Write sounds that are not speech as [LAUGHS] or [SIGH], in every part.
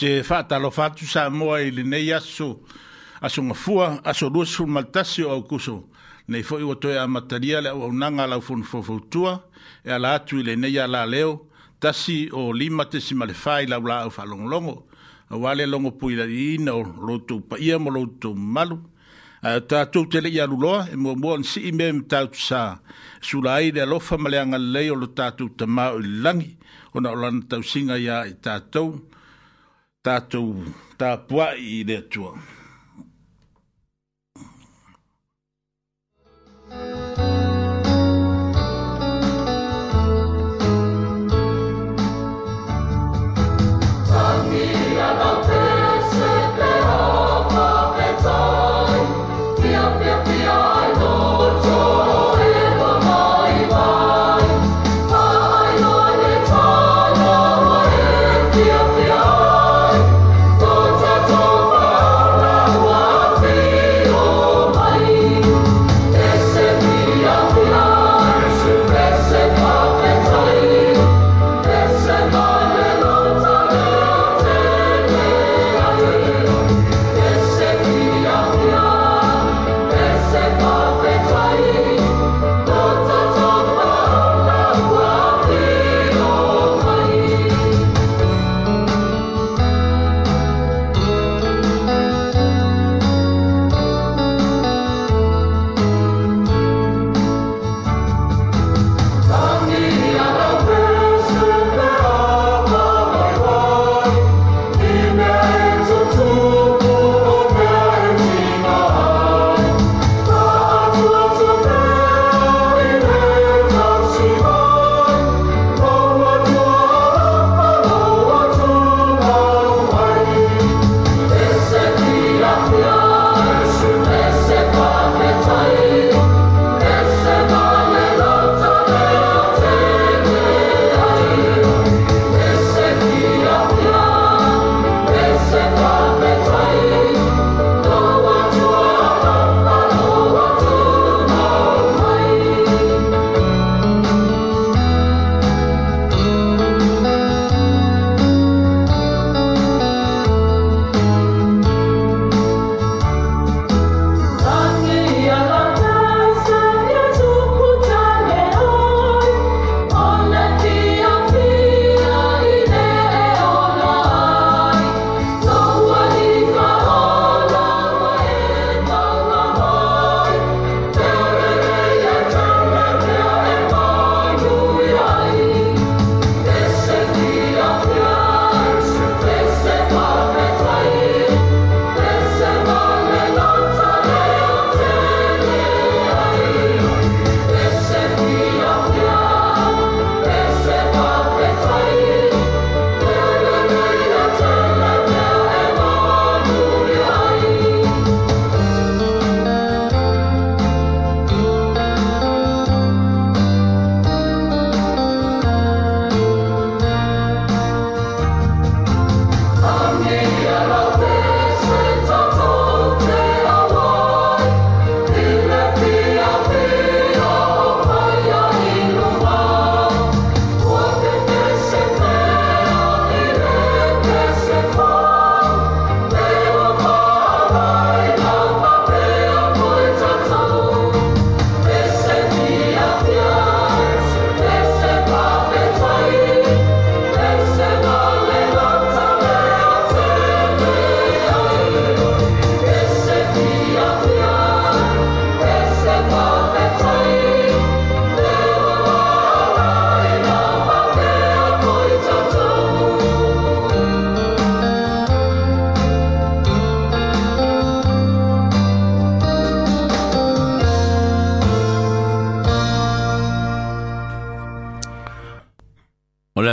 te whātalo whātu sa moa i le nei aso aso ngafua, aso ruas fun maltasio au kuso. Nei fo iwa toi a mataria le au nanga lau fun fofautua e ala atu i le nei ala leo tasi o lima te si malefai lau la au whalongolongo. A wale longo pui la iina o loutou pa ia mo loutou malu. Tātou te lei aruloa e mua mua ni si ime me tātou sa sula ai le alofa maleanga leo lo tātou tamau i langi. Ona olana tau singa ia i tātou. Tātou tātou tā puai i le tua.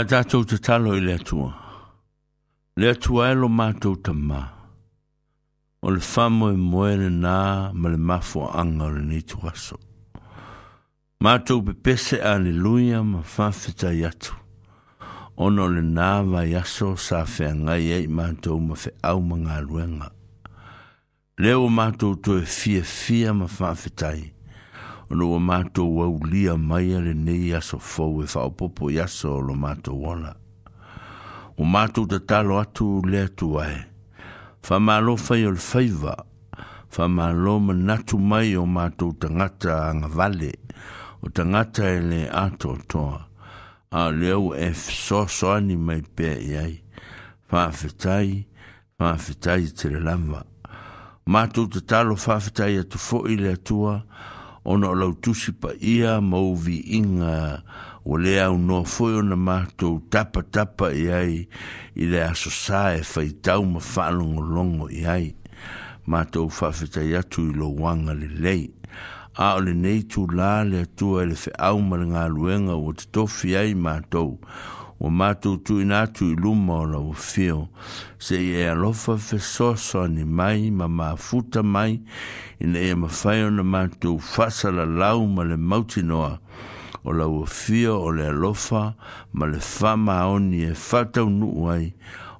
tātou te talo i lea tua. Lea tua e lo mātou ta mā. O le whamo e moere nā ma le mafo anga o le nitu aso. Mātou pe pese aleluia ma whawhita i atu. Ono le nā vai aso sa whea ngai ei mātou ma whe au ma ngā ruenga. Leo mātou tu e fia fia ma whawhita i atu. ono wa mato wa ulia mai ale nei e aso fau e fau popo yaso lo mato wana. O mato ta talo atu lea tu ae. Fa malo fai ol faiva. Fa malo manatu mai o mato ta ngata ang vale. O ta ngata e le ato toa. A leo e fso so ani mai pe ai, Fa fitai, fa fitai te le lamba. Mato ta talo fa fitai atu fo ile atua. Mato ona o lau tusi paia ma uviiga ua lē aunoa foi ona matou tapatapa i ai i le aso sā e faitau ma faalogologo i ai matou faafetai atu i lou aga lelei a o lenei tulā le atua e le feʻau ma le galuega ua totofi ai matou o mātou tui nātu i luma o lau whio, se i e alofa soso ni mai ma futa mai, ina e mawhai o na mātou la lau ma le mautinoa, o la whio o le alofa ma le whama oni e whatau nuu ai,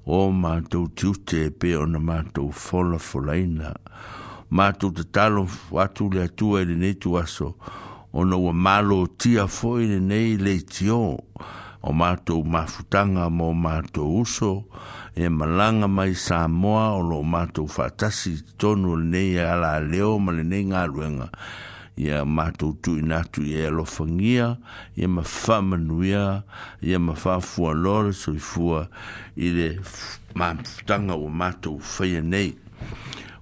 o mātou tiute e pe o na mātou fola folaina. Mātou te talo watu le atua i le netu aso, ona ua malo tia foi le nei le tio, o mātou mafutanga mō mātou uso, e malanga mai sā moa o lo mātou whātasi tonu nei a la leo male nei ngā ruenga. Ia mātou tu inatu i e alofangia, ia ma whamanuia, ia ma whafua lore so i fua i le mafutanga o mātou whaia nei.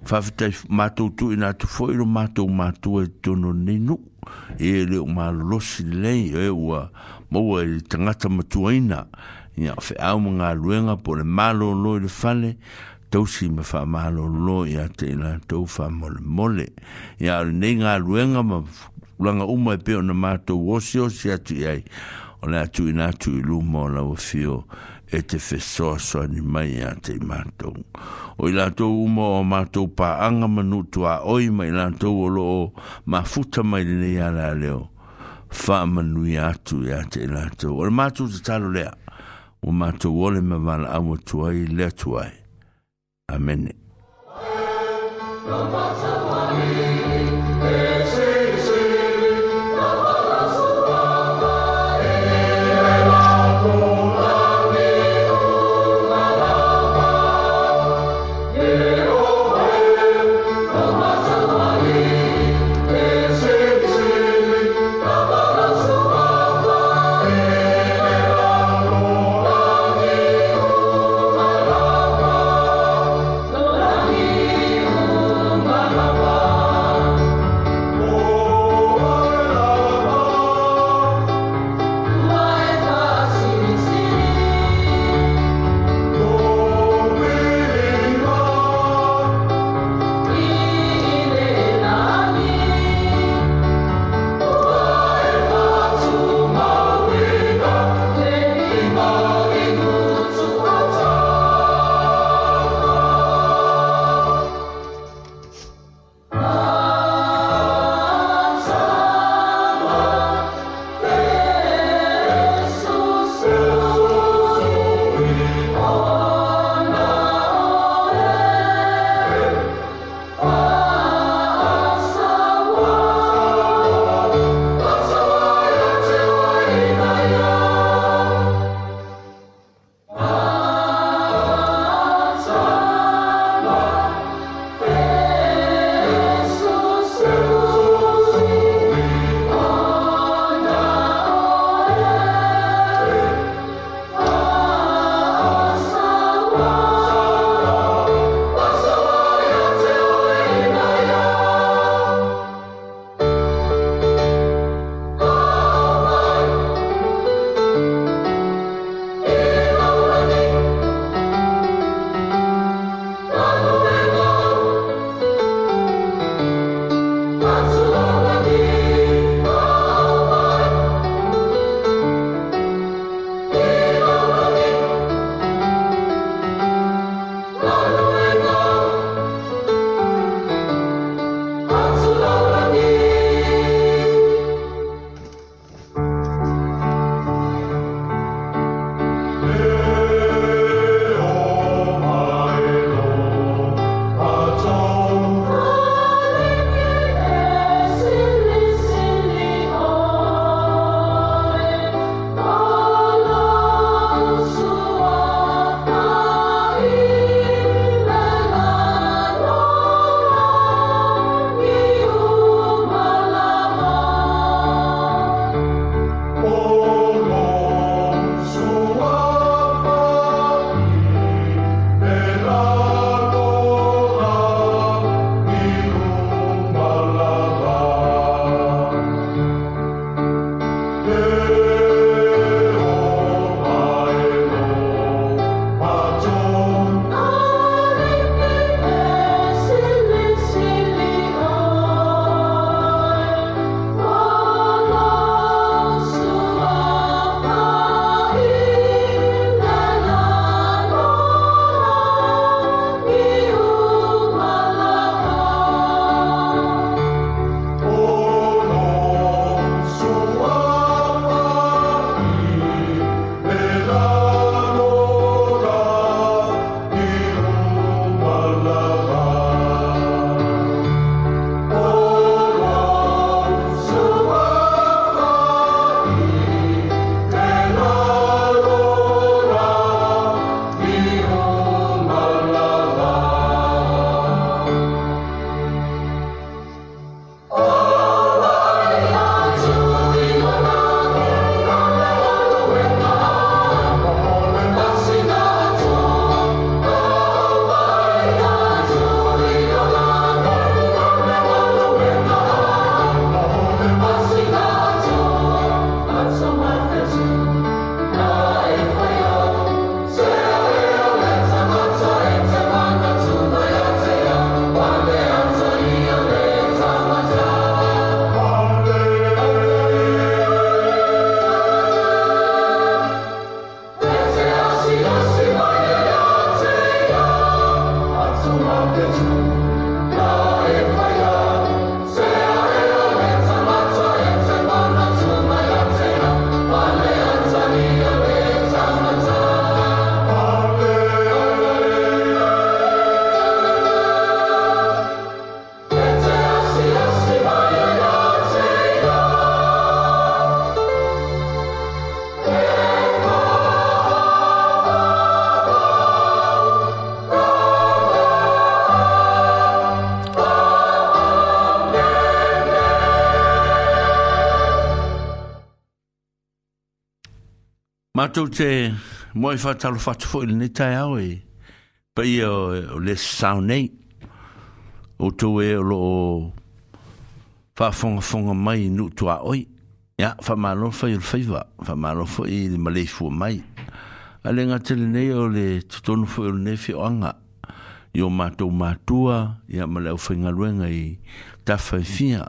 Whafutai mātou tu inatu fōiro mātou mātou e tonu nei nuk, e leo mālosi lei e ua mātou mau e tangata matuaina ia o feʻau ma galuega po le malōlō i le fale tausi ma faamālōlō iā te mole mole ia o lenei galuega ma ulaga uma e pe ona matou osiosi atu i ai o le atuina atu i luma o lauafio e te fesoasoani mai iā te i matou o i latou uma o matou pāaga ma nuutuāoi ma i latou o loo futa mai lenei leo whaamanui atu e ate i lātou. Ora mātou te talo lea, o mātou ole ma wala awa tuai lea tuai. Amen. Amen. atu te moi fa talo fa tfo ni tai au e pa i o le saune o tu e lo fa fong mai nu tu a oi ya fa malo fa il faiva fa malo fo i le male fu mai ale nga tele ne o le tutonu fo il ne fi anga yo ma to ma tua ya male fo nga luenga i ta fa fia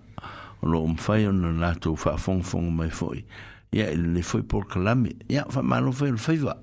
lo um fa yo na to fa fong fong mai fo i ia le foi por kalame ia fa malo foi ele foi va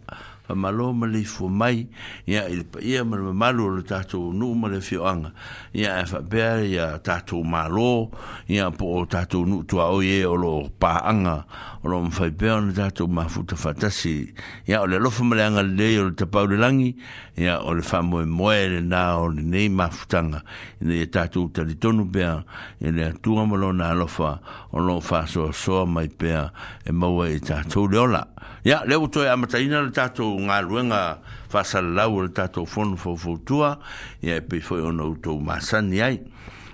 pa malo ma le fu mai ya il pa ia ma malo le tato nu ma le fio anga ya fa e ya tato malo ya po tato nu tua o ye o lo pa anga o lo mfa pe on tato ma fu ta fatasi ya o le lo fu ma le le o te pa le langi ya o le fa mo e na o le nei e ma fu tanga ne tato ta le tonu pe ya le tua ma lo na lo fa o lo fa so so mai pe e mo e tato le ola ya le uto ya mataina le tato nga luenga fa salau le tato fon fo fo tua ya e pe fo ono uto masan ya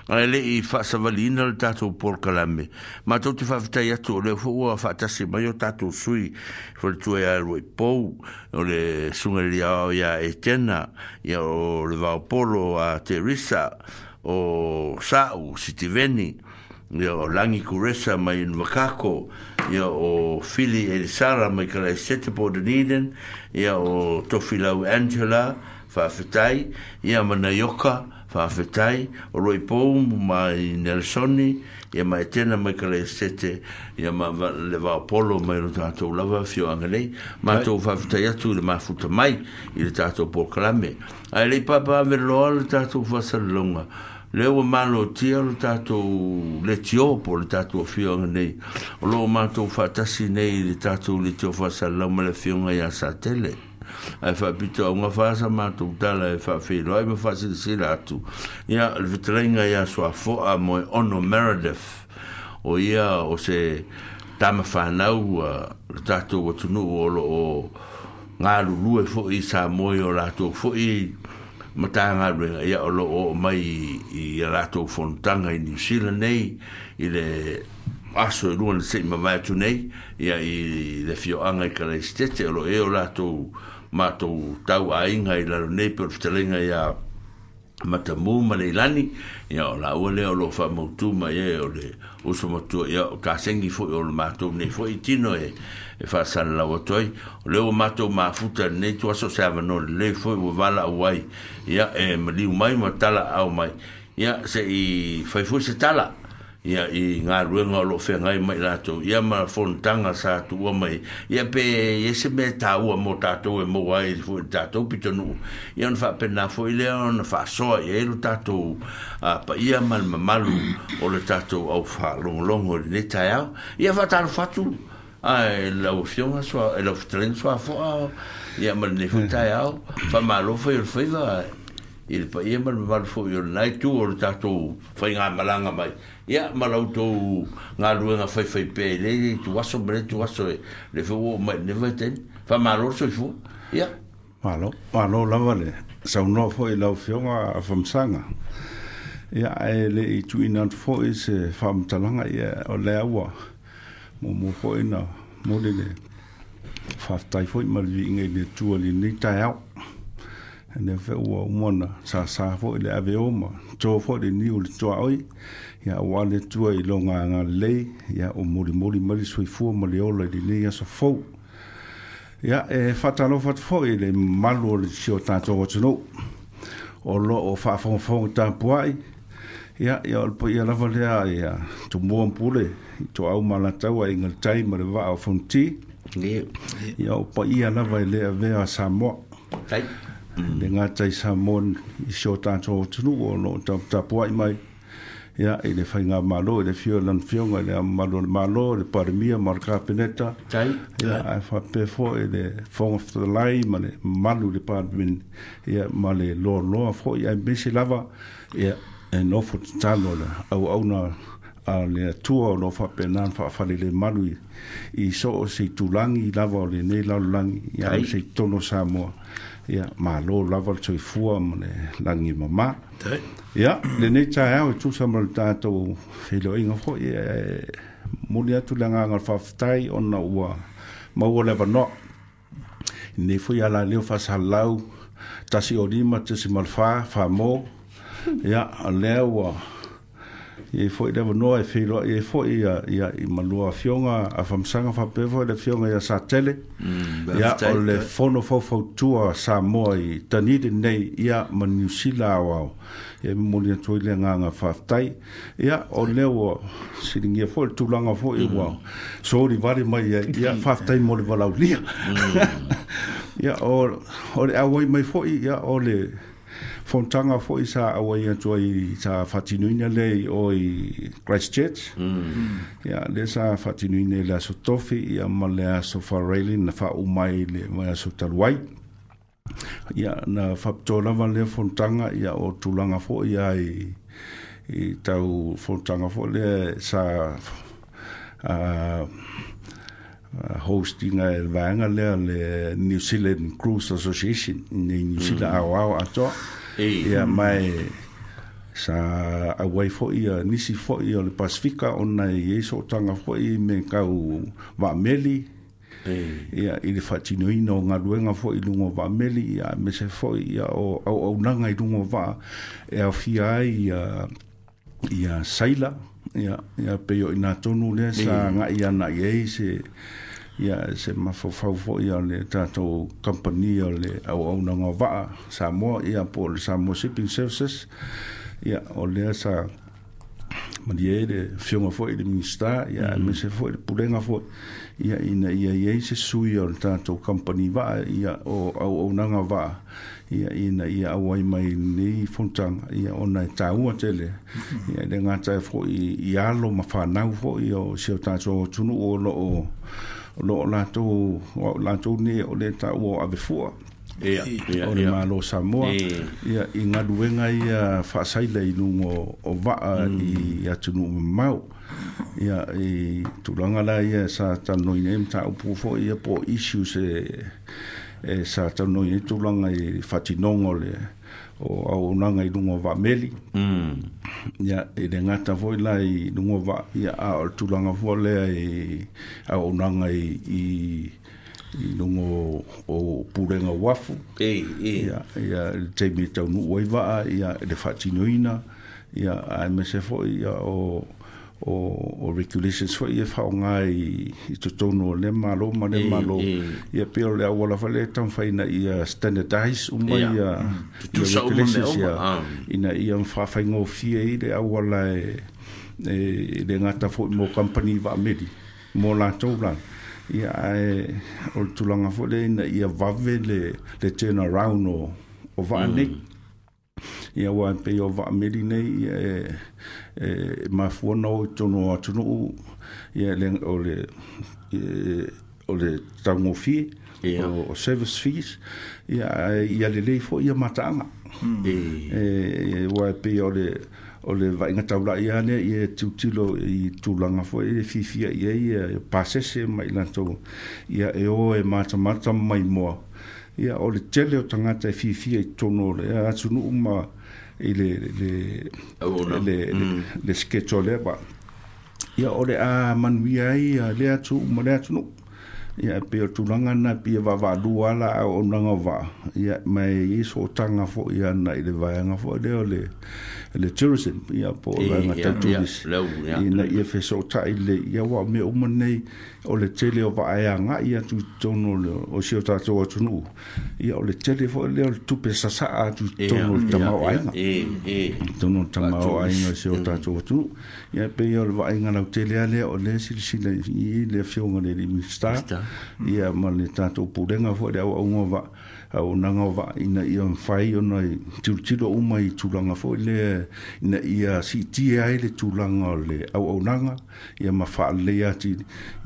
ale e i fa savalina le tato por kalambe ma to ti fa vita ya to le fo fa ta se mayo tato sui fo le tua ya le po o le sungeria ya etena ya o le va polo a terisa o sau si ti veni ia o langi kuresa mai in wakako ia o fili elisara mai kala e sete po deniden ia o tofilau angela faafetai ia Nayoka faafetai o roi pou mai nelsoni ia ma tena mai kala e sete ia ma le vaopolo mai lo tatou lava fio angelei matou faafetai atu i le mafuta mai i le tatou polokalame ae lei papa avelloa le tatou fasalelonga le o malo tia lo tato le tio po le tato o fio nei o lo mato fa tasi nei le tato le tio fa sa lo male fio nga ya sa tele ai fa e pito nga fa sa mato tala e fa fi lo ai fa si si la tu ya le vitrenga ya so fo a mo ono meredith o ia o se tama fa na u le tato o tunu o lo o nga lu lu e fo i sa mo yo la tu fo i matanga re lo o mai i rato fontanga in New Zealand nei i le aso e ruan se ima vai tu nei ia i de fio anga i kala stete o e o rato mato tau a inga i laro nei per fitalenga ia mata mu mare lani ia o la ua le o lo fa mautu ma ia e, o le uso matua ia o ka sengi fo o le mato ne fo i tino e e fa sa la wotoi le o mato ma futa ne to so se avano le fo o vala wai ya e mali o mai la au mai ya se i fa fu se tala ia i ngā ruenga o lo whengai mai rātou, ia ma fontanga sa tua mai, ia pe e se me tāua mō tātou e mōa e fu e to pito nuu, ia on wha pena fu i lea on wha soa i eilu tātou, pa ia mal mamalu o le tātou au wha longo ni tai au, fa wha fa tu ai ah, e la ufiona so el ofren so fo e ah, amal ne futa ya fa malo fo il foi va il pa e amal mal fo il nai tu or ta tu fa nga malanga mai ya malau to nga rua nga fai fai pe le tu aso bre tu aso e, le fo mai ne veten fa malo so fo ya malo malo la vale sa un no fo il e ofiona fo msanga ya ele tu inan fo is fa mtalanga ya o le awa mo mo ko ina e mo de de fa tai foi mal vi ngai de tuoli ni tai au ne fe u mona sa sa fo e le ave o ma to fo de ni u le tua ya wa le tua i longa nga le ya o mo le mo le mali soi fu mo le ola di ni ya so fo ya e fa ta lo fa fo i le malu le sio ta to o lo o fa fo fo ta puai ia ia o po ia lava lea ia tu mua mpule i tu au malatau a ingal tai ma le vaa o funti ia o po ia lava i e lea vea a Samoa tai le ngata i Samoa i sio tato o tunu o no tapua i mai ia i le whainga malo i le fio lan fionga i le malo le malo le paremia ma le kapeneta tai ia a fa pefo i le fong of the lai ma le malu le paremia ia ma le lo loa fo i a mese lava ia e nofo te tano au au na a le atua o nofa pe nan fa fali le malui i so o se tulangi lava o le nei lalo langi i a se tono sa moa ia ma lo lava tso fua mo le langi mama ia le nei tsa ia o tsu sa mo le tato fe lo inga fo ia mo le atu langa nga fa ftai o na ua ma ua le vano nei fo ia la leo fa sa lau tasi o lima tasi malfa fa moa ya lewa ye fo de no e filo ye fo ya ya i malua a fionga a fam sanga fa pe fo de fionga ya sa tele ya o le fono fo fo tua sa moi tani de nei ya ma sila wa e mo le nga nga fa tai ya o le wo si ni fo tu langa fo e wa so ri va ri mai ya fa tai mo le va la ya o o a wo mai fo ya o fontanga fo isa awa ia tua i sa fatinuina le o i Christchurch. Mm. -hmm. Ia, le sa fatinuina le aso tofi i ama le aso farelli na fa umai le mai aso taluai. Ia, na faptolava le fontanga ia o tulanga fo ia i i tau fontanga fo le sa a Uh, hosting a vanga e le New Zealand Cruise Association ni New Zealand mm. au au ato Ia yeah, mai sa a wai fo ia nisi fo ia le pasifika ona i so tanga fo i me kau wa meli ia i le fatino ino ngā ruenga fo lungo wa meli ia me se fo ia o au au nanga i lungo wa e a fia ai i a saila ia ia i ina tonu le sa ngā ana na i eise ia ia se fo foʻi ya le tatou kompania le auaunaga o vaa samoa ia po le samoa shipping services ia o lea sa malie le fioga foʻi le minista ia mm. mese foʻi le pulega foʻi ia ina ia iai se sui o le tatou kompani vaa ia o auaunaga vaa ia ina ia au mai nei fonutaga ia ona e tāua tele ia le gata e foʻi i alo ma fanau foʻi o seo tatou tunuu o loo lo la to la tu ni o le ta o ave fo ya ya o le malo lo sa mo ya i nga du nga ya fa sai le nu o va mm. i ya tu no mau o e tu langa la ia sa ta no ni ta o po fo ya po issues e, e sa ta no ni tu langa i fa ti no le o au nanga i lungo wa meli mm. ya e le ngata voi la i lungo wa ya a o tulanga vua le e au nanga i i, i lungo o purenga wafu e e ya ya te mi tau nu wai wa ya le fatino ina ya a me se ya o o, o regulations fo ia fao ngā i, to tutono le malo ma le malo e, e. ia pio le awala fale tam faina ia standardize uma yeah. ia mm. ia regulations ia ah. ina ia mwhawhai ngō fia i le awala e, e, e le ngata fo mo company va medi mo la tau lan ia e o tulanga fo le ina ia wawe le le turn around o, o vaanik mm. ia wa va medi vaamedi nei e eh ma fu no to no to no ya le ole eh, ole tango fi o service fees ya ya le hmm. eh, eh, le fo ya matanga e wa pe ole ole va inga tabla ya ne ye tutilo i tulanga fo e fi fi ya ye passe se mai lanto ya e o e mata mata mai mo ya ole tele tanga te fi fi e tonole ya tsunu ma i le le le le mm. le sketch ole ba ia ole a manuia i a le atu mo le atu nu ia pe o tulanga na pe va va duala a o nanga va ia mai i so tanga fo ia na i le vaianga fo de ole le tourism ia po la na tatuis ina ia fe so ta ile ia wa me o monei o le tele o va ia nga ia tu tono le o sio ta to o tunu ia o le tele fo le tu pe sa sa a tu tono le tama o ai e e tono tama o ai nga sio ta to o tunu ia pe ia le va ia nga tele ale o le si si le i le fio nga le mi sta ia ma le ta to pu le nga fo le o nga va au nanga wa ina ia mwhai o nai tūtiro uma i tūranga fo le ina ia si tia e ai le tūranga o le au au nanga ia ma wha le ati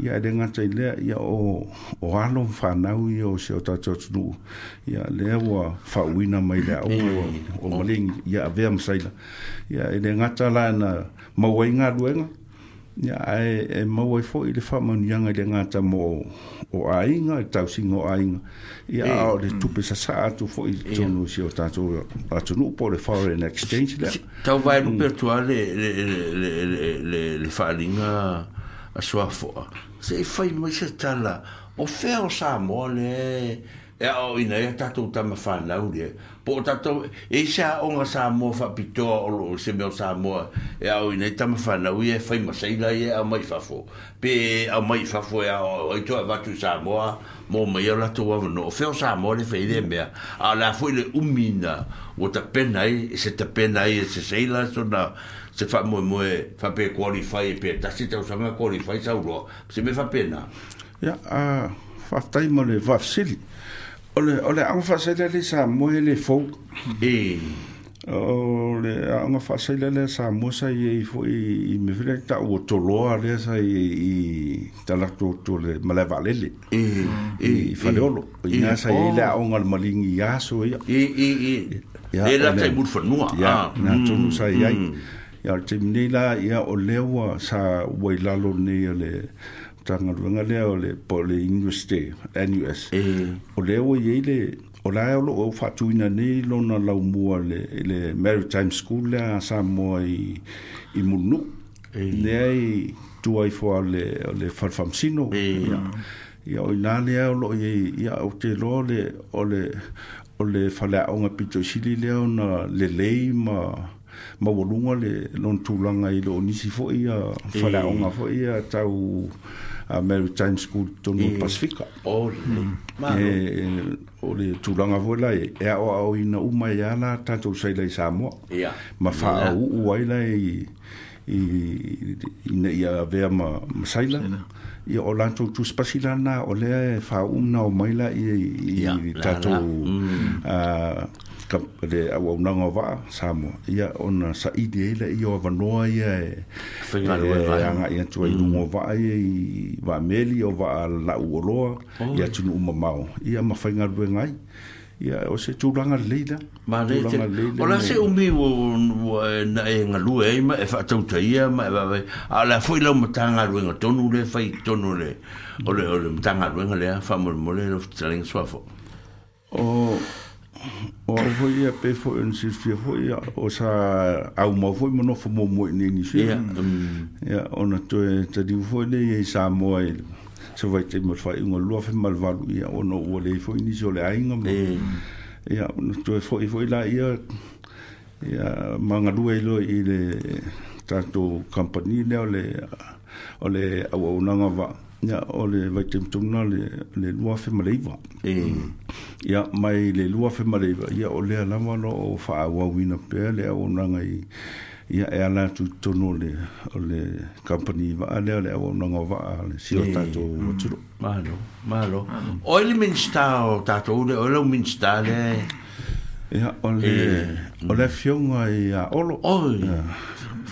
ia ere ngata i lea ia o o alo mwhanau i o se o tato tunu ia lea fa uina mai le au o malingi ia a vea msaila ia ere ngata la ina mawai ngā ruenga ya ai e mo wai fo ile fa mon yanga de ngata mo o ai nga ta singo ai ya o de tupe sa sa tu fo i eh. tonu si o tatu a tu no pore foreign exchange la ta vai no mm. per tu ale le le le le le le fa linga a sua fo se fai e mo se tala o fe sa mo le e ao ina e tatu ta ma fa la po tato e sa o nga sa mo fa pito o lo se me sa mo e o ne tam fa na wi e fa ma sa ila e a mai fa fo pe a mai fa fo e a to va tu sa mo mo me yo la tu va no fe o sa mo le fe de me a la fo le umina o ta pena e se ta pena e se sa ila so na se fa mo mo e fa pe qualify pe ta si te o sa qualify sa ulo se me fa pena ya a fa tai mo le va sili Ole ole ang fasele le sa moele fo. E. Ole ang fasele le sa mo sa ye fo i me vre ta o to lo ale sa i i ta la to to le maleva le le. E. E faleolo. E na sa ile a ngal maling ya so ya. E e e. Ya. E le ah. mm. la tai bur fo no. Ya. Na to no sa ya. Ya timnila ya olewa sa wailalo ne le. Mm. tanga ruanga lea o le po le investe NUS. E. O le o ye le o la o loo lo na la mo le, le maritime school lea sa mo i, i mulunuu e. lea ai tua ai foa le, le sino e. ya o inā le o lo ye ya o te lo le o le o le øh. faleaʻoga pitoisili lea ona le ma volunga le non tulanga i loo nisi fo ia nga fo ia tau a Maritime School tonu e, Pasifika. O le, mm. e, e, o le e o au ina uma e ala sei lai Samoa. Ia. Ma wha au yeah. ua i lai i, i, i, ma, ma saila. I o lanto tu spasila na o lea e wha o maila i, i, i, tato... Yeah. Mm le au au nanga wa samo ia ona sa ideia ile e io va noa ia fenga ia e- e tu ai no va ai va meli o va la uolo ia tu no mamao ia ma fenga ru ngai ia o se tu langa leida ma le ola se umi o na e nga lu e ma e fa tau ta ia ma e va ala foi la mo tanga ru nga tonu le fai tonu le ole ole mo tanga ru nga fa mo mo le lo tsaleng swafo o o au [COUGHS] hoi ia pe fwoi an si fia hoi ia o sa au mo fwoi mo nofo mo mo ni ni fia ia um. o na toe ta diu fwoi ne ia i sa moa i e sa vai te mat fai ingo lua fe malvalu ia o no ua lei fwoi ni si le ai mo e o na toe foi fwoi la ia ya manga lua ilo i le tato kampani leo le o le au au nanga vaa ya ole vai tem tum le le lua fe maleiva eh ya mai le lua fe maleiva ya ole ala mano o fa wa wina pe le o na ngai ya e ala tu tono ole company va ale ole o na ngo va ale si o e. tato o mm. tulo malo malo mm. oil min sta o tato ole oil min ya ole e. ole fiongo ya olo oh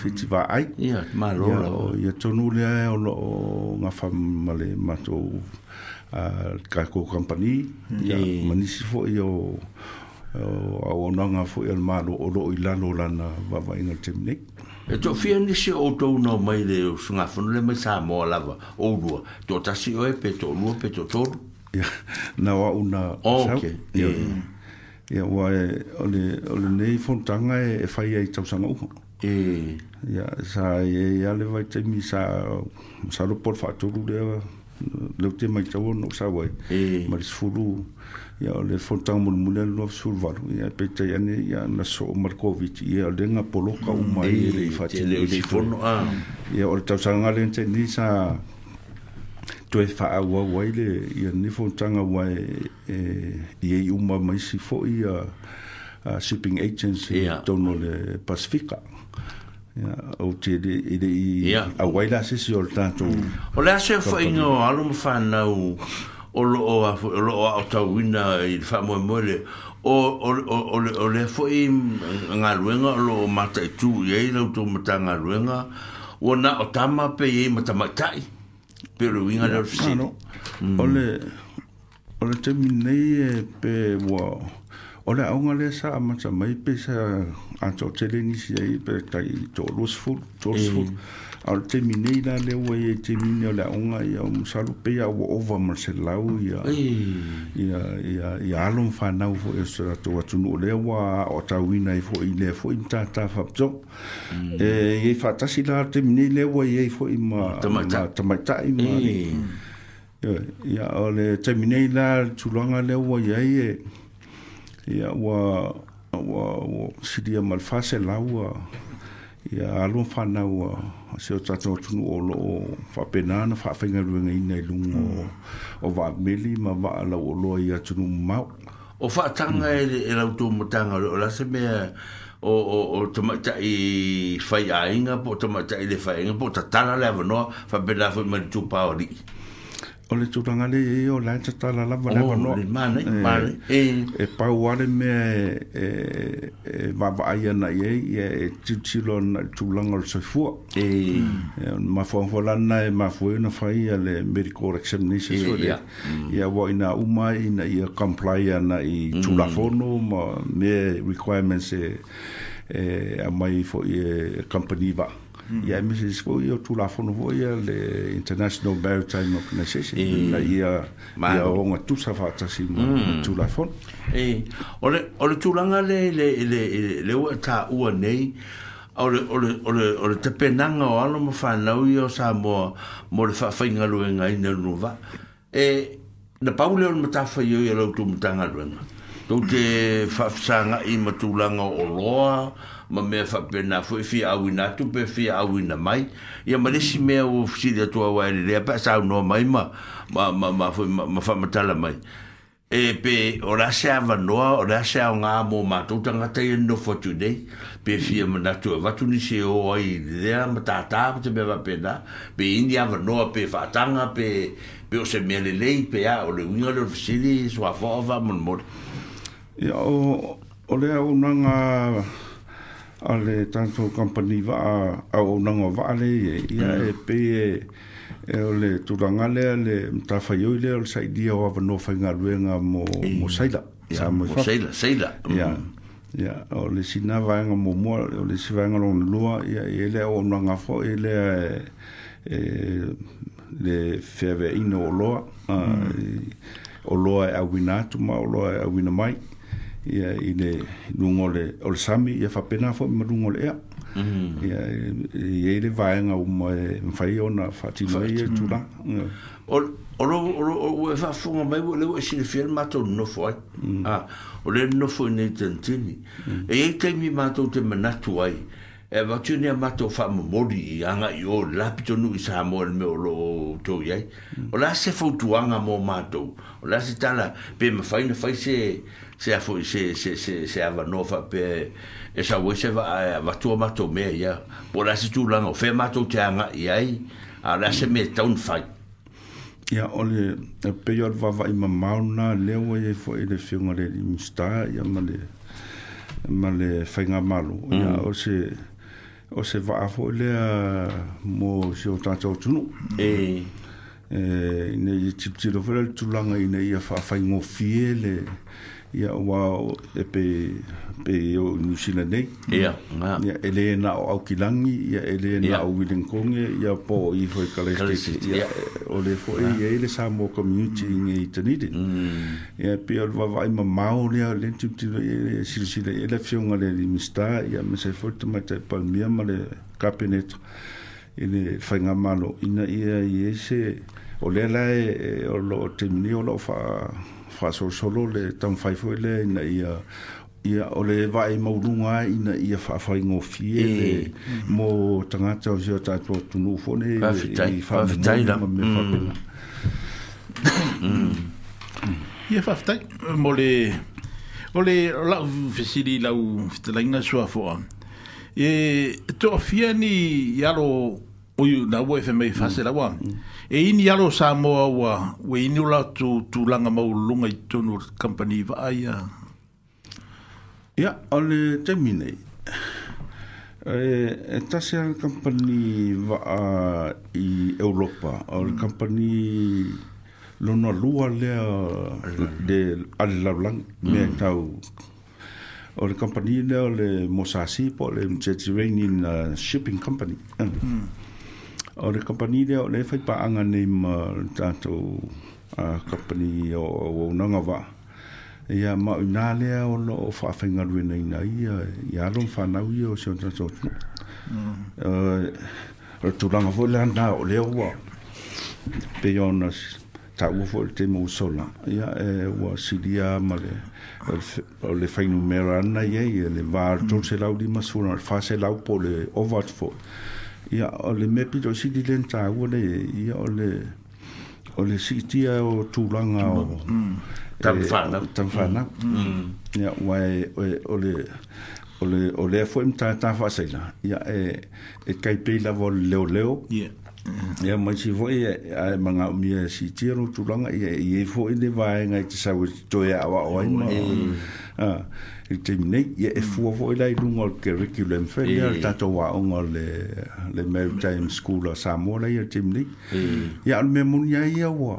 fiti va ai. Ia, ma rola. Ia tonu lea e o loo ngā whamale matou ka kō company Ia, manisi fo i o au ananga fo i almaro o loo i lalo lana vava inga temnek. E tō fia nisi o tō nō mai le o sunga whanu le mai sā mō lava o rua. Tō tasi oe pe tō rua pe tō tōru. Ia, nā wā una sāu. Ia, ia. Ia, wā e, ole nei fontanga e whai e ai tausanga uko. Ia, e ya sa e ya le te mi sa sa lo por fa tu le le te mai tawo no sa wa e ma le ya le fonta mo le mulen sur va ya pe te ya ne ya na so markovic ya le nga polo ka u mai le fa te le le fono a ya or tau sa nga le te ni sa tu e fa wa wa le ya ne fonta nga wa e ye u ma mai si ya shipping agency yeah. tono le pasifika o te de i de i a wai la se si o tanto mm. o la se fo i no alu mo fa na u o lo o a o lo o ta wina i fa mo mo le o o o le o le fo e i nga luenga lo mata tu i ai lo tu mata nga luenga o na o tama pe i mata matai pero i nga le fisi o mm. le o le te minei e pe wa o le aunga le sa mata mai pe sa a to tele ni si ai pe tai to losful to losful eh. al termine la e le wa eh. e termine la onga ia um salu pe ya wa over ia ia ya ya ya ya alon fa na u e to wa tu no le wa o ta wina i fo i fo i ta fa jo mm. e e fa ta si la termine le wa e fo ima ma ta ma ta eh. e, i ia ole termine la tu le wa ia ia ya wa ua ua silia ma le fase laua ia aloa fanaua se o tatou atunuu o loo faapena na faafaigaluegaina i luga o vaameli ma vaa e, e lau oloa ia atunuu mamao o faataga e lautoumataga leo lasa mea o o o tama ta i fai ainga po tama ta i le fai ainga po ta tala le avanoa fa bela fo ma tu pa ori o le tūranga le e o lai tata la lava lai wano. O le eh, mane, E, e pau ware me e vava aia na e e, e, e tūtilo na tūlanga le soifua. E. Eh, ma fuanfo lana e ma fuanfo na fai a le medical examination. E, ia. Mm. Ia wa ina umai ina ia complya na i mm. tūlafono ma me requirements e a mai fo i company va. Mm ia mm. yeah, mesis foi o tu la fono foi le international maritime organization la ia ia onga tu sa fa tasi mo mm. tu la fono e ole ole tu langa le le le le o ta u nei ole ole ole ole te penanga o alo mo fa na u yo sa mo mo le fa fainga lo nga ina no va e na paule on mata fa yo yo lo tu mtanga lo nga te fa sanga i mo tu langa o loa ma me fa perna fo fi awina tu pe fi awina mai ya ma lesi me o fi de to wa le pa sa no mai ma ma ma ma fo ma fa ma tala mai e pe ora se ava no ora se a nga mo ma tu ta nga te no fo tu de pe fi ma na tu va tu ni se o ai de ma ta ta te be va pe da pe india va no pe fa tanga pe pe o se me le le pe a o le wingo le fi de so va va mo mo ya o o le unanga ale tanto company va a una nova ale e ia mm. e pe e, e ole turanga ale le ta fa yo le ol sai dia o va no fa nga luenga mo mo sai la sa mo sai la sai la ya ya mm. ole sina va nga mo mo ole si va nga lo lua ia e o no nga fo e le mm. e le fever ino lo a o lo e a winatu ma o lo e a winamai ia i ne runga o sami ia whapena fo ma runga ia le ia i eire vaenga e, e, e o ma e mwhai o na ia tu e ol o lo o lo o e wha whunga mai o leo e sile fiel mato no fwai mm. ah, o le no fwai nei tantini mm. e e teimi mato te manatu ai e va tu ne ma to fa modi anga yo la pito nu sa mo le mo lo to ye mm. o la se fo tu anga mo ma to o la se tala pe me fa ne fa se se fo se se se se a no fa pe e sa wo se va va tu ma to me ya po la se tu la no fe ma to te anga ye a la se me ta un fa ya ole e pe yo va va ma ma na e le wo ye fo e le fiongare ni sta ya ma le ma le fainga malu ya mm. o se o se va a fole a mo se o tata o tunu. E. E, ne, tip tiro fele tulanga i ne, i a fa fai ngofie le ia ua e pe pe o nusina nei ia ia elena le na o au kilangi ia e le na o wilingkong ia po e i hoi kalaiste ia o le fo e ia ele sa mo community inge mm. i tanide mm. ia pe o le vavai ma mao lea le tim tino ia sila e le fionga le limista ia me sa fulta mai tai palmia ma le kapeneto ia le fainga malo ina ia ia e se ia o le la e o lo te o lo fa fa so solo le tam fai fo le na ia ia o le vai mo lunga ina ia fa fa ingo fie e. mo tanga tau sio ta to tu nu fo ne fa fa tai la me mm. fa mm. pe mm. la ia fa tai mo le o le la fisili la u fitelaina sua fo e to fie ni ia lo oi na ua e fe mei fase mm. la ua. Mm. E ini alo sa moa ua, ua ini ula tu, tu langa mau lunga i tonu company va ai a. Ia, yeah, ole te mine. e, e tasea company va a i Europa, ole mm. company lona lua lea de ale la blanc, mm. mea tau o le company lea o le Mosasipo, le Mjetirainin uh, Shipping Company. Mm. Mm o le kompani lea o le faipaaga nei ma tatou company o ounaga va ia ma uinā lea o loo faafaigaluenaina ia ia loma fanau ia o seo tatou atu mm. uh, o le vo foi lana o lea ua pe ona taua foi le temousola ia e ua silia ma le o le fai fainumera ana ia le vatolu selau lima sula le faselau po le overt foi ia ole mepi to si dilen ta o le ia ole le o si tia o tu langa mm. e, o tam fa na tam mm. fa mm. na ia wai o le o le mta ta fa sei na ia e e kai pe la vol leo leo ia machi vo foi e, a e manga mi si tia o tu langa ia e foi de vai ngai te sa o to ia wa o ai i teiminei ia e mm. fua foʻi lailuga o le curriculum fele a le tatou aʻoga le le maritime school a samoa laia le teiminei ia o le mea moni ai ia ua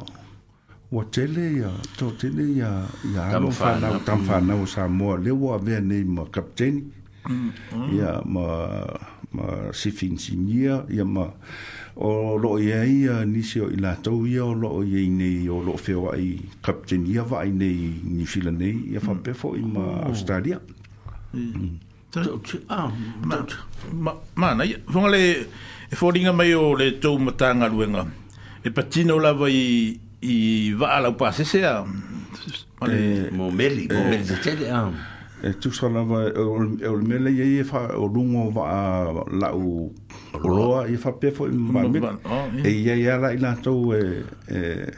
ua tele ia totele ia ia alo fanau tamafanau o samoa le ua avea nei ma kapteni mm, mm. ia ma ma sifinsigia ia ma o lo ia ia nisi o ila tau ia o lo ia nei o lo feo ai captain ia va ai nei ni fila nei ia fa mm. pefo i mm. Mm. Ah, ma australia ma na ia fonga le e fōringa mai o le tau matanga luenga e patino la vai i va ala upa sesea eh, mo meli mo eh, meli de tele ah e tu sa la va e o mele ye ye fa o lungo va la u roa ye fa pe fo ma me e ye ye la ina to e e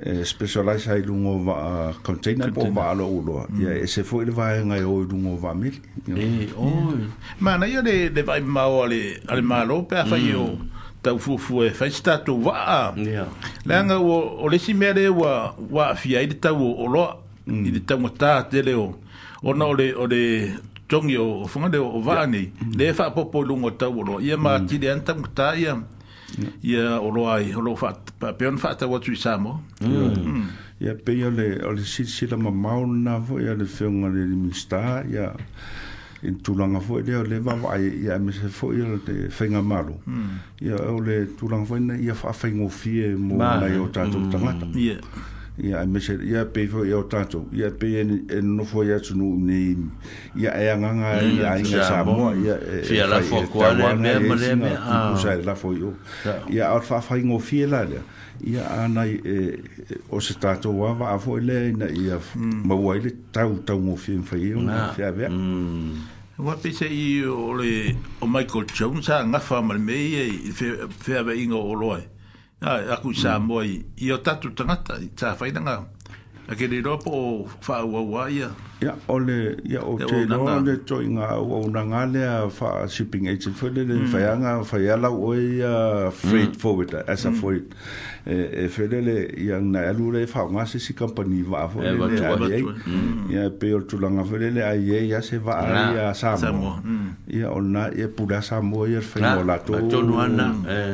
e specialize ai lungo va container po va lo ulo ye e se fo ile va nga o lungo va mit e o ma na ye de de va ma o le al ma lo pe fa yo ta fu fu e fa sta to va ya la nga o le si wa wa fi ai de ta o lo ni de ta mo ta te leo o na ole ole tongi o fonga de o vani le fa popo lungo tau lo ia ma mm. ti de anta ta ia ia o lo ai o lo fa pa pe on fa ta watu samo mm. Mm. ia pe ia le o le si si la ma mau na vo ia le fonga le mista ia in tulanga fo e ia le va vai ia me se fo ia le fenga malo ia o le tulanga fo ia fa fa ngofie mo na yo ta tu tanga ya ai ya ia ya tato ya pe en no fo ya tsunu ni ia ya anga nga ya ai sa mo ia la fo ko le me me le me ha ia la fo io ia al fa fa ingo fia la ia ana e, e o se tato wa va fo le na ia mm. ma wa le tau tau mo ah. fia fa io na fia ve Wa pe se i o le o Michael Jones a fa mal mei e fe ve ingo o loe. Ah, aku sa hmm. moi i o tatu tangata i tā whainanga a kere ropo o whaua waia ya ole ya o te no le toinga o na ngale a fa shipping agent for le fa mm. ya nga fa ya la o ya e, freight mm. forwarder as a mm. for e fe le le ya na alu le fa nga se si company va fo e, le le ya ya pe o tu la nga fe le a ye ya se va ya sa mo ya o na e pura sa mo ya fe mo la to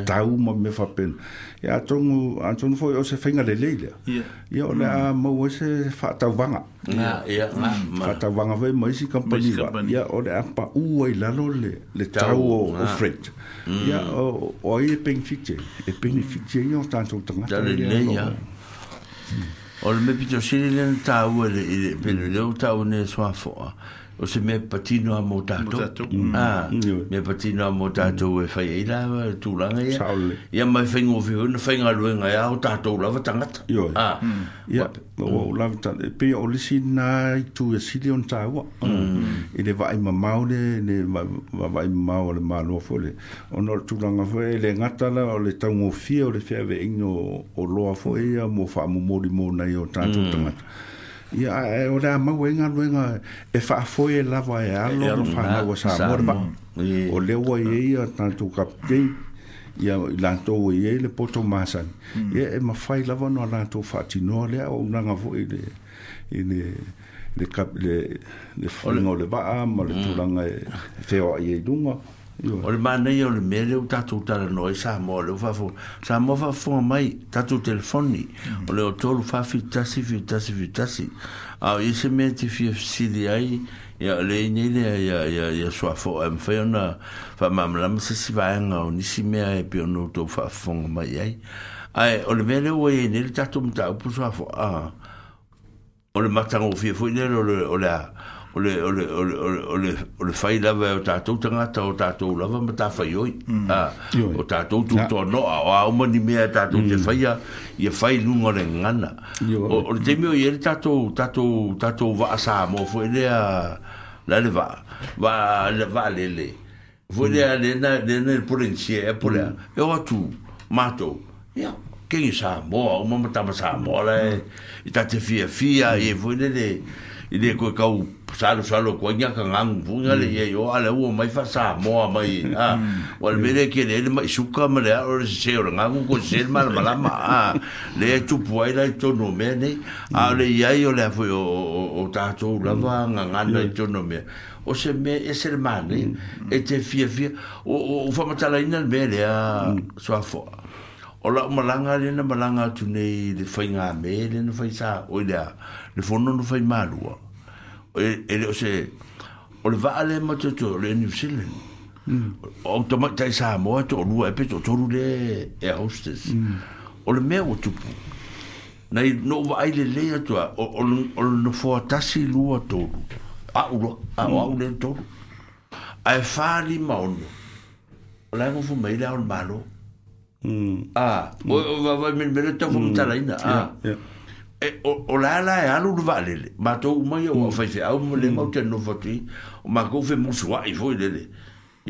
ta u mo me fa pen ya tongu an tongu fo o se fe nga le le ya ya o le a mo se fa ta banga Fata wanga vai mai si company ba. Ya o de apa u ai la lo le le tau o fret. Ya mm. o o ai e pen fiche, e pen fiche yo tanto tanga. Ya le ya. Mm. O le me pito sine le tau e le pen le tau ne soa foa o se mea patino a mō tātou. Mm. Mm. Ah, mea patino a mō tātou e whai eila, tūranga ia. Saole. Ia mai whai ngō whiho, na whai ngālu ngai au tātou lava tangata. Yo. Ah. Mm. Ia, o lava tangata. pe o lisi nā i tū e sili on tāua. I le vai ma maure, le vai ma maure ma nō fōle. O nō tūranga fōe, le ngatala, o le tau ngō o le fia ve ingo o loa fōe mo mō mo mō mōri mō nai o tātou tangata ya e, o la ma wenga wenga e fa foe la va e alo no fa na wa sa morba o le wa ye ya tanto kapte ya la to ye le poto masan ye e ma fa la va no la to fa ti no le o na nga vo ile ine le cap le le fa le ba ma le tu la feo fe ye dunga o le manei o le mea leu tatou talanoai sa moa leu faafo sa moa faafoga mai tatou telefoni mm. o le otolu faafitasi fitasi fitasi ao ia se mea te fiafisili ai ia o lei nei lea ia ia ia soafoo ai mafai ona faamamalama se sivaega o nisi mea e pe ona outou faafofoga mai ai ae o le mea leu ai ai nei le tatou mataupu soafoa o le matagofia foʻi lele o le a o le o le o le o le o le o le fai lava o tatou tangata o tatou lava ma ta fai oi mm. ah, o tatou tu to no a o a ni mea e tatou mm. te fai a ia fai lunga le ngana o, o le te meo ieri tatou tatou tatou va a sa mo fo ele a la le va va le va le le fo ele a le na le na le porencia e pole a e o atu mato ia kengi sa mo a o ma ma ta ma sa mo le i tatou fia fia mm. e fo ele le Ile ko kau salo salo ko nya ka ngam bu nya le mm. yo ale wo mai fa sa mo mai [LAUGHS] a mm. wal mere ke le mai su ka mare a or se or nga ku ko se mal mala ma e a mm. le tu puai la to no me ne a le ya yo le fu o o ta to la va nga nga le to no me o se me e se le man ne e te fi fi o o fa ma tala ina me le a so a fo o la malanga le na malanga tu nei le fa nga me le na fa sa o le le fo no no fa malua e, e le o se o le vaa le matoto le New Zealand hmm. o to mai tai sa mo to lu e pe to to lu le e hostess hmm. o le me o tupu nei no vai le le atua o o no fo tasi lu to a hmm. u e a o a u le to a e fa li ma o no o le ngofu mai le a o malo a o va va me le to fo mta la ina a E, o, o la la e alu va le ma to ma yo mm. fa se au le mm. mo te no va o ma ko fe mo so ai fo le le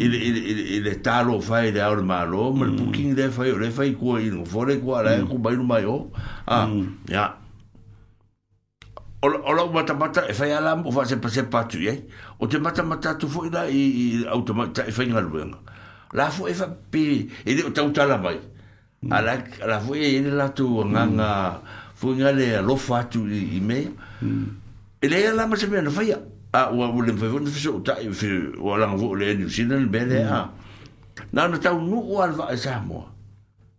il il il il sta lo fa ile al ma lo ma le booking de fa yo le fa i ko i no fo le qua la mm. ku ba no ma yo a ya o o ma ta mata e fa ya la fa se pa se pa tu ye eh? o te mata mata tu fo ile i, i automata e fa i ngal wen la fo e fa pe ile e o ta uta mm. la mai ala la fo e ile la tu nga mm. nga fuinga le lo fatu i, i me mm. E ele la ma se me na fai a ah, wa wulen fai wun fiso ta i fi wa lang vo le ni sin le bele a na na tau nu wa va e sa mo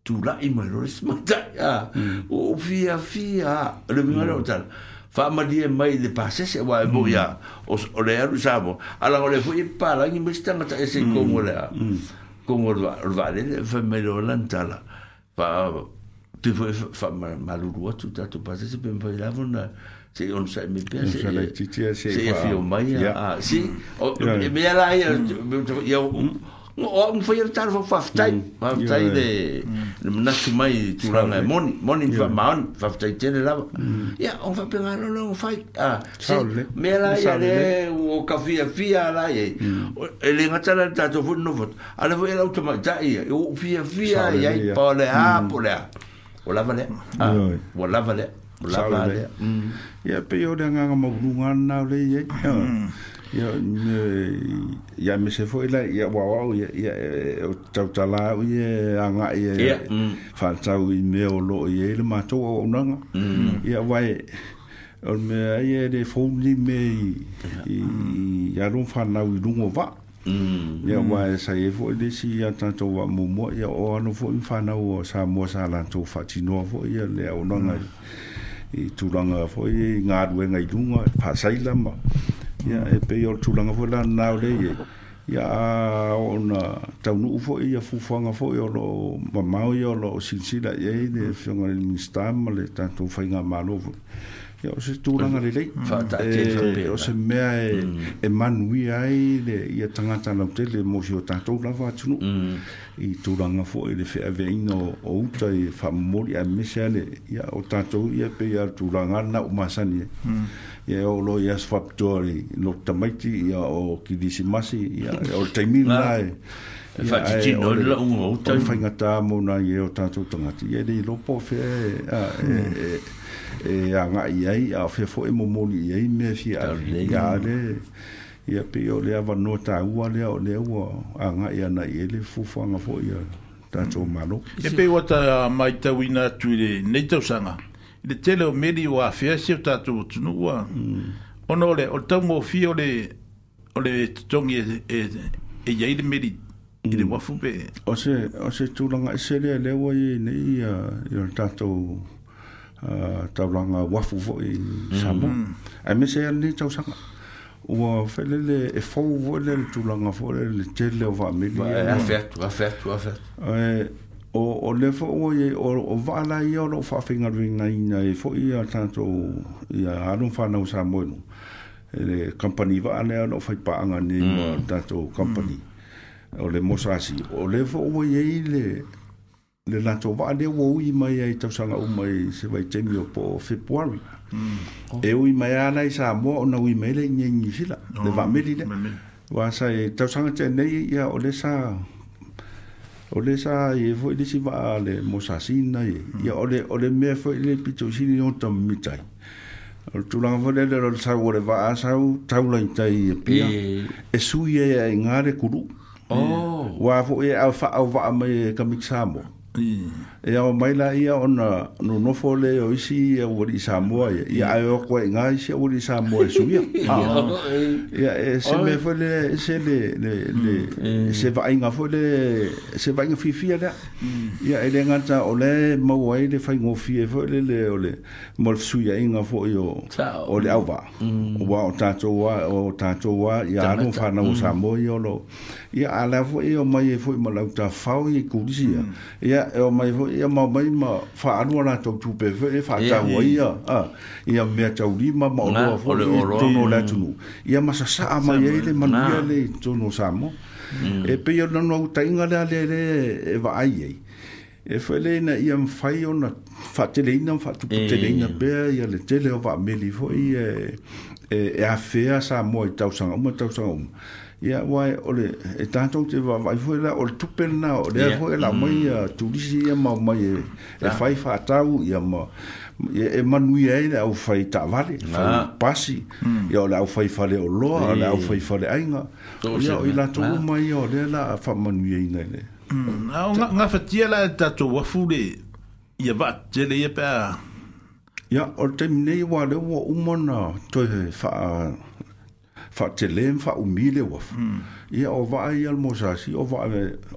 tu la i mai rois ma ta a o fi a fi a le mi mm. tal fa ma di e mai le pase se wa mm. bo ya o, o le ru sa mo ala o le fu i pa la ni mi sta ma ta se mm. komo le a mm. komo va va le fa me lo lan ta la fa pe foi fa maluru atu tatu pase se pe foi lavo na se on sa me pe se la titia e, se se fi o mai a si mm. o me la ia ia o o un foi tar fo faftai faftai de na su mai tu ra na moni moni fa man faftai tene lavo ia on va pe ngalo no fai a me la ia de o ka fi fi a la ia ele ngata mm. la tatu fo no fo ala fo ia automatia ia o fi fi ia pa le a pa le a Ah. Mm. o lava le o lava le o lava le ia pe o dia nga mo nunga na le ye ia me ia me se foi la ia wa wa ia ia o tau tala ia anga ia fa mm. tau i me o lo mm. ia le ma to o nanga ia vai o me ia de fo ni me i ia ron fa na u dungo va Mm. Ya e wa sa ye fo de si ya ta wa mo mo ya o no fo in fa na o sa mo sa la to fa ti no fo ya le o no nga mm. i tu la nga fo i nga du e nga i dunga fa sa i la ma. Ya e pe yo tu la nga fo la na o le ye. Ya o na ta no fo ya fu fo nga fo yo lo ma ma yo lo si si la ye de fo nga le minsta ma le tanto fa nga ma lo ya o se tūranga mm. le lei eh, o se mea e, mm. e manui ai le i a tangata lau te le mōsi o tātou lawa atunu mm. i tūranga fō e le whea veina o, o uta i whamori a mesea le ia o tātou ia pe ia tūranga na o masani ia o lo ia swaptua le no tamaiti ia o ki disi masi ia e o taimi lai e ia ai o le whaingata mōna ia o tātou tangati ia le lopo whea e, e e a nga i ai a fe fo e momoni i ai me fi a i a le i a pe o le a vano ta ua le a o le ua a nga i ana i e le fufu anga fo i a tato malo e pe o ta mai tau ina tu i le nei sanga i le tele o meri o a fea se o tato o tunu ua mm. ono le o tau mo fi o le o le tongi e e yai e le meri i le mm. wafu pe o se o se tūlanga i e se le lewa i nei i a i o tato Ah, taulanga wafu fo i samu. Mm-hmm. A me se ni tau sanga. Ua whelele e fau wole le tūlanga fore le tele o wha mili. Ba e afetu, afetu, afetu. Eh, o, o le fo o ye, o, o wala i o lo wha whinga rui nga ina e fo i a tanto i a arun whanau sa moenu. E le company wa ane a lo wha i paanga ni mm. tanto company. Mm. O le mosasi. O le fo o ye le le latou vaale ua ui mai ai tausaga uma i se vaitaimi o po februari e ui mai a lai samoa ona ui mai le igeigi sila le vaameli le ua sa e tausaga teenei ia o le sa o le sa e foi lesi vaa le mosasina e ia o le o le mea foi le pitoisini o tamamitai o le tulaga foi lele lo le sau o le vaa sau taulaitai e pia e sui ai aigā le kuluu ua foʻi e au faaauvaa mai e kamiksa moa 嗯。ia o mai la ia ona no no fole o isi ia o li Samoa ia ia ai o koe nga isi o li Samoa e su [LAUGHS] ia ia e se me fole e se le le le mm. Mm. se va inga fole se va inga fifi ia ia e ele nga ta o le mau ai le fai ngofi e fole le o le mo su ia inga fo io o le au va o mm. wa o tato wa o tato wa ia no fa na o Samoa ia lo ia ala fo ia mai fo mo la ta fau ia kulisia ia o mai fo ia ma mai ma fa e anu ah, mm. mm. e ana tau tu pe fe fa ta wa e ia a ia me tau li ma ma o fo to no la tu ia ma sa sa ma ia le ma ia le to no sa mo e pe io no no ta inga le le e va ai e e fe le na ia ma fa io na fa te le ina fa tu te le ina pe ia le te le va me li fo ia e a fe sa mo tau sa mo tau sa mo ya wai ole e tātou te wai hoi la ole tupen na ole yeah. hoi la mai a mm. turisi ia ma mai e, e fai fātau ia ma e, e manui ai le au fai tāwale fai pasi mm. ia ole au fai fale o loa ole au fai fale ainga ia oi la tō mai o ole la fa manui ai mm. nga ne na mm. ngā whatia la e tātou wafu le ia wa tere ia pēr ia ole te minei wā le ua umana toi fa fa te lem fa umile wa mm. ia o va ia mo sa si o va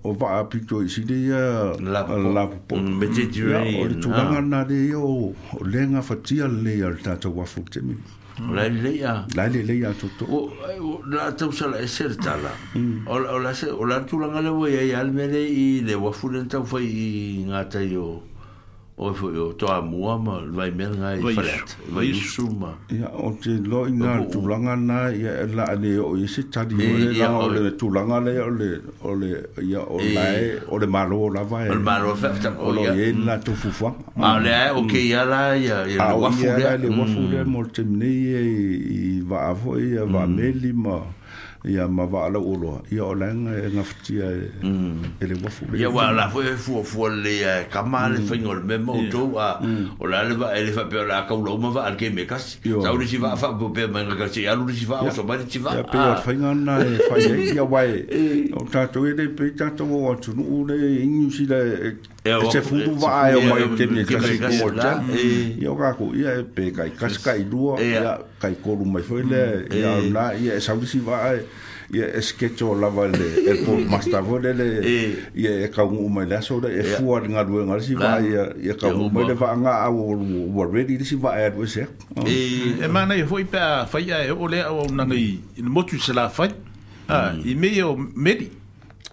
o va pito si de ia la la po me te dure o le tu nga na de o lenga fa tia hmm. le ia ta to wa fu te mi la le ia la le le ia to to o la ta sa la ser ta la hmm. o la o la se o la tu nga le wa ia al me le i le wa fu le ta fa i nga ta yo o fo yo to a mua ma vai mer nga i fret vai suma ya o te lo inga tu langa na ya e la ne o i se tadi o le la o e. e. le tu langa le o le o le ya o le o le malo la vai o le malo fa o le ye na tu fu fa ma le o ke ya mm. la ya ya wa fu le wa fu le mm. mo te ne i va avo ya va me mm. lima ia ma va ala ulo ia ola nga nga fti e le wa fule e ia wa la fo fo fo le ka ma le fa ngol me mo to a ola le va le fa pe la ka ulo ma va alke me kas sa uri si va fa bo pe ma ka si alu si va o so ba ni si va ia pe fa nga na e fa ye ia wa e [LAUGHS] o ta to e le pe ta to wo tu nu le ingu si le e o se fundu va e o mai te ni kasi ko o ja e- i o kako i e pe kai kasi kai lua i a kai koru mai foi le mm, i a una e- i e saurisi va e i e skecho lava le e po mastavo le le e. i e kaungu umai le aso da e fua ni ngadu e ngarisi va i e kaungu umai le va nga a o o redi disi va e adu e se e mana mm. i foi pe a fai a e o le a o nangai in motu se la fai ah, mm. i me o medi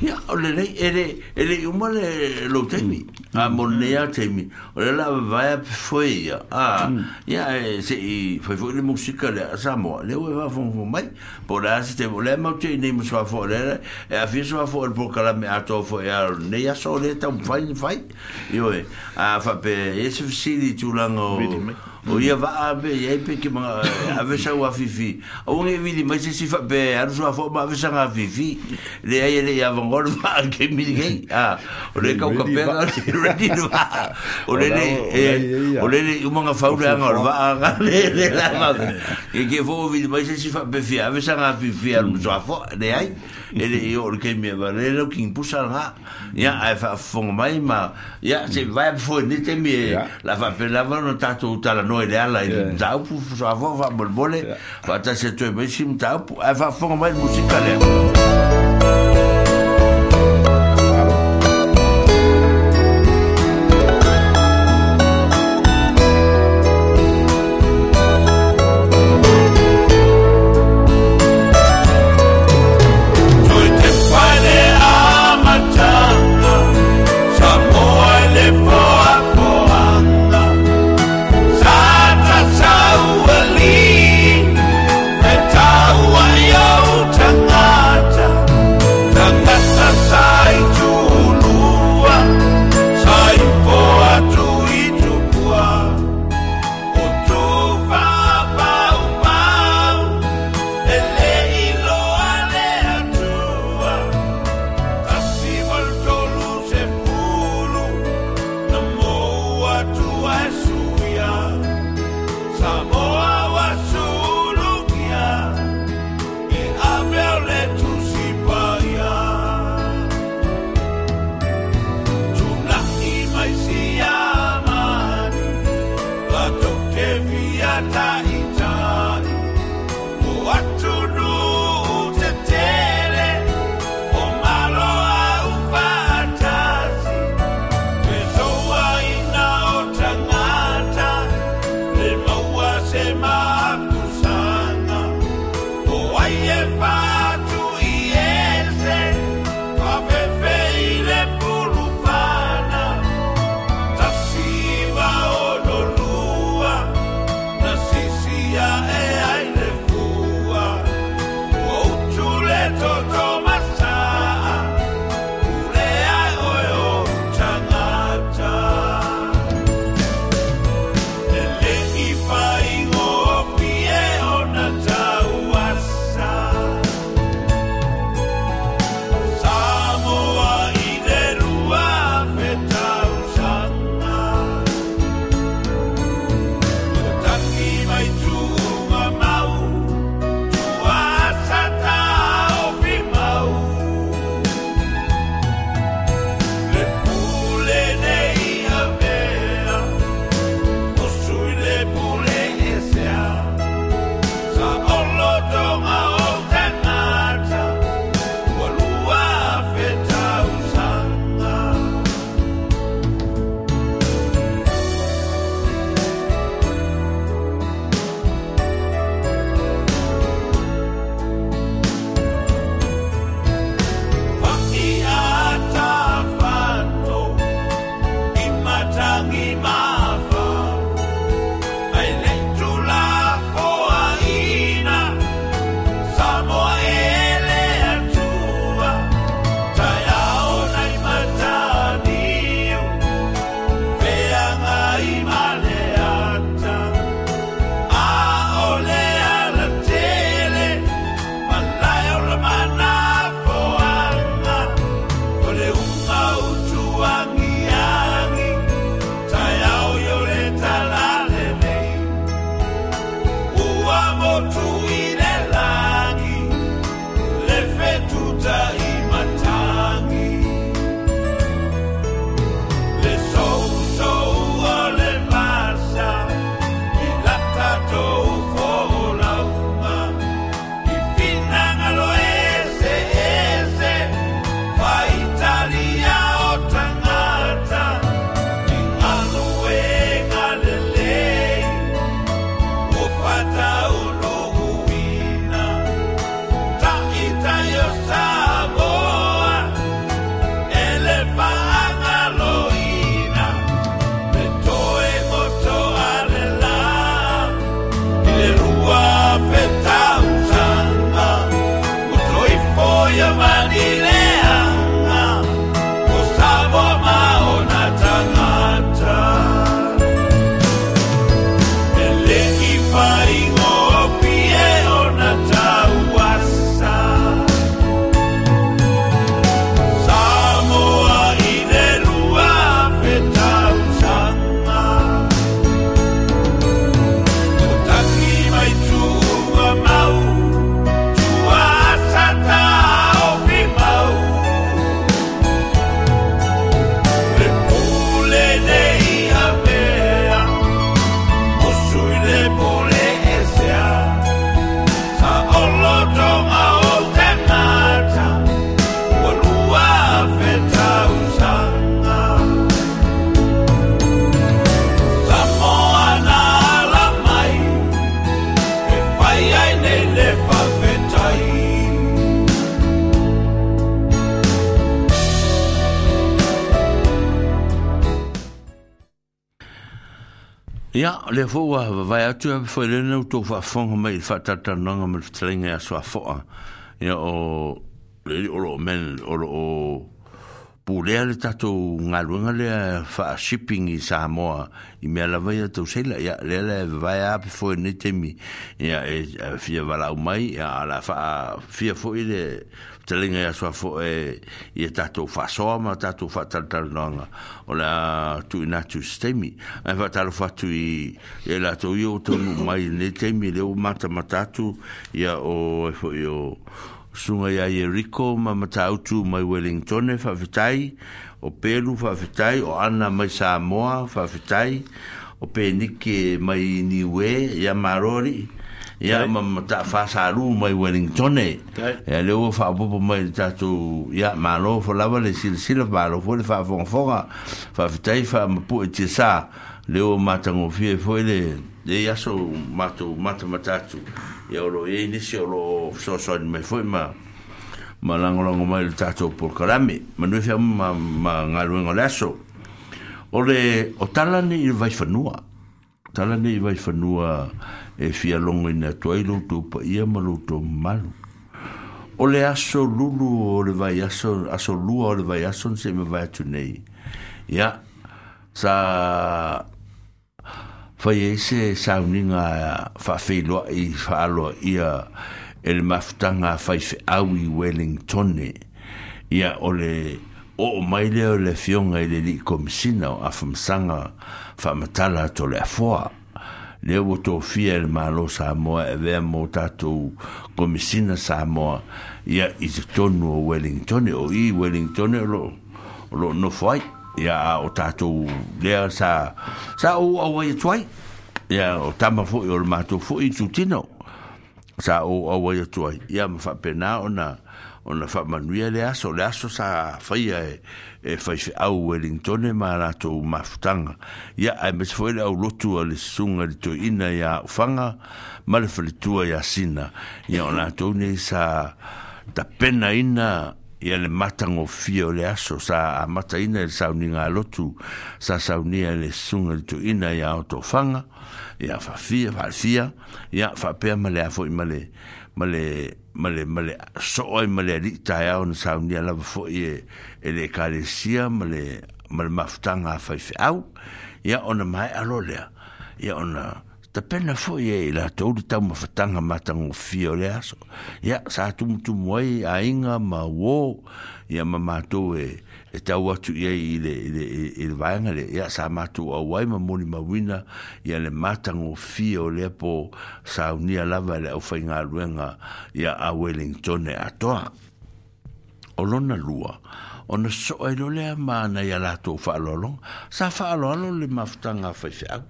Ya, ole le ele e ele uma le lo temi. A monnea temi. Ole la vai foi ya. Ah. Ya, e se foi foi le musica le samo. Le o va von von mai. Por as te vole ma te nem so a fora. E a fi so a fora por cala me a to foi a ne ya so le tan fai fai. Yo. A fa pe esse si di tu lango o ia va a be ye pe ki ma a ve sa wa fi fi o nge vi di mai se si fa be a ru fa ma ve sa nga fi fi le ai le ia va ngor ma ke mi ge a o le ka ka pe na re di no o le le e, o le le u ma nga fa u le nga ro va a ga le le la ma [LAUGHS] ke ke vo vi di mai se si fa be fi a ve sa nga fi fi a ru sa fo le ai ele io e o ke mi va le lo ki impusa nga ya a e fa fo mai ma ya se va fo ni te mi la va pe la va no ta tu ta noelella e taupu fusavo va bolbole fata se tu besim va un peu de le fo wa vai atu a fo le no to fa fo ma i fa ta ta no ma tlinga a so fo a o le o lo men o lo o pu le le ta to nga lu nga le shipping i sa mo i me la vai atu se la ya le le vai a fo ni te mi ya e fi va la mai ya la fa fi fo i le te linga ia swa fo e ia tatou whasoa ma tatou whatalatala noanga o la tu ina tu stemi ai wha talo tu i e la tau i o tonu [LAUGHS] mai ne temi leo mata matatu ia o e fo i o sunga ia i Eriko ma matautu mai Wellington e whawhitai o Peru whawhitai o Ana mai Samoa whawhitai o Peniki mai Niwe ia Marori ya ma ta fa sa lu mai wellington e e le o fa po mai ta tu ya ma lo fo la vale sil sil ma lo fo le fa fo fora fa tai fa ma po ti sa le o ma ta mo fi e fo le de ya so ma tu ma ta ma ta tu e o lo e ni si o lo so so ni mai fo e ma ma lango lango mai le ta tu po karami ma nu fa ma ma ngalo ngo laso o le o talani i vai fa nua talani i vai fa nua e fialoga ina atuai loutou paia ma loutou mamalu o le aso lulu o le vai aso aso lua o le vai aso na seʻi mavae atu nei ia sa fai ai e se sauniga faafeiloaʻi faaloaʻia e le mafutaga faifeʻau i wellingtone ia o le oo mai lea o le afioga i le lii komisina o afamasaga faamatala ato le afoa le o tofia e malo mo e vea mo tatou komisina Samoa ia i te tonu Wellington o i Wellington o lo, lo no fai ia o tatou le sa sa o o ai tuai ia o tama fo yo le matou fo i tutino sa o o ai tuai ia ma fa pena ona ona fa manuia le aso le aso sa faia e e eh, fai fe au Wellington e mālato mafutanga. Ia ai mes foi au lotu a le sunga le to ina ia ufanga, ma le whalitua ia sina. Ia o nātou ne sa ta pena ina ia le matango fia le aso, sa a mata ina le sauninga lotu, sa saunia le sunga le to ina ia o to whanga, ia whawhia, whawhia, ia whapea ma le afo i ma le, ma le male male so male li taia on sauni ala fo e ele kalesia male male maftanga fai au ia ona mai alo le ia ona ta pena fo e ila tolu tau mafatanga matango fio le aso ia sa tumutumu ai ainga ma wo ma mamatou e e tau atu ia i le, i le, le vaenga le, ia sa o wai ma moni ma wina, ia le matango fia o le po sa ala lava le au fai ngā ruenga ia a Wellington e atoa. O lona lua, o no na soa i lolea maana ia lato o fa'alolo, sa fa fa'alolo le nga fai fai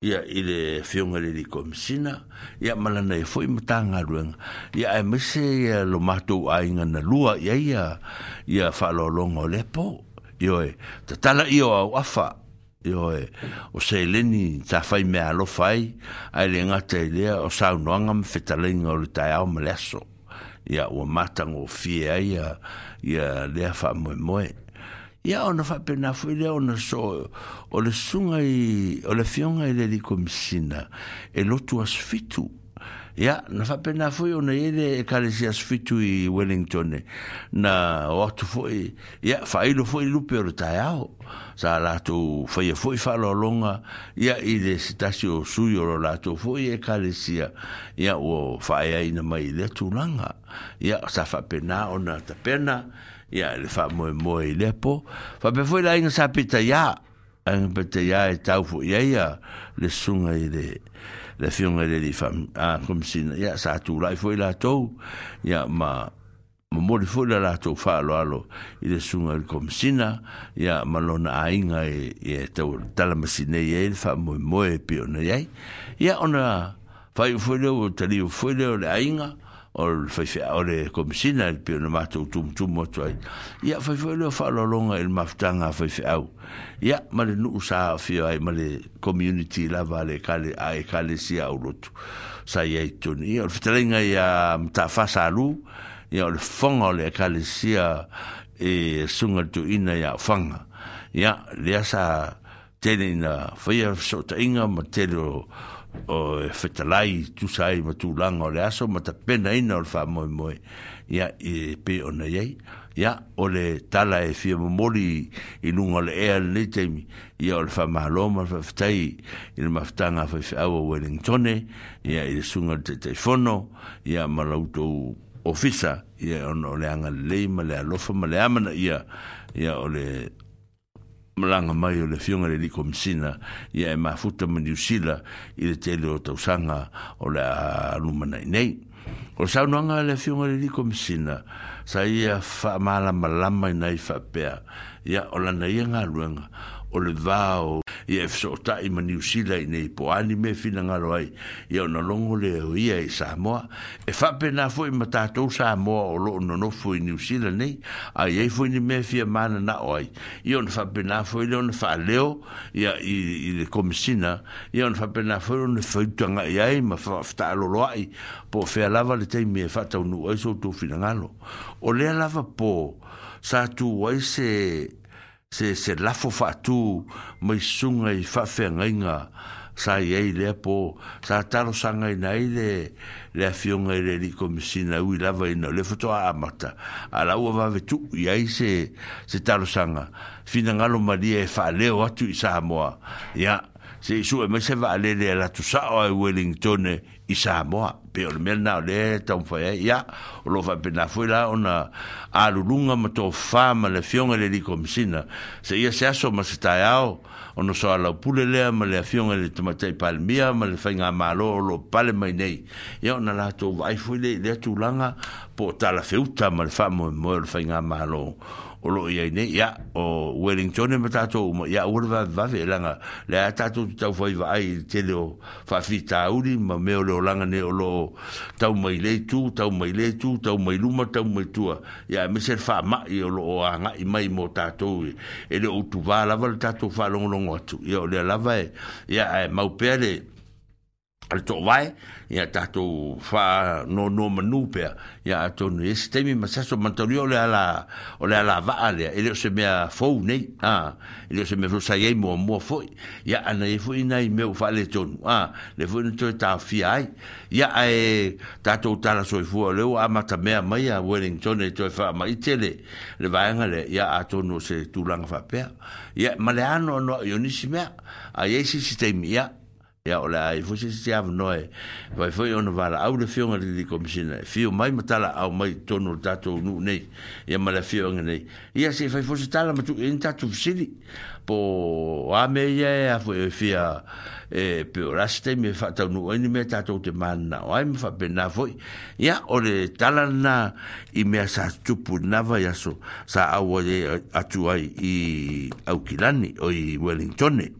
ia i le fiuga le likomasina ia malanai e foʻi matagaluega ia e mase ia lo matou aiga na lua ia ia ia faaloaloga o le po ioe tatala ia o au afa ioe o seleni tafai mea alofa ai ae le gata i lea o saunoaga ma fetalaiga o le taeao ma le aso ia ua matagofie aia ia lea faamoemoe ia ona faapena foi lea ona so o le suga i o le afioga i le alikomisina e lotu fitu. ia na faapena foi ona iai le ekalesi fitu i Wellington e. na o atu foi ia faailo foi lupe o le taeao sa latou faia foi faaloaloga ia i le setasi o sui o lo latou foi ekalesia ia ua faaeaina mai i le atulaga ia sa faapena ona tapena ya le fa mo mo i le po fa pe foi la ina sa pita ya an pita ya e fu ya ya le sunga ide le le fiunga le di fa a kom sin ia sa tu la foi la to ia ma mo mo le foi la la to fa lo alo i le sunga le kom sina ia ma lo na ai nga e e tau tala ma sin ia le fa mo mo e pio na ya ia ona fa foi le o tali foi le o o fai fai ore komisina il pio na matou tum tum mo toi ia fai fai lo fa lo longa il maftanga fai fai au ia ma le sa fio ai ma community la vale kale ai kale si au lotu sa ia i tuni ia o fitalenga ia mta fa salu ia o fonga le kale sia e sunga tu ina ia fanga ia lea sa tele ina fai a sota inga ma tele o o e fetalai tu sai ma tu langa o le aso ma ta pena ina o le wha moe moe ia e pe o na iei ia o le tala e fia mamori i lunga le ea le neitemi ia o le wha mahalo ma le whaftai i le mafutanga fai whaawa Wellingtone ia i le sunga le te teifono ia ma lauto ofisa ia o le anga le lei ma le alofa ma le amana ia ia o le malanga mai o le fiunga le liko msina ia e mafuta ma niusila i le tele o tausanga o le alumana i nei. O sau noanga le fiunga le liko msina sa ia wha maala malama i nei wha pea ia o lana ia ngā luenga o le vao i e fso ta i ma New Zealand nei po ani me fina ngaro ai i au nalongo le o ia i e Samoa e fape na fo i matatou Samoa o lo no fo i ni usila nei a i fo i ni me fia mana na o ai i au na fape na fo i le o na faa leo i le komisina i au na fape na fo i le o na fautanga i ai ma fata alolo ai po fea lava le teimi e fata unu ai so tu fina ngalo o lea lava po sa tu waise se se lafo fa tu mai sunga i fa fe nga sa ye le po sa taro sanga i nei le le fiunga i le li komisina u lava i le foto a amata ala u va vetu i ai se se taro sanga fina ngalo maria e fa le o atu i sa moa ya se su e me se va le le la tu sa o wellington i Samoa pe o le de le tau ia o lo pena fui la ona alulunga ma fama whā ma le se ia se aso ma se tai ao ono so ala pule lea ma le fionga le palmia ma le malo lo mai nei y ona la tō vai fui le tu tūlanga po tala feuta ma le malo olo lo ia ne ia o Wellington me ta to mo ia ulva va ve langa la ta to ta foi va ai tele o fa fita uri ma me o lo langa ne o lo ta mai le tu ta mai le tu ta mai luma ta mai tua ia me ser fa ma i o lo anga i mai mo ta to e le o tu va la va ta to fa lo lo ngo tu ia o e, e le la va ya mau pele le to vai ia tatou fa no no manu pe ia to ne stemi ma sa so o le ala o le ala va ale ele se me fo nei ah ele se me fo sa ye mo mo fo ia ana e fo ina i me le ton ah le fo no to ta fi ai ia e tatou tala so fo le o ama mea me mai a wellington e to fa e mai tele le va ngale ia a to se tulanga fa pe ia ma ano no yo ni si me a ye si stemi ia ya ole ai fusi si av noi vai foi on vala au le fiong ali di komisina fiu mai matala au mai tonu tatu nu nei ya mala fiong nei ya si fai fusi tala matu in tatu fsili po ame ya ya foi e fia e pe raste me fa tau nu ni me tatu te manna ai mi fa bena foi ya ole tala na i me sa tupu na vai sa au ye atu ai i au kilani o i wellington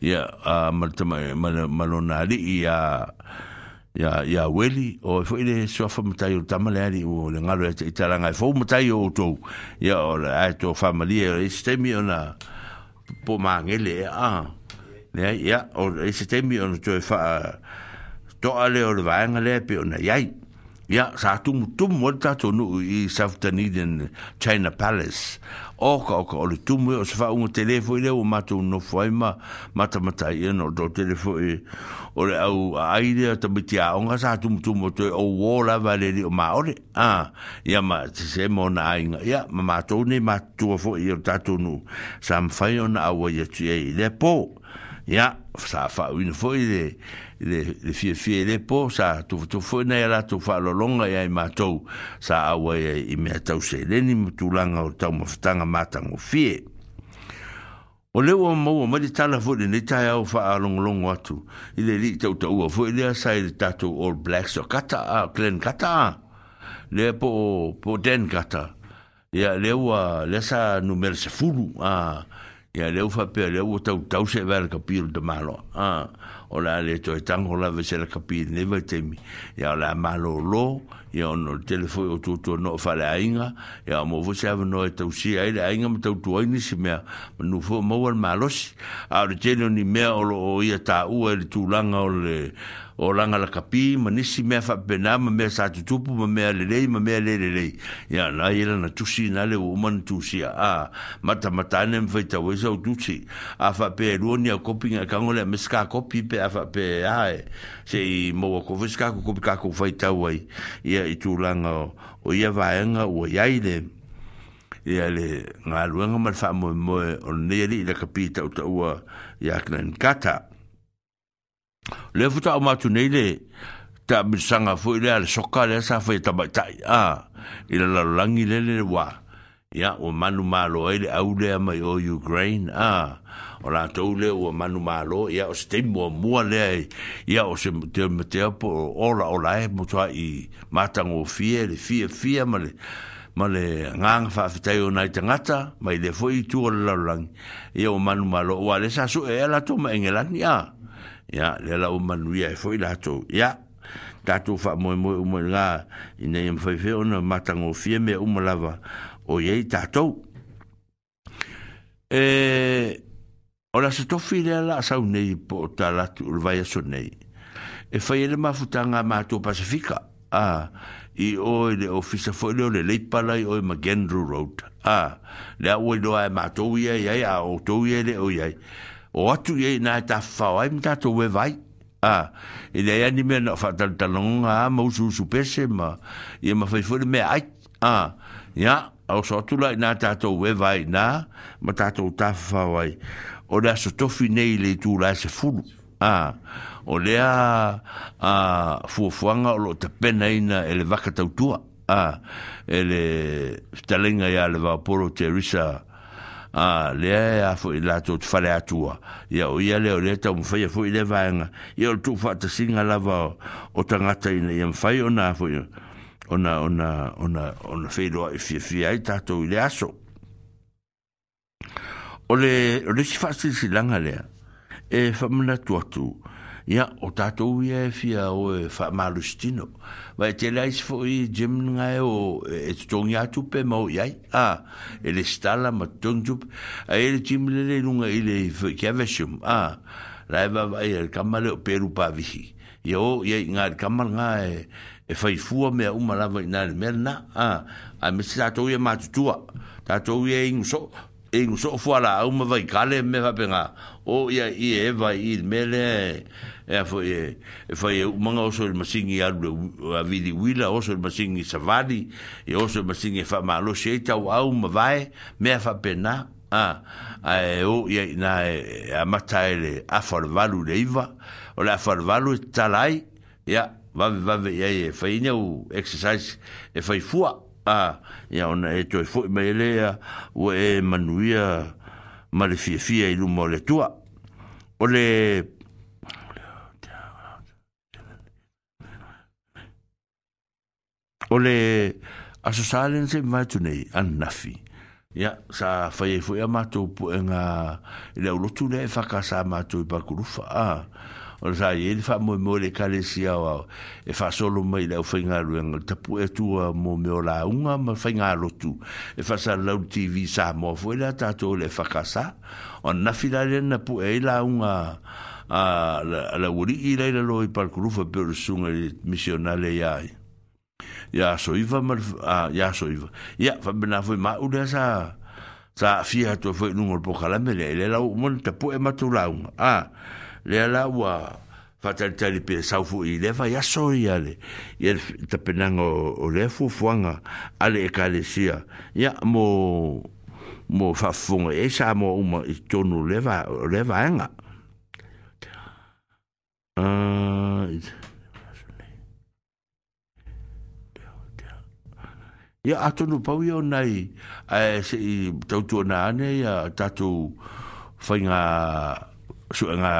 ya a malta mal malonari ya ya ya weli o foi e le sua fa mata yo tamalari o le ngalo e tala ngai fo e mata yo to ya o le ato familia este mi ona po mangele e, a ne ya o este mi ona to fa to ale o le vanga le pe ona ya ya sa tu tu mota to no i south tanidin china palace o ka o ka ole tumu e, o sa whaunga telefo i leo mata e, no whaima mata mata i ano do telefo i e, o le au aire a tamiti a onga sa tumu tumu o toi o wola vale li o maore a ia ma te se mo na ainga ia ma mata ne matua fo i o tatunu sa mwhai o na awa i atu e i le po ia sa whaunga fo i le le le fie fie le po sa tu tu fo na era tu fa lo longa ya e i mato sa awe ya e i me tau se le ni tu langa o tau mafutanga mata ngo fie o le o mo mo di tala fo le ta ya o fa a long long watu i le li tau tau fo le sa ta tu all blacks o kata a clan kata le po po den kata ya le wa le sa numero se fulu a ya le ufa pe le uta uta se ver kapir de malo ah ola le to etan ola ve se kapir ne ve temi ya la malo lo ya no telefoni o tutu no fa la inga ya mo vo se no eta usi ai la inga mo tutu ai ni se me no fo mo wal malos ar ni me o ia ta u el tu langa o le o langa la kapi ma nisi mea fa pena ma mea sa tutupu ma mea lelei ma mea lelelei ya na yela na tusi na le o man tusi a ah, mata mata ne mfa ita weza o tusi a fa pe ruo ni a kopi nga kangole a meska kopi pe a fa pe a e se i mo wako veska ko kopi kako fa ita wai ya i tu langa o o ia vaenga o yaile ia le ngā luenga mal wha moe moe o nere i la kapi tau taua ia kna nkata ia le futa o matu nei le ta misanga fo ile al soka le sa fo ta ta a ile la langi le le wa ya o manu malo ile au le mai o ukraine a o la to le o manu malo ya o ste mo mo le ya o se te mete po ola ola e mo tua i matang o fie le fie fie ma le ma le ngang fa fa tai onai te ngata mai le fo i tu o la langi ya o manu malo o le sa su e la to ma engelani ya ya le la o manuia e foi la to ya ta tu fa mo mo mo nga ina im foi fe ona mata ngo fie me o malava e, o ye ta to e ora se to fi le la sa un nei po ta la tu vai so nei e foi le ma futanga ma to pacifica a i o le ofisa foi le le leipala i o i magendru road a le do ai doa e mātou ia ia o tou ia le o iai o atu ye na ta fao ai mta to we vai a e dai ani me na fa tal tal long a ma su su pese ma ye ma fa fur me ai a ya au so tu la na ta to we vai na ma ta to ta fao ai o da so to fine le tu la se fulu a o le a a fu fuanga o lo te pena ina ele vaka tau tua a ele talenga ya le va poro terisa a Ah, le a fo i la to fale atua ia o ia le o le ta mfa ia fo i le vanga ia o tu fa ta singa la va o ta ngata ina ia mfa i ona fo ia ona ona ona ona fe do i fie fie ai tato i le aso o le o le si fa si si langa le e fa mna tu atu ya o tatou ia e fia o e faamalusitino ma e teleaisi foʻi jimn gae o e, e totogi atu pe ma oi ai a e le stala ma totogi tupe ae le jim lele luga i le foikeavesium a lae vaavaai a e le kama le o pelu pavihi ia o iai gale kamalaga e e faifua mea uma lava ina le mea lanā a ae ma se tatou ia matutua tatou ia igu soo e ngu so e fuala au mawai kale me fapenga o ia i eva i mele e, e, e a foi e foi o manga oso o masingi a a vidi wila oso o masingi savali e oso o masingi fa e malo cheita o au ma vai me fa pena a a e o e na a mata ele a for valu leiva o la for valu talai ya va va e foi o exercise e foi fua a ya ona e to foi melea o e manuia male fie fie i lumo le tua o le o le aso salen se mai tu nei an nafi ya sa fai e fai amato po e nga le au lotu le e faka sa amato i pakurufa a o sa i ele fai moe moe le kare si au au e fai solo mai le au fai ngaru e nga tapu e tua mo me o la unga ma fai ngā lotu e fai sa lau tv sa moa fai la tato le faka sa o nafi la le na pu e la unga a la uri i leila lo i pakurufa pe o le sunga le missionale i ai Ya so iva mar ya so iva. Ya fa bena foi ma uda sa. Sa fia to foi numero po kala mele le la u mon te po ema tu laung. A le la u fa tal tal pe sa fu i le fa ya so ia le. Ye te penango o le fu fuanga ale e kale sia. Ya mo mo fa fu e sa mo u mo to nu le va le va anga. Ah. Uh, ia atonu pau ia onai ae seʻi tautuana ane ia tatou faiga suʻega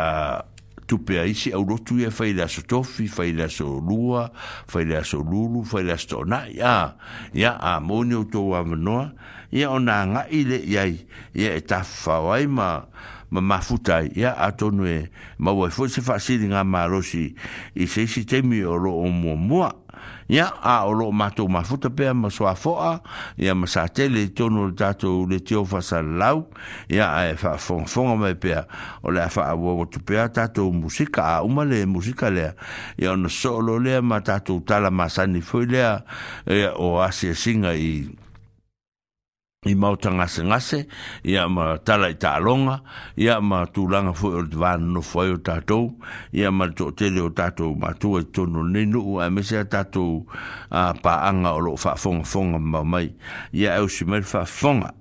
tupea isi aulotu ia fai le aso tofi fai le aso lua fai le aso lulu fai le aso toʻanaʻi a ia a moni outou avanoa ia ona agaʻi leʻi ya ia e tafafao ai ma ma mafuta ya atonu e ma wo e fo se fa si nga ma rosi i se si temi o ro o mo mo ya a lo mato ma futa pe ma so afoa ya ma sa tele tonu tato le tio fa lau ya e fa fon fon ma pe o le fa wo wo tu pe tato musika o ma le musika le ya no solo le ma tato tala ma sa ni foi le o asia e singa i i mau ta ngase i a ma tala i ta i a ma tū langa fwoi o te vāna no fwoi o tātou, i a ma tō tele o tātou ma tūa i tono nenu u a mese a tātou uh, pā anga o lo fwa fonga mau mai, i a eusi mai fonga,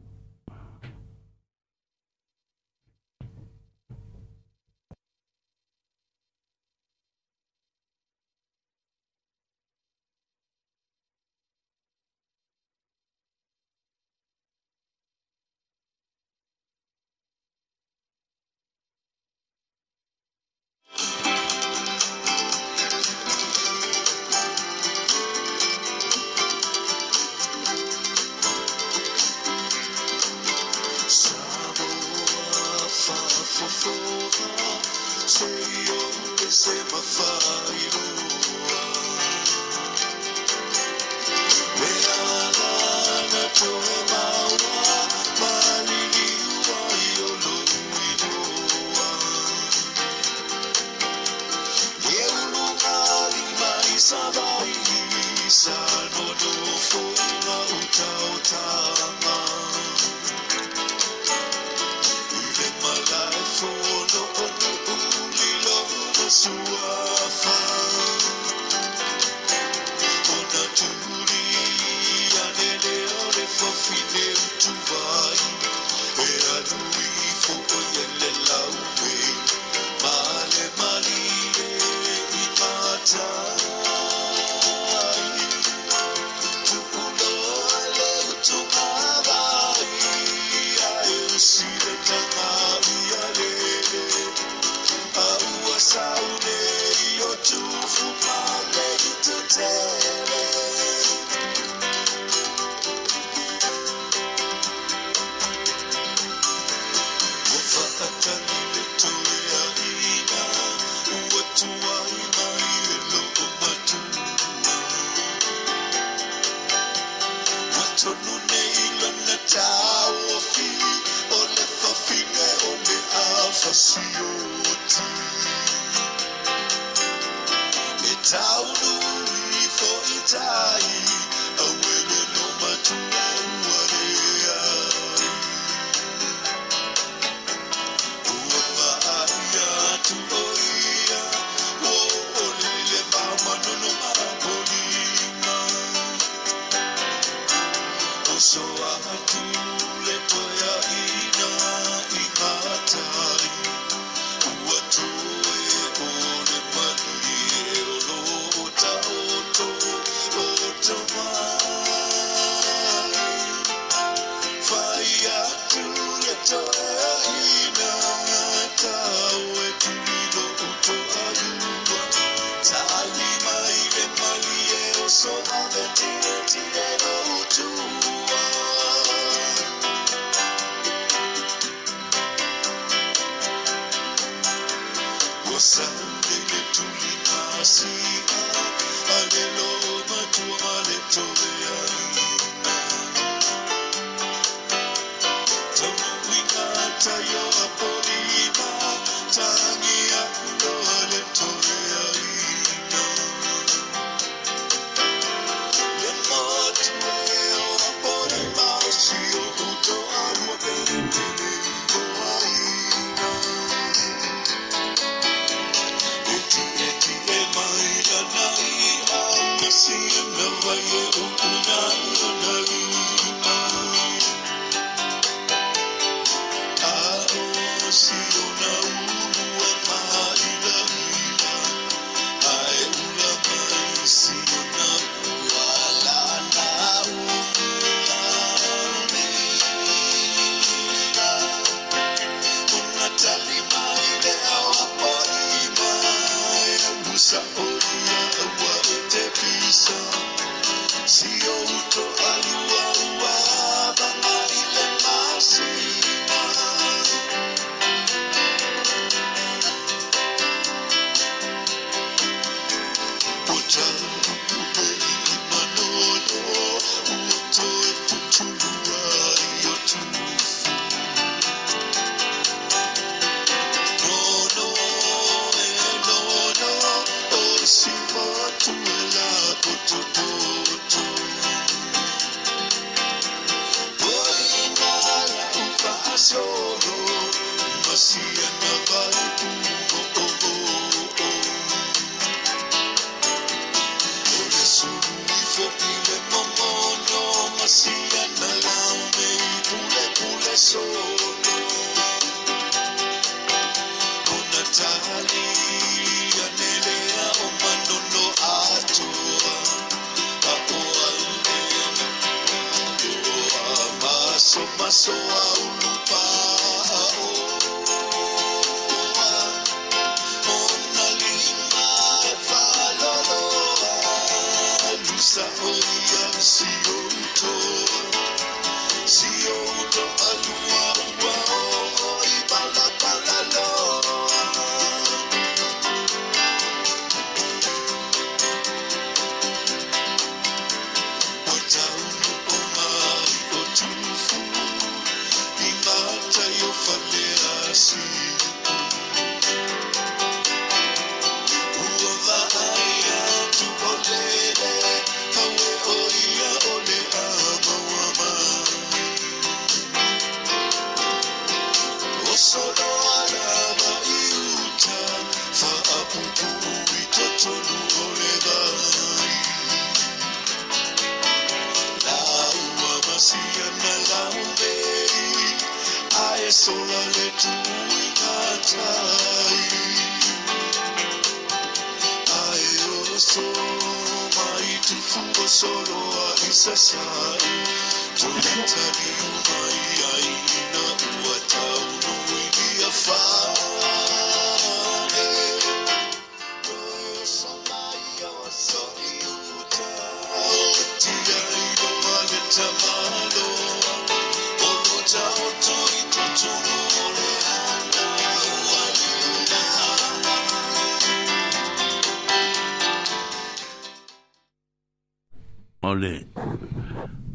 ole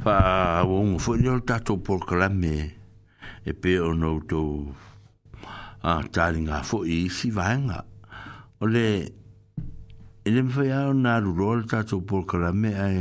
fa wong fo ni tato por klame e pe o to a talinga fo i si vanga ole ele me fa ya na rol tato por klame ai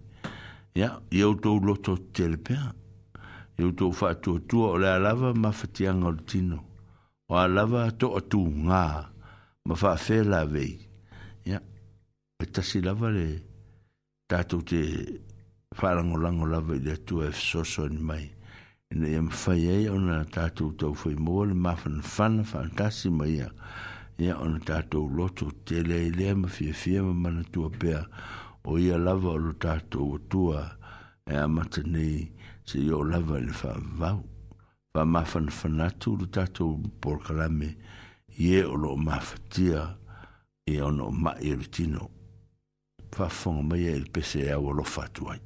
Ya, yow tou loto tetele pe a. Yow tou fwa tou tou a ole a lava ma fati a nga loutino. Wa lava a tou a tou nga. Ma fwa fe la vey. Ya, pe tasi lava le ta tou te fwa lango lango lava e de tou e fsoso ni may. E me fwaye, ona ta tou tou fwaye mwole, ma fwana fwana, fwana tasi may ya. Ya, ona ta tou loto tetele e le, ma fwe fwe, ma manatou a pe a. o ia lava o lo tatou tua, e amata nei se ia o lava i le faavavau faamafanafana atu lo tatou polokalame i e o lo mafatia ia ma o maʻi e le tino mai pese e au alofa ai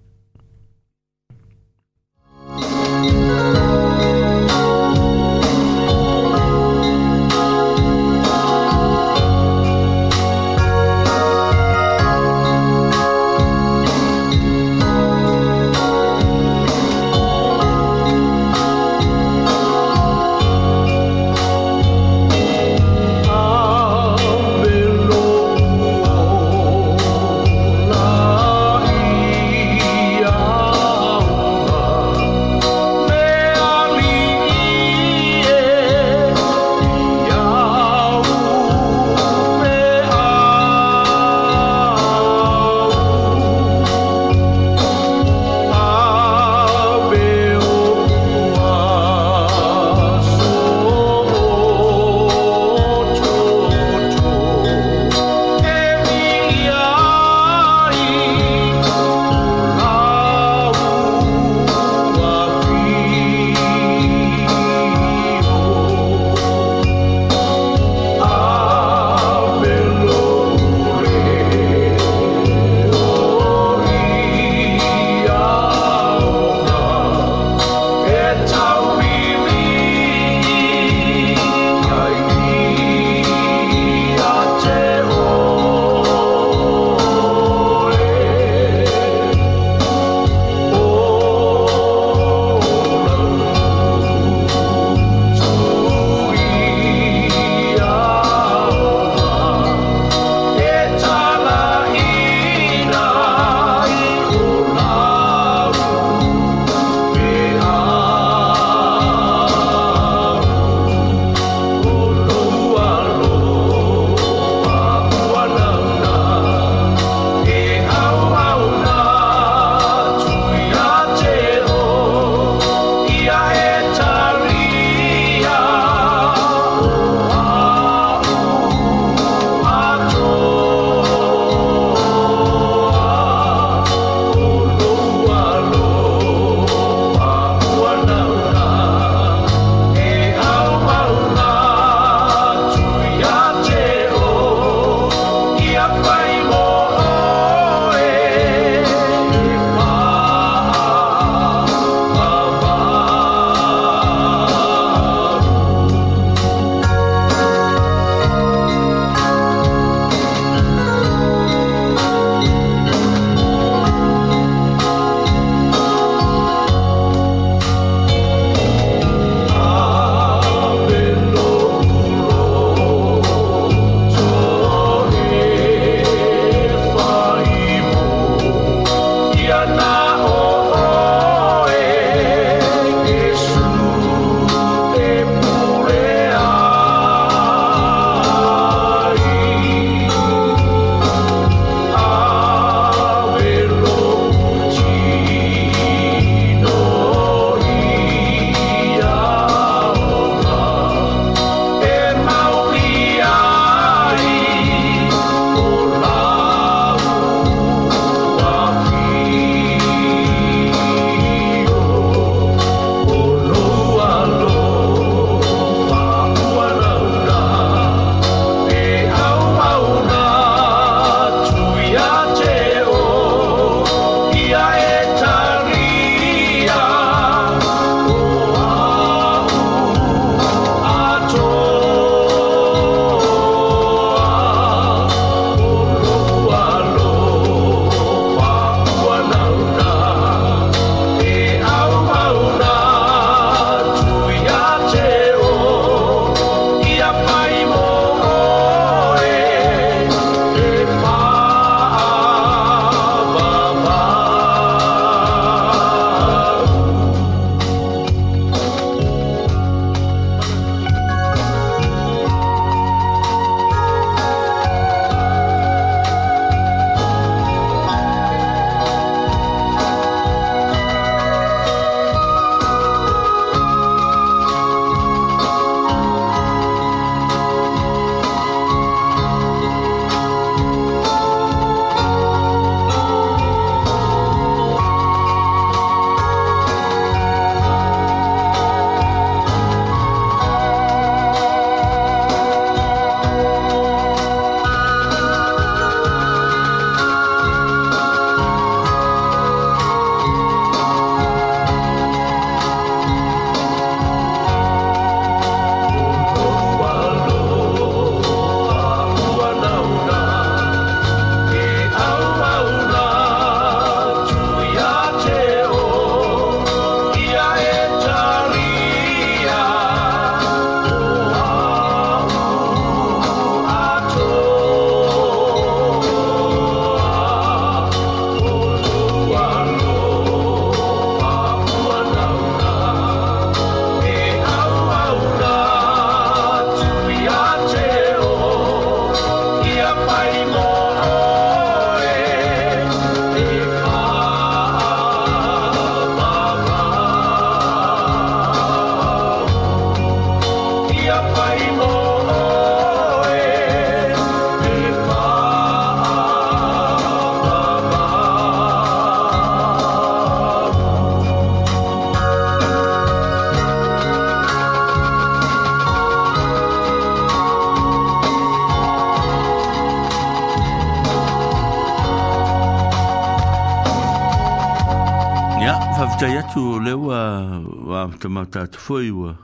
futa mata te whaiwa.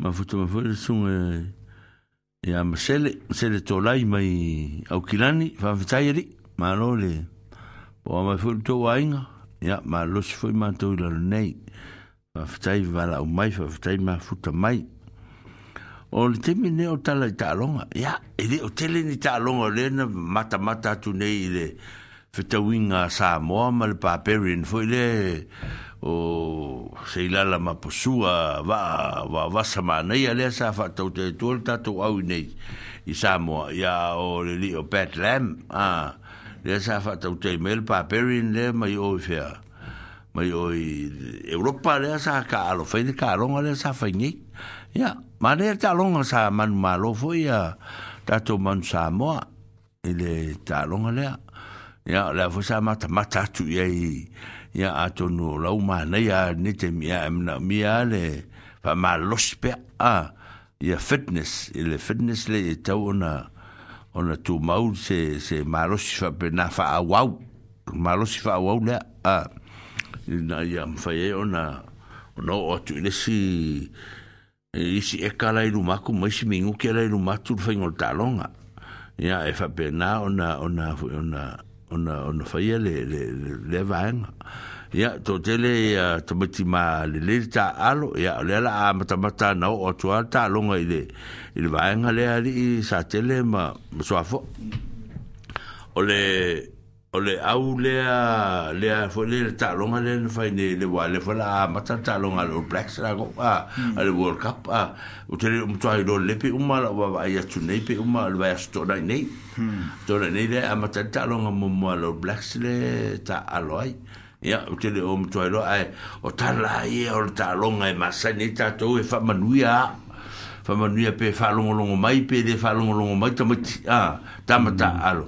Ma futa ma whaiwa sunga e... E a masele, masele tō lai mai au kilani, whawhitai eri, ma alo le. Po a mai whaiwa tō wainga, ia, ma alo si whaiwa ma tō ilaro nei. Whawhitai wala au mai, whawhitai ma futa mai. O le temi ne o tala i tālonga, ia, e le o tele ni tālonga le na mata mata atu nei le whitawinga sa moa ma le pāperi, le o se ilala mapusua va va va samana ia le sa fa tau te tuol tatu au nei i Samoa ia o le li o pet Lam a le sa fa tau te mel pa perin le mai o fea mai o Europa le sa ka alo fa ka longa le sa fa ni ia ma le ta longa sa man malo fo ia tatu man Samoa ile ta longa le ia le fo sa mata mata tu ia ia atonu lau mana ia ni te mia emna mia le fa ma lospe a ia fitness i le fitness le e tau ona ona tu mau se se malosi fa pe na fa awau malosi fa awau le a na ia mfaye ona ona o tu le si e si e kala i lumaku mai si mingu ke la i lumatu fa ingol talonga ia e fa pe na ona ona ona ona ona faia le le le vang ya to tele ya to mati ma le le ta alo ya le la mata mata na o to ta longa ile ile vang ale ali sa tele ma so afo ole o le au lea lea fo le ta longa le fa ni le wa le fa la ma ta ta longa le black sa go a le world cup a o te mo tsai do le pe uma la wa ya tu nei pe uma le wa sto nei nei to le nei le a ma ta ta longa mo mo le black sa le ta aloi ya o te o mo tsai lo a o ta la ye o ta longa e ma sa ni ta to e fa manuia fa manuia pe fa longo longo mai pe le fa longo longo mai ta mo ta ta ma ta hmm. alo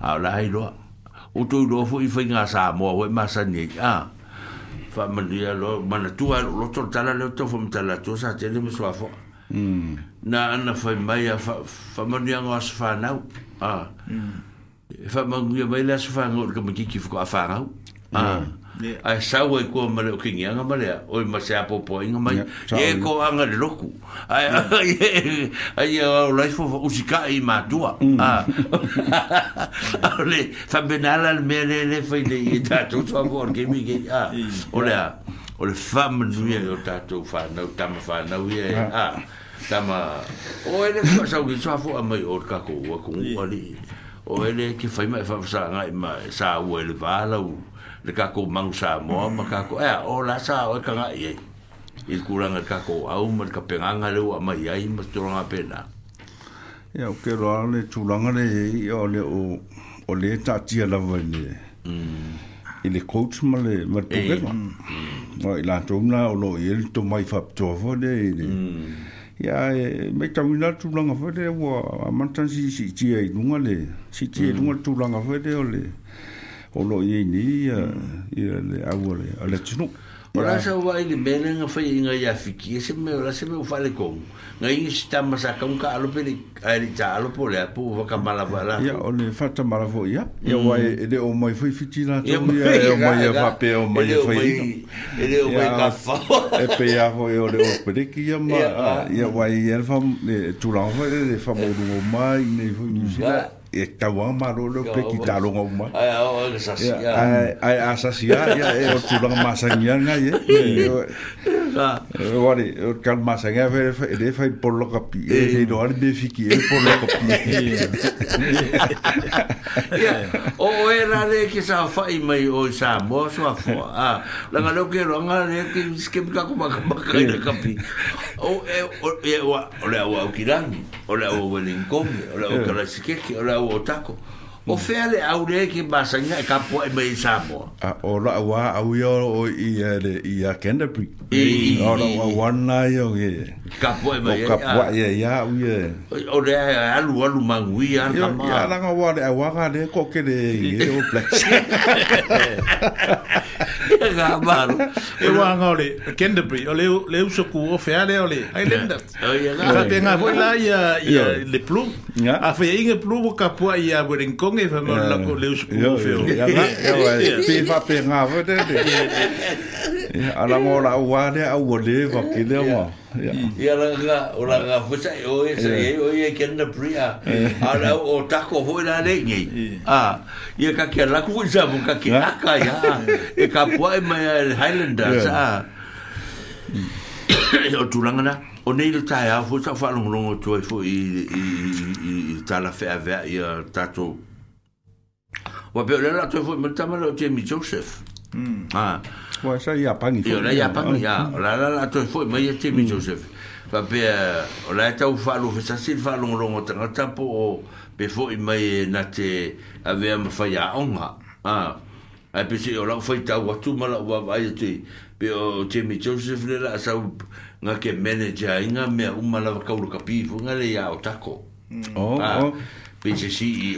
a la ai o to lo fo i fainga sa mo o masa ni a ha. fa mania ya lo mana tu a lo to tala lo to fo mtala to sa te le mso fo na ana fa mai a fa ni mania ngo as fa na a ha. hmm. fa mania mai la as fa ngo ka mo ki ki fo a fa a ai sau e ko mare o kinga nga mare o ma se apo po inga mai e ko anga de loku [LAUGHS] ai ai ai o life of usika i ma tua mm. ah. [LAUGHS] e ah. ah. e a ole fa benala al mere le fai de ita tu so por ke mi ke a ole ole fa mnu ye o ta tu fa no ta ma fa no ye a ta ma o ele fa sau ki so fo mai o ka ko o ko e ali o ele ki fai mai fa sa nga mai sa o ele va la o le kako mangu mo mm. makako eh ola ea o la sa o e kanga i ei i kuranga kako au ma ka penganga leu a mai ai ma turanga pena ya o ke roa le turanga le ei o le o o le ta tia la vai ne ile mm. coach ma le ma le pukema ma mm. i la tomna o lo i to mai fap toa fo de i le ea e me tamina turanga fo de o mantansi mantan si si tia i lunga le si tia i lunga turanga fo de ole o lo ye ni ya ya le awole ale tsinu ora sa wa ile bene nga fa inga ya fiki e se me ora se me fa le ko nga ing sta ma sa ka un ka alo pele ari ta alo po le po va ka mala va la ya o le fa ta mala vo ya ya wa ele o mai foi fiti na to mi ya o mai ya fa pe o mai foi ele o mai ka fa e pe ya ho e o le o pele ki ya ma ya wa ye fa tu la fa le fa mo do mai ne foi ni e eh, tau a maro lo pe ki talo ngau ma. Ai a sasia. Ya, ah. Ai a ah, sasia, ah, ya, eh, e o tulang masangia ya, nga ye. Wari, o kan masangia fe le fai polo kapi. E eh, do ar be fiki e polo kapi. [LAUGHS] O e ra le ki sa fai mai o sa mo so a fo. Langa lo ke ronga le ki skip ka kuma ka kai na kapi. O e o le o kirangi. O le o welinkomi. O le o karasikeki. O le au o tako mm. o fea le au le ki masainga e kapo e mei Samoa. A o la wā au ia o i a eh, le i a Canterbury. I o la wā wana i o ge. Kapo e mei. O kapo e ia au ia. Eh. O le alu alu mangui an kama. Ia langa wā le awanga le koke le i [LAUGHS] o plexi. [LAUGHS] e ga maru e wa nga ole kende pri o leu leu so ku o fea le ole ai lenda ka pe nga foi la ia ia le plu a fe inge plu bo ka po ia wering kong e fa mo la ko leu so ku o feo ya la ya pe fa pe nga fo de de ala mo la wa le au le va ki le mo Hmm. ia langa o langa fusa e oe sa e oe e kena pria a rau o tako hoi la le ngei a ia ka kia laku fusa mo ka kia naka ia e ka pua e mai e Highlander sa e [COUGHS] o tulanga na o nei le tae a fusa o whalong rongo tu e fu i tala fea vea i a tato wapeo lela tu e fu i mtama la o Jamie Joseph Mm. Ah. Wa sa ya pangi. Yo la ya pangi ya. Hmm. La la la to foi mai hmm. e te mi Joseph. Va pe la ta u fa lu fa si fa lu lu mo tra ta po pe foi mai na te ave am fa ya onga. Ah. Ai pe si la foi ta wa tu mala wa vai te pe o te mi Joseph le la sa nga ke manager inga me u mala ka u ka pi fu nga le ya o tako. Mm. Oh. Ah. oh. Pese si i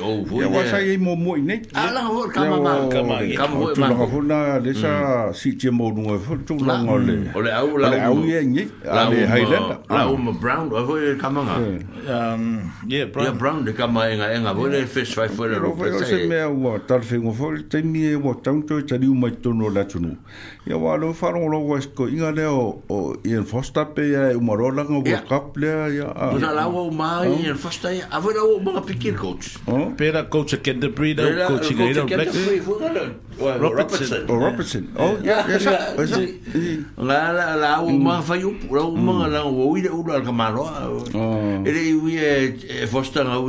wasa i mo mo i nei. Ala ho ka ma ma ka ma. Ka mo tu la ho na le sa si che mo no fo tu la ngo le. Ole au la au ye ni. Ale hai le. La o mm. brown o ye ka ma. Um yeah brown. de ka ma nga nga vo le fish fai fo le ro pe se. Se me o tar fe ngo fo te mi e o tan to te riu mai to no la tu no. Ya wa lo fa ro lo wes ko inga le o i en fo pe ya e mo ro la ngo vo kap le ya. Na la wo ma i en fo sta ya. Avo la o mo ka pikir. coach. Oh? Peter coach a Canterbury coach Robertson. Oh, Robertson. Oh, yeah. ja. La la la o ma fai up, la o ma ular ka malo. Ele i e fosta ga u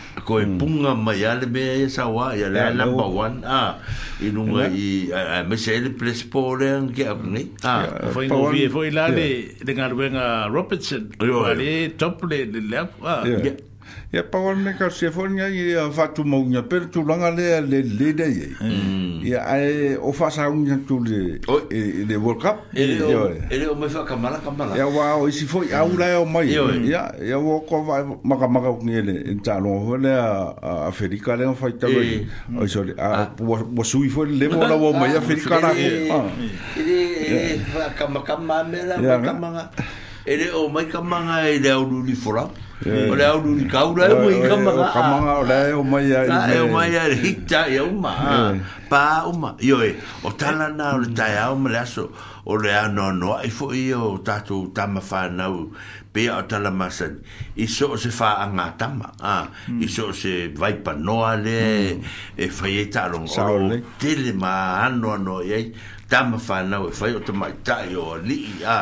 ko e hmm. punga mai ale me e sa wa ya le yeah, number no. one ah i no i me se le pole ya, ah, eh, an ah foi ya. no foi la le eh. de ngar venga robertson ale top le le ah ya. e pa wan me ka se fon ya ye fa tu mo nya per tu langa le le le de ye ya e o fa sa un ya tu le e, e le world cup e le o e o me fa ka mala ka mala ya wa o si fo ya u la o mai ya ya wo ko va ma ka ma ka ni le en ta lo ho le a afrika le fa ta le o so a bo su i fo le mo la wo mai [LAUGHS] afrika na ko e fa ka ma ka ma me la ma ka ma e le o mai ka ma e le o lu o le aulu ni kaura e mui kamanga. O kamanga o le e o mai ai. E o mai ai, hita e o ma. Pa o ma. Io e, o tala nā o le tai au ma le aso, o le anō no ai fo i o tātou tama whānau, pe o tala masan, i so se whā a ngā tama, i so se vaipa noa le, mm. e whai e tālong, o tele ma anō anō i ai, tama whanau e whai o te mai tae o ni i a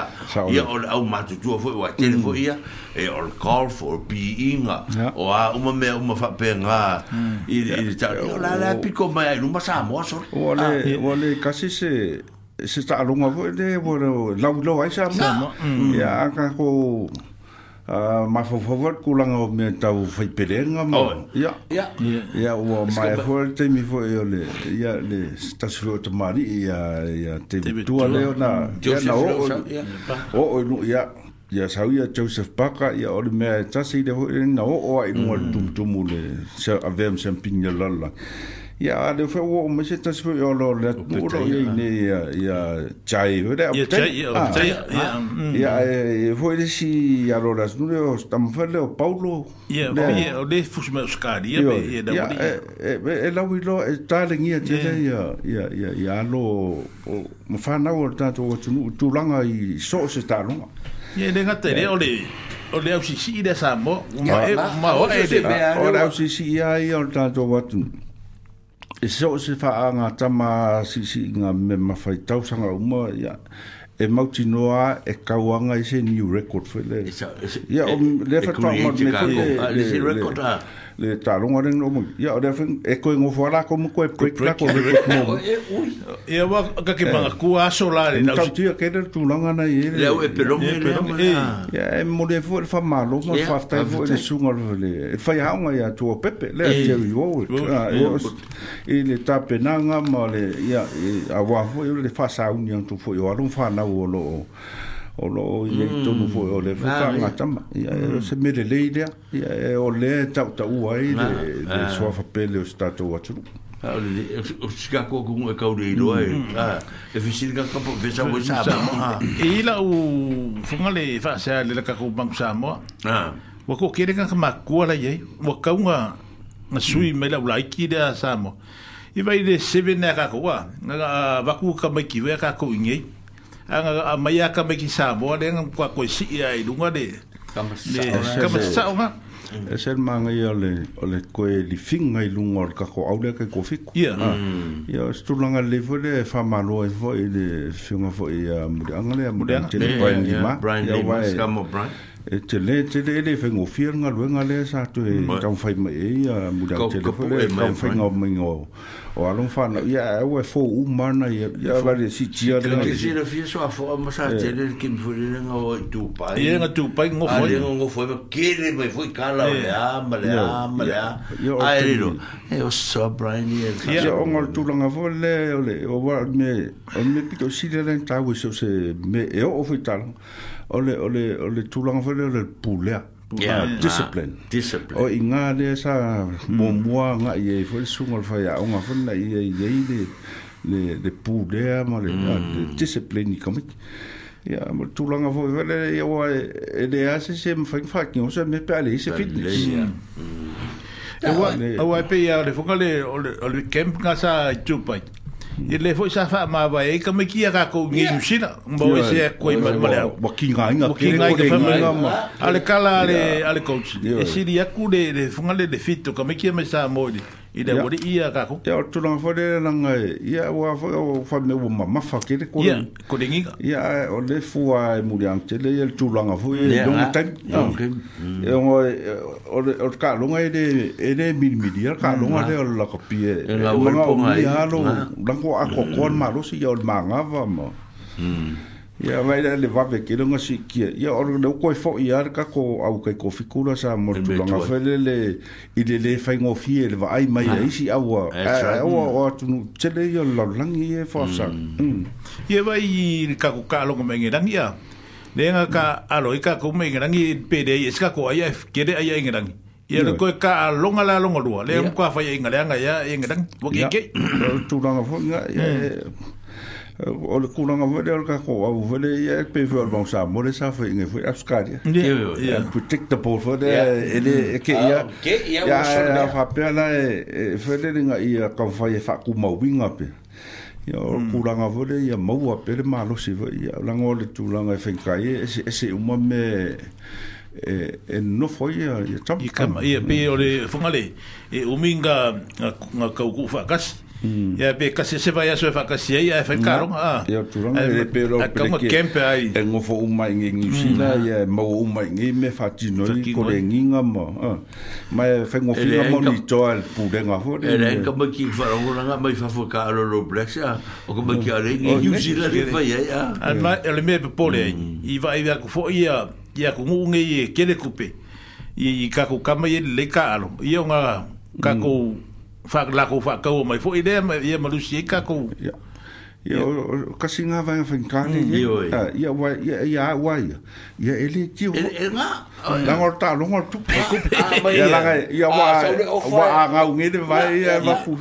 ia o le au matutua fwoi wa tele fwoi mm. ia e o le call for be inga o a uma mea uma whape ngā mm. i le tau o la la piko mai ai luma sa mua sori o le ah. o le kasi se se ta alunga fwoi le o le lau lau ai sa mua mm. ia anka ko uh, ma fo fo vot ku o me ta u fai perenga ma ya ya ya o my favorite te mi fo yo le ya le sta sro te mari ya ya te tu ale na ya na o o o nu ya ya sa ya joseph paka ya o me ta de ho na o o ai mo tum mm. tum le sa avem sem pinga lalla ya ale fe wo me se tas fe yo oh, lo le tu lo ye ne ya ya chai ve da ya ah, chai ya ya ah, mm. eh, fo le si ya lo las nu le stam fe le paulo ya le le fu me skari eh, eh, ya ya da ya e la wi lo e ta le ngia che ya ya ya ya lo mo fa na wo ta to tu nu tu langa i so se ta lo ya le nga te le o le o le au si si de sa mo ma o e de ma o le au si si ya i o ta to wa tu e se o se faa ngā tama si si ngā me mawhai tau sanga uma ia e mauti noa e kauanga i e se new record fwe le e e ia o le fatua mo me kui le se record a le talonga ren o mui. Ia, ora fin, e koe ngofo ala ko mui koe prek ko [LAUGHS] e koe mou. Ia, wa, ka ke panga eh. ku aso la na Ni kau tia kere tu langa na ye. le e pelong e pelong e. Ia, e mo le fo e fa malo, ma fa fta e fo e le sunga le le. E fa ya honga ya tu pepe, le a yo ui owe. E le ta penanga ma le, ia, e a wafo e le fa sa unian tu fu yo, alun fa na uolo o o lo e i mm. tonu fo o le fanga tama i e mm. se mele le idea i e o le ta ta u ai de de so fa pele o sta to atu ha o le o chika ko ko e ka o le i loa e e fi sin ka ka po vesa o sa ba mo e i la u fo nga le fa sa le ka ko bang sa mo ha wa ko kere mm. e ka ma ko la ye wa ka nga na sui me la u lai ki da sa mo i vai de seven na ka ko wa na va ku ka ma ki ve ka ko ngi anga a mai aka me ki sa bo le nga kwa ko si ia i lunga de kama sa o nga e ser manga ia le le ko e li finga i lunga or ka ko au le ka ko fiku ia ah. mm. ia stu langa le fo le fa ma lo e fo i le finga fo i a mure anga le a mure anga le Brian Lima Brian Lima Scamo Brian te le te le le fengo fier nga lu nga le sa tu ka fai mai mu da te le fai ka fai nga mai ngo o alon fa na ya e fo u mana ya ya va le si tia le ke si le fier so a fo ma sa te le kim fu le nga o tu pa ye nga tu pa ngo fo ngo ngo fo ke le mai fo ka la le a ma le a ma le a a le lo e o so brain ye ya o ngol tu nga fo le o le o va me o me pito si le le ta wo so se me e o fo tal ole ole ole tulanga fa le pulea pulea yeah, discipline nah. discipline o inga le sa mo mo nga ye fo sungol fa ya nga fa na ye ye le le le pulea mo le mm. le discipline comme ya mo tulanga fo le ya wa le ase se mo fa fa ki o se me pa le se fitness yeah. mm. e wa e wa pe ya le fo le le le camp nga sa chupa e le foi sa fa ma va e ka me ki ka ko ngi yeah. usina mo yeah. se ko i ma le mo ki nga nga ki nga ka fa nga ma ale kala ale ale coach e si dia ku de de fu nga le de fitto ka me ki me sa mo di yeah i te wari ia kako. Ia, tu nga whare nga, e. ia, wa whare o whame o ma mawha kere ko Ia, kore ngika. Ia, e, o le fua e muri ante le, e, to long langa fua, ia, longa tang. Ia, mm. o le, o ka longa e le, e le mirimiri, ia, ka mm, longa le, o le laka pie. E la wari ponga e. Ia, lo, lango a kokoan maro si, yo o le maa ma. Ia, mm. Ya mai le va ve kilo nga si kia. Ya or le ko fo i ar ka ko au kai ko fi kula sa mo tu longa fe le le i le le fa ngo fi le va ai mai ai ah. si au a au a tu nu che le yo lo lang i e fo sa. Ye va i ka ko ka lo me ngira ngia. Le nga ka mm. alo i ka ko me ngira ngi pe de es ka ko ai f ke de ai ai ngira ngi. Ya le ko ka lo nga la lo ngo lo le mo ka fa ya ngira ngi ya ngira ngi. Wo ke ke. Tu longa fo nga Eh, o le kulanga mwere o le kako wawu fwede ia e pe fwe o le bong sa mwere sa fwe inge fwe askaria ia protect the poor fwede e le e ke ia ah, ke ia wosan ia fwapea na e eh, eh, fwede ringa ia kawfai e fwaku mawinga pe mm. ia o le kulanga fwede ia mawa pe le malo si fwe ia langa o le tulanga e fengkai e se e se uma me e e no foi ia ia tampa ia pe o le fungale e uminga nga kau kufa kasi Ya be ka se se vaya so fa ka si e ai fa karo ah. Ya tu ron le pe lo pe. Ka mo kempe ai. E ngo fo uma ingi ngi mm. sina ya e mo uma ingi me fa ti no i ko le ngi nga mo. Ah. Ma e fa ngo fi mo ni to al pu de nga fo. E le ka mo ki fa ro ngo nga mai fa fo ka lo lo blexa. O ka mo ki ale ngi ngi sina le fa ya ya. An ma le me pe pole ai. Mm. I va i va ko fo ia ia ko ngu ngi e ke le kupe. I ka ko kama ye le ka alo. Ia nga ka mm. ko fa la ko fa ka o mai fo idea mai ia malusi e ka ko ya kasi nga vai fin kali mm, ya ya wai ya wai ya ele ti nga la ngorta lo ngor tu ya la ya wai wa nga ngi de vai ya va fu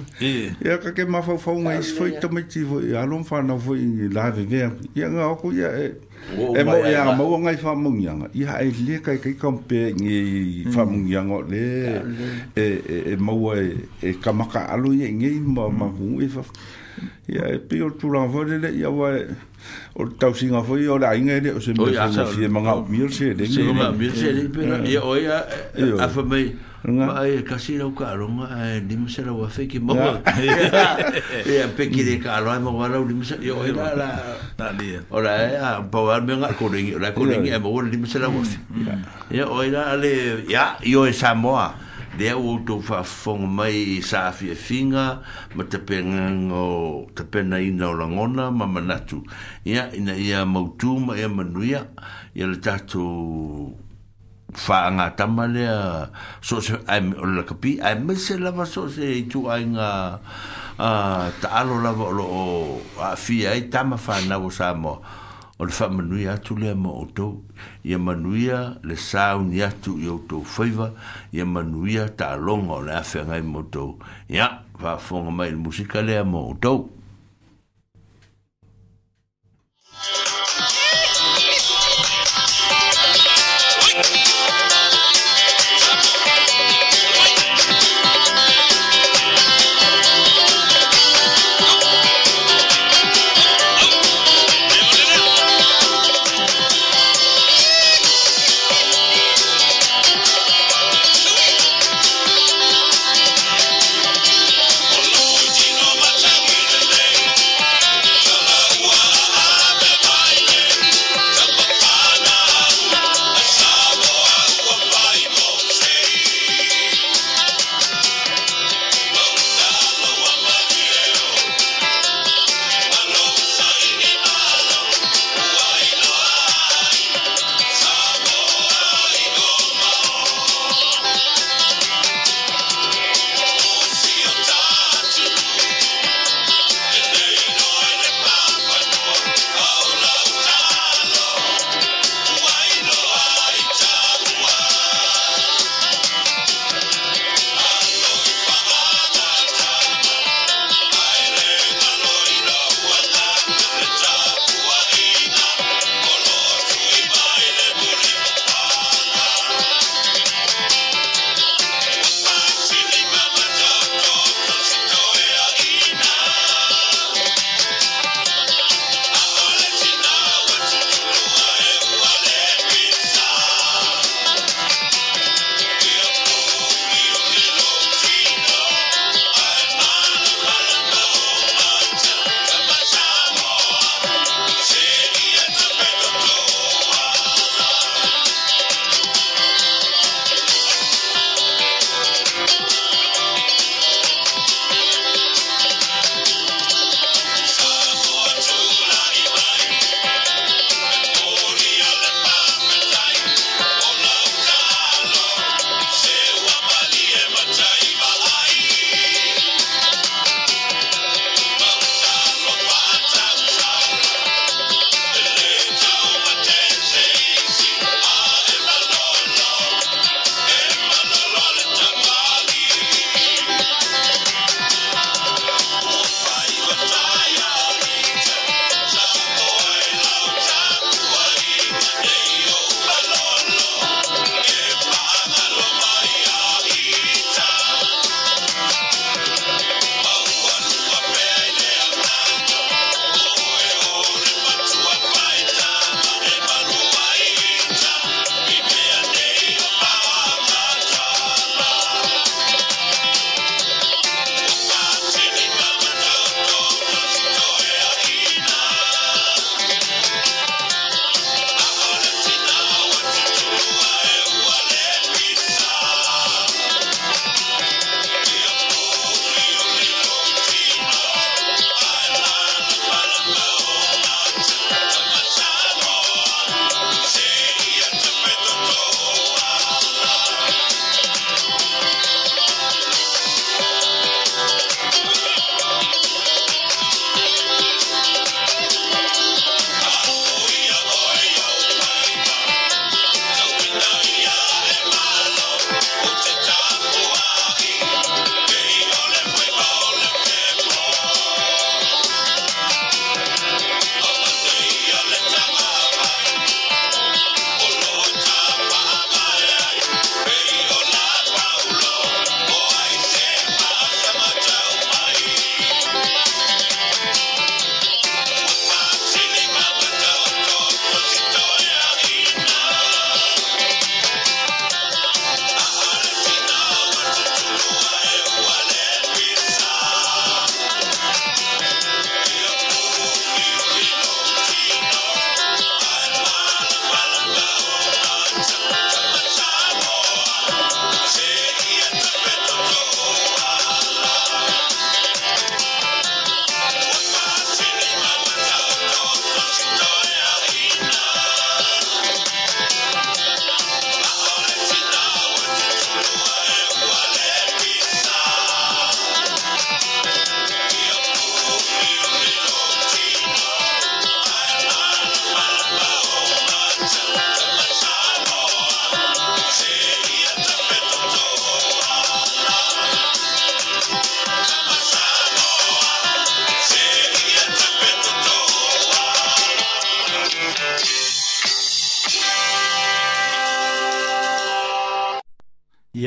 ya ka ke ma fa fa un is foi to me ti foi ya lo fa na foi la ve ve ya nga ko ya e mo ya mo nga fa mo nga ya ele ka ke kam pe ngi fa mm. mo nga le e e mo e ka ma alu ye ngi ma ma vu e fa ia e pio tūranga fōi lele, ia wā e, o tau singa fōi, o la inga ele, o se mea fōi fie manga o mil se ele. Se manga mil se ele, pera, ia o e, ia, a fa mei, ma ai e kasi rau ka aronga, e lima se rau a feke mōa. Ia peki re ka aronga, ma wārau lima se, ia o ia la, o la e, a pau ar mea ngā kōrengi, o la kōrengi, e mōa lima se rau a feke. Ia o ia la, ale, ia, i o e sa mōa. Ia, lea ua outou faafofoga mai i saafiafiga ma tapegaga o tapenaina o lagona ma manatu ia ina ia mautū ma ia manuia ia le tatou faagatama lea so se o le lakapi ae mai se lava so se ituaiga ta'alo lava o loo aafia ai tama fanau o sa moa o le whamanui atu lea ma o tau, ia manuia le sauni atu i o tau whaiva, ia manuia ta alonga o le awhengai mo tau. Ia, whafonga mai le musika lea mo o tau.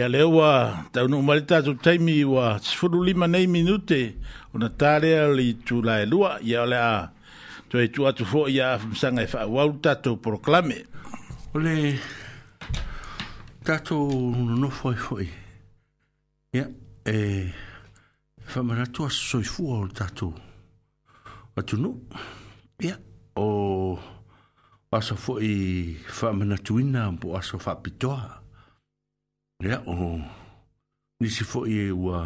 Ia leo wa taunu umare tātou taimi wa sifuru lima nei minute o na tārea li tū lae lua. Ia ole a toi tū atu fō ia a fumsanga e wha wau tātou proklame. Ole tātou no fōi fōi. Ia e whamaratua soi fua o tātou. Atu no. Ia o aso fōi whamaratuina po aso whapitoa. Ia. Ia, o, nisi fo i e ua,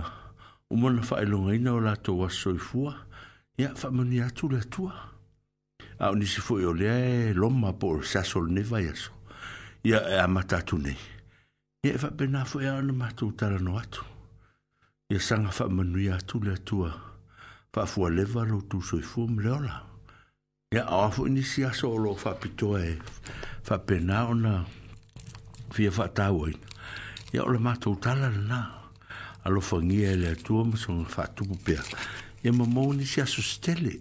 o mana wha e longa ina o lato wa soifua, ia, wha mani atu le tua. A o nisi fo i o lea e loma po o saso le neva i aso. Ia, e amata atu nei. Ia, e wha bena fo e ana matu tala no atu. Ia, sanga wha mani atu le tua, wha fua leva lo tu soifua mleola. Ia, o afu nisi aso o lo wha pitoa e, wha pena o na, fia wha tau oina. ia o le matou tala lanā alofagia e le atua ma soga faatupu pea ia mamou nisi aso setele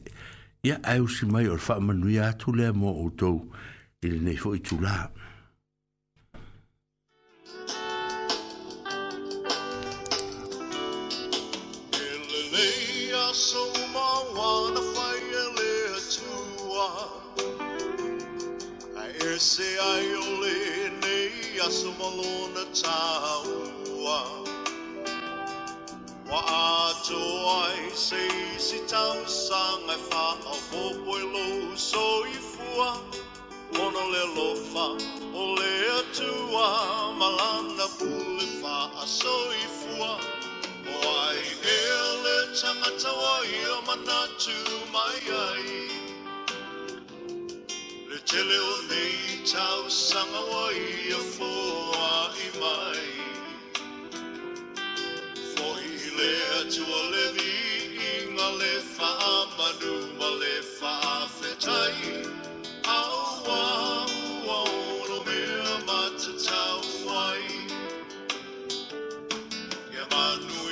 ia ausi mai o le faamanuia atu lea mo outou i lenei foʻi tulā Se ai o sumuluna taua Wa atoa i seisi tau sanga fa Au hopoilo so fua Ono le o le atua Malana pule fa a so fua O ai ele tangata o ia manatu mai ai Rachele o nei tau sanga wai a moa i mai Foi lea tua levi inga le faa manu ma le faa fetai Au au au no mea matutau wai Ia manu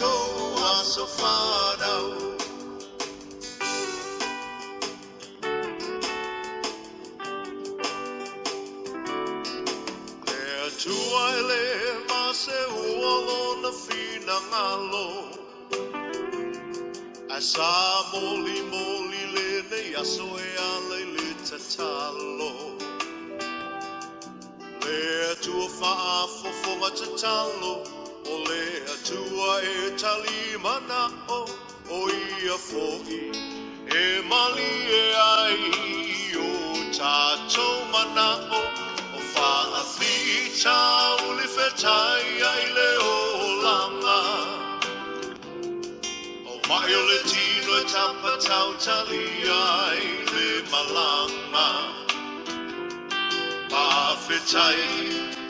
to us, O Father. Tu aile mase uolo na fina ngalo Asa moli moli le ne aso e ale le Le tu fa afo fo O lea tua e tali mana o o ia foi E mali e ai o tato mana o O faa fita o li fetai ai leo o lama O mai o le tino e tapa tau tali ai le malama Pa fetai ai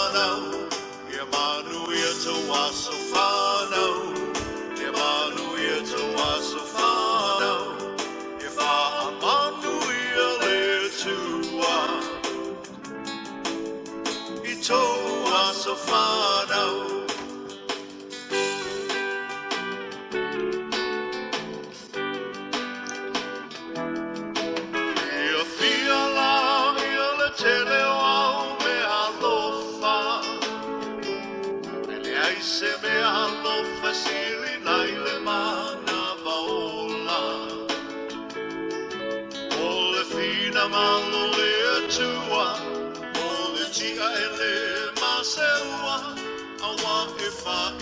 so far.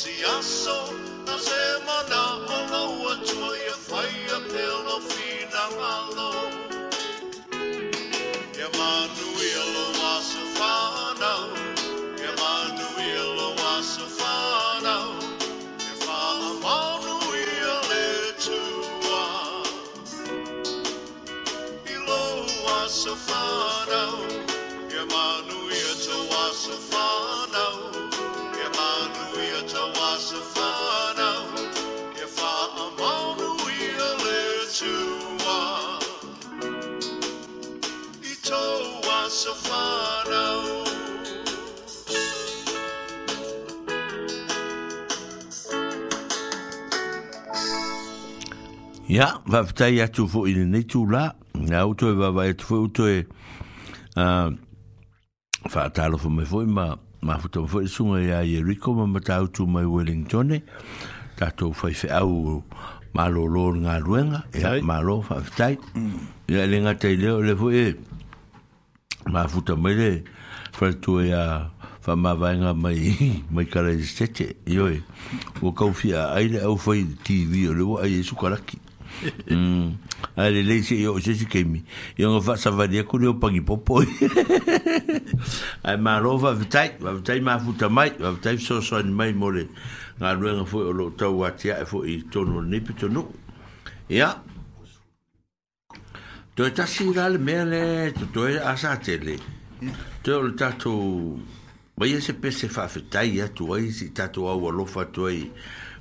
siaso na semana o ngaua tua ia whaia pelo finangalo Emmanuel o aso e Emmanuel o aso whanau E whaamanu ia le tua I lo aso so far out. Ia, yeah, wapitai atu fo ine nei tū la, ngā uto e wawai atu fo uto e whātālo uh, fo mai foi, ma, ma futa mai foi, sunga ia i Eriko, ma mata utu mai Wellingtone, tato fai fe au ma lo lo ngā ruenga, e mm. ia, ma lo wapitai, ia le ngā tei leo le foi e, eh ma futa mele fra tu ya fa ma vanga mai mai [LAUGHS] kala sete yo e o ka ufia ai au fai tv o le ai su kala ki [LAUGHS] mm ai le lesi yo se si kemi yo nga fa sa vadia ku le pagi popo [LAUGHS] ai ma rova vitai va vitai ma futa mai va vitai so so ni mai mole nga ruenga fo lo tau atia e fo i tonu ni pitu no ya to ta si ga le me le to to a sa te le to le ta to ba ye se pe se fa fe ta ya to ai si ta Tu a wa lo fa to ai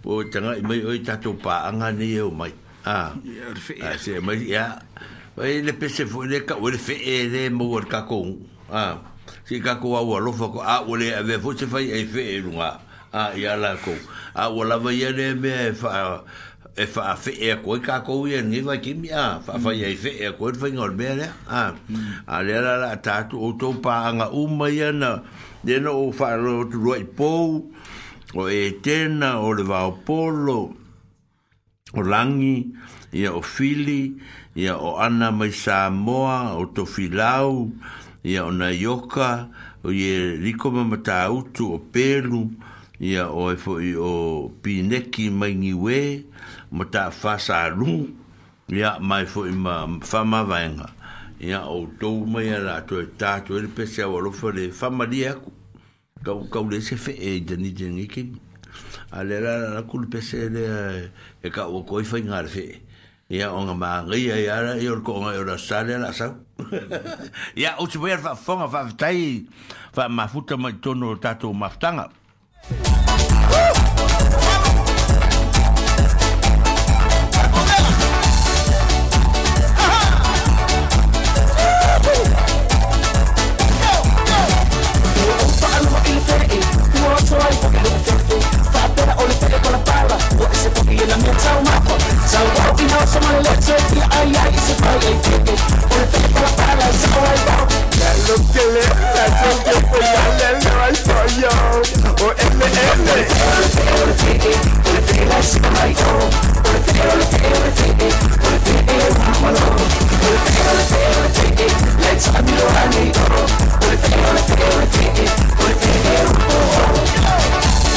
o ta ga me o ta to pa anga ne o mai a a se mai ya ba ye le pe se fo le ka o le fe e le mo o ka ko a si ka ko a wa lo fa ko a o le a ve fo se fa e fe e lunga a ya la ko a wa la ba ye le me fa e fa fe e ko ka ko ye ni va ki mi a fa fa ye fe e ko fa ngol be le a a le la la ta tu o to pa nga u ma ye na de no o fa ro tu ro i po o e tena o le va o polo o langi ia o fili ia o ana mai sa moa o to filau ia o na yoka o ye riko ma ta o pelu ia o e fo i o pineki mai ni we ia ma ta fa ya mai fo im fa ma ya o to me la to ta to el pe se o lo fo le fa dia ku ka ka le se fe e de ni de ni ke ale la la ku pe se le e ka o ko fa ngar fe ya o ma ri ya ya yo ko nga yo la sa le la sa ya o tu ver fa fa fa tai fa ma futa ma to ta to ma tanga Thank 我是不变的面罩马婆，找到你好什么了？这里哎呀，一直拍给你，我的飞过来了，找来到。来了给你，来了给我，来了两万左右，我 M M。我的飞，我的飞，我的飞来是海鸥，我的飞，我的飞，我的飞，我的飞往我走，我的飞，我的飞，我的飞，来找你我爱你哦，我的飞，我的飞，我的飞，我的飞往我走。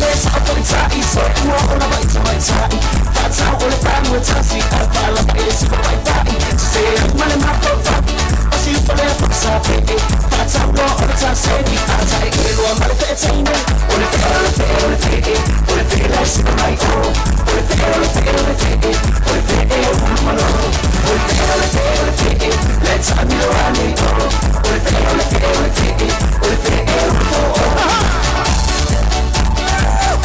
list up on tatty So you are all about to my tatty That's how all around we're tatty I feel like it is my daddy Say I'm running my profile I see you falling from Saturday That's how we're all about tatty I take it, I'm not a bit of taming All of it, all of it, all of it All of it, life's in my own All of it, all of it, all of it All of it, I'm on my own All of it, all of it, all of it Let's have me around me, oh All of it, all of it, all of it All of it, I'm on my own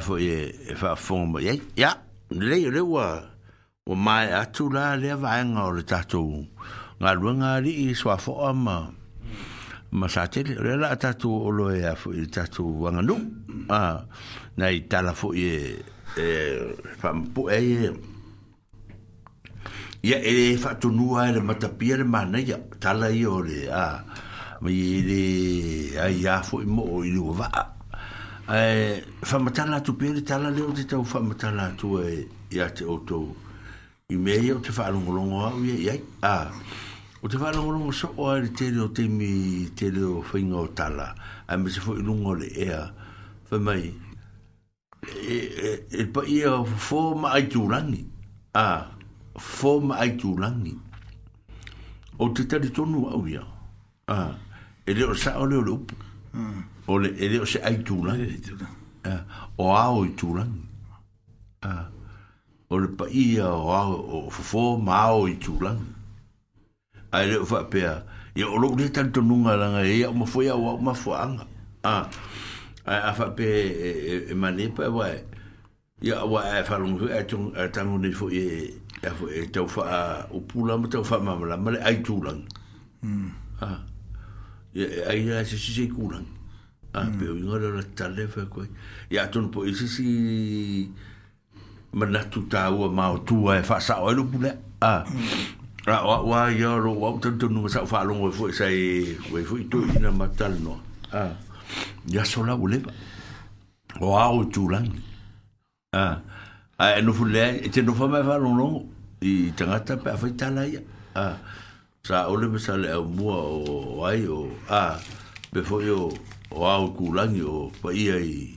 ia fo e fa fonga ia ia le le wa o mai atu la le vaenga o le tatu nga luenga li i swa fo ama ma sa te le la tatu o lo ia fo i tatu wanga nu a na i tala fo e e fa mpo e ia e fa tunua e le matapia le mana ia tala i o le a mi le ai ia fo i mo i le wa e fa matala tu tala leo e, o te tau fa matala tu e te oto i me ia o te fa alongo longo a o te fa alongo longo so o aere te leo te mi te leo fa o tala a me se fo i le ea fa e, e, e pa ia fo ma ai tu rangi a fo ma ai tu rangi o te tari tonu a ui e leo sa o leo le upu o le ele o se ai tula le o a o tula o le pa ia o ah, a o fofo ma o tula ai le fa pe a o lo le tanto nunga la nga ia ma foi a o ma fo a a a fa pe e mane pa wa Ya wa a fa lo e tung e tango ni fo e e fo tau fa o pula ma tau fa ma ma le ai tula mm ah ya ai ya si si kulang a hmm. pe u ngora la tale fa ko ya tun po isi si mana tu ta u ma o tu e fa sa o lu bule a a wa wa ya ro wa tun tun no sa fa lo ngoi e, fo e, sa e, e fo i tu i na matal no a ya so la bule ba o a o tu lang a a no fu le e te no fa ma fa lo no i tanga ta pe fa tala ya a sa ole me sa le au mua o ai o a pe foi o o au kulangi o pa ia i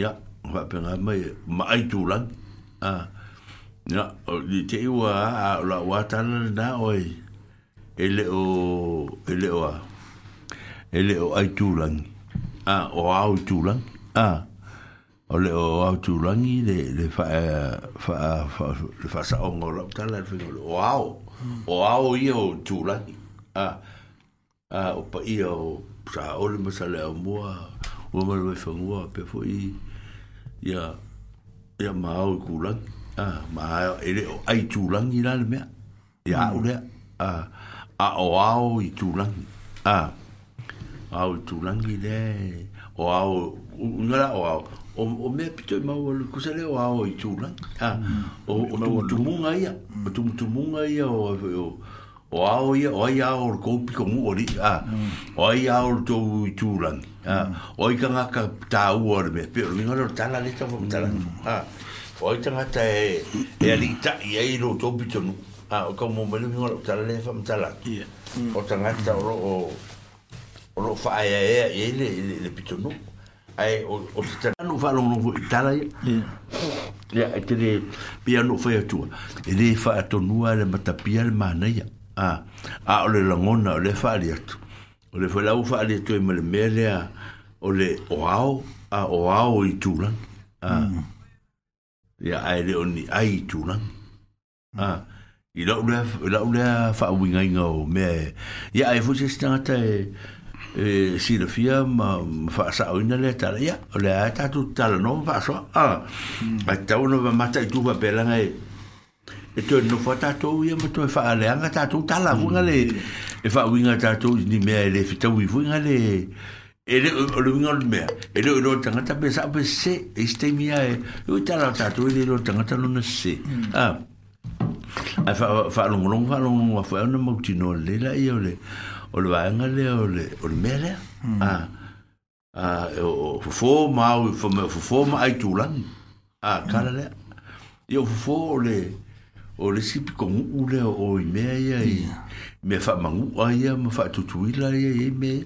ya wa pe nga mai ma ai tulang a ya o di te iwa a la wa tan na oi ele o ele o ele o ai tulang a o au tulang a o le o au tulangi le le fa fa fa fa sa ongo lo tan le fa o au o ao ia o tūlani. A, a, o pa ia o sa ole masa le mua, o mara mai whangua, pe fo i, ia, ia maa o i kūlani. A, maa ele o ai tūlani la le mea, i a ule, a, a o ao i tūlani. A, ao i tūlani le, o ao, ngara o ao, o, o mea pito i e maua le kusa leo ao i tūna. Ha, o, mm. o tumutumunga ia, mm. o tumutumunga ia o, o, o ao ia, o ai ao le koupi ko mu ori, ha, mm. o ai ao le tou i tūna. Ha, o ai ka ngaka tā ua le mea pio, ringa leo tāna leta wa mtala. Ha, o ai ta ngata e, e ta i ei lo tou pito nu. Ha, o ka mo me le mingo leo tāna leta wa mtala. O ta ngata o ro, o ro faa ea ele e ea ea ea ai o o te tanu no tala ya ya de pia no fa tu e fa to no ale le mana ya a a o le longona fa le tu o le la u fa le tu me le mele a o le e o a ya mm. ai le oni ai tu a i lo le lo le fa winga ngo me ya e- ai fu se tanga te e si le fia ma fa sa o ina le tala ya o le ata tu tala no fa so a a tau no va mata i tu va pela nga e e tu no fa ta tu ya ma tu fa ale anga ta tu tala vu nga le e fa winga ta tu ni me le fi tau vu nga le e le o le winga le me e le no tanga ta pesa pe se e ste mi ya e u ta la ta tu le lo tanga ta no se a a fa fa lo ngolo fa lo ngolo fa no mo ti no le la ya le o le vaega lea o le o le mea lea a hmm. a ah, ah, e o fofō mau e fo me fofō ma ai tulani a ah, kala hmm. lea ia o fofō o le o le sipi kogu'u lea o i mea ia i mea faamagu'a ia ma faatutuila ia i ai mea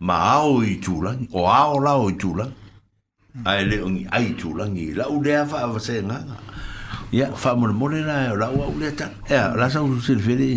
ma ao i tulagi o ao lao i tulagi hmm. ae le ogi ai tulagi i la'u lea faavasegaga ia faamolemole la e o la'u a'u lea tala ea la saususele fele'i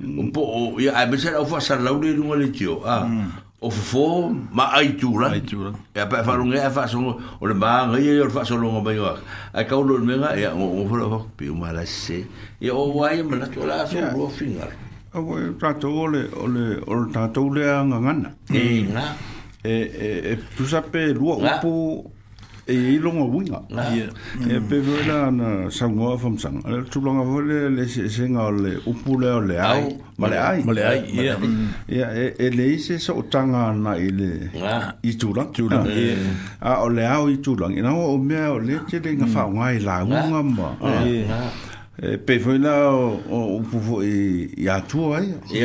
o po o ya a mesel o fa sar laude no le tio a ah. hmm. o fo fo ma ai tu la ai tu la e pa fa lunga fa so o le ba ngai e fa so lunga ba yo a ka o le nga ya o fo lo fo pi ma la se e o wa ye ma la to la so lo finar o wa ta to o le o ta to nga nga e nga e e tu sa pe lu o po e i longa winga. Ah. E mm. pewe la na sangoa fam sang. Ale tu longa wale le se se nga o le upu le o le ai. Ma le ai. Ma le ai, ia. E, e le i se sa o tanga na i le ah. i tūlang. Tūlang, ah, ia. A o le au i tūlang. I nawa o mea o le te le nga mm. whaunga i la unga mba. Ia e pe foi na o o povo e a tua aí e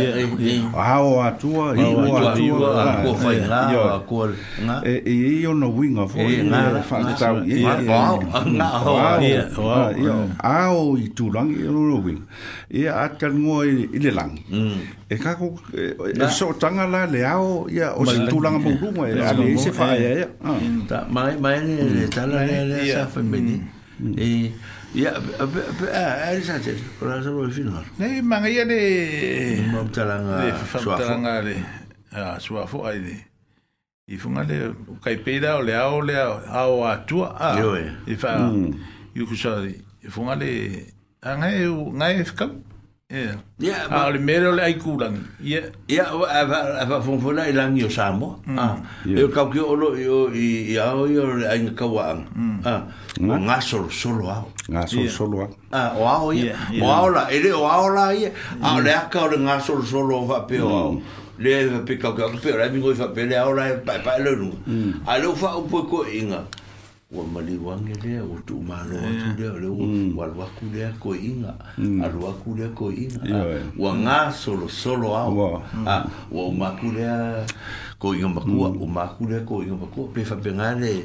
a o a tua e o a tua a cor foi lá a cor na e e eu no wing a foi na falta e na o a o e tu lang e no wing e a kan ngo e ile lang mm. e ka eh, e so tanga la le ao e o se tu lang mo lung e a le se fa e eh, ta mai mai mm. Mm. e ta la e sa fa e Ya, eh, ada saja. Kalau saya boleh final. Nih, mana ia ni? Mau talang suafu. Talang ni, ah suafu ni. Ifu ngale kai peda ole au ole au atu a. Ifa, yuku sa. Ifu ngale angai ngai fikam. Yeah. Mm. Ah, le mero le ai kulang. Yeah. Yeah, ava ava fun fun ai lang yo samo. Ah. Yo kau ki olo yo i ya o yo le ai kawang. Mm. Ah. Mm. Nga sol solo ao. Nga sol solo ao. Ah, o ao ye. O ao la, ele o ao la ye. Ah, le aka o le nga sol solo va pe o. Le va pe kau ka pe, le mi go va pe le ao la pa pa le nu. Ah, le fa o po ko inga. Mm ua maliuage lea ua tuumālo atu lea o le ua mm. mm. aluaku lea koiʻiga aluaku ah, ah, lea koiʻiga ua gā solosolo ao ua u maku mm. lea koiʻiga makua u maku lea koiʻiga makua pe faapega le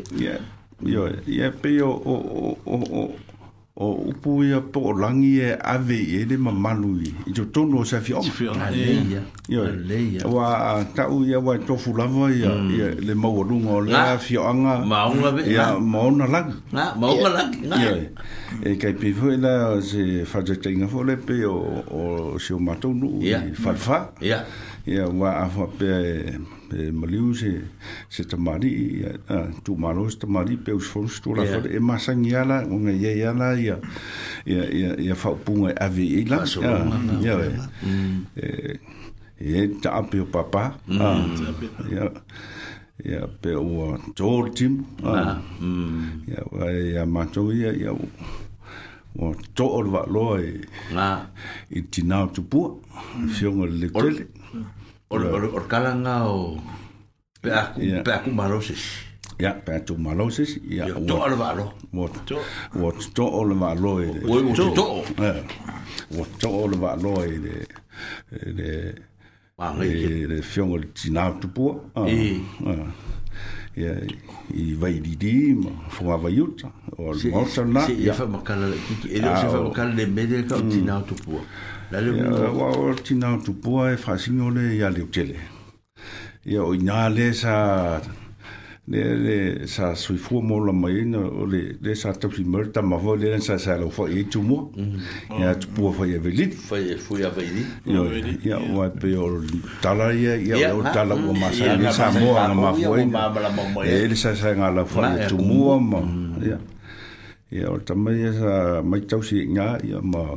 ia pei o o upu ia po o langi e ave i ele ma manu i i jo tonu o sefi o leia leia wa tau ia wa e tofu lava ia mm. le mau alunga o lea ah. fi o anga maunga be ia ah. ah, maunga lang maunga lang ia e kai pe fwe la se faja tainga fo le pe o se o matou nu i falfa ia ia wa a pe Øh, maliusi se tamari tu malo se tamari pe os fons tu la e masang ya un ya ya la ya ya ya ya fa punga ave ila ya ya e e ta pe papa ya ya pe o George ya ya ma ya ya o tō orwa loa e i tina pu tupua, fionga le tele. or or or kalanga o pe aku yeah. pe aku maroses ya yeah, pe aku maroses ya yeah, to alvaro what what to alvaro e o to to eh what to alvaro e de de ma ngi de fiongo tina tu po ya i vai di di ma fo ma vai uta o mo sana ya fa ma kala ki e de fa ma kala de medel ka mm. tina tu po La le wa o tina tu pua e fasingo le ya le tele. Ya o ina le sa le le sa suifu mo la mai no o le le sa tu si merta ma vo le sa sa lo fo e tu mo. Ya tu pua fa ye velit. Fo ye fu e velit. Yo ya wa pe o tala ia ia o tala o ma sa ni sa mo na ma fo. E le sa sa nga la fo e tu mo ma. Ya. Ia o tamai sa mai tau si nga ia ma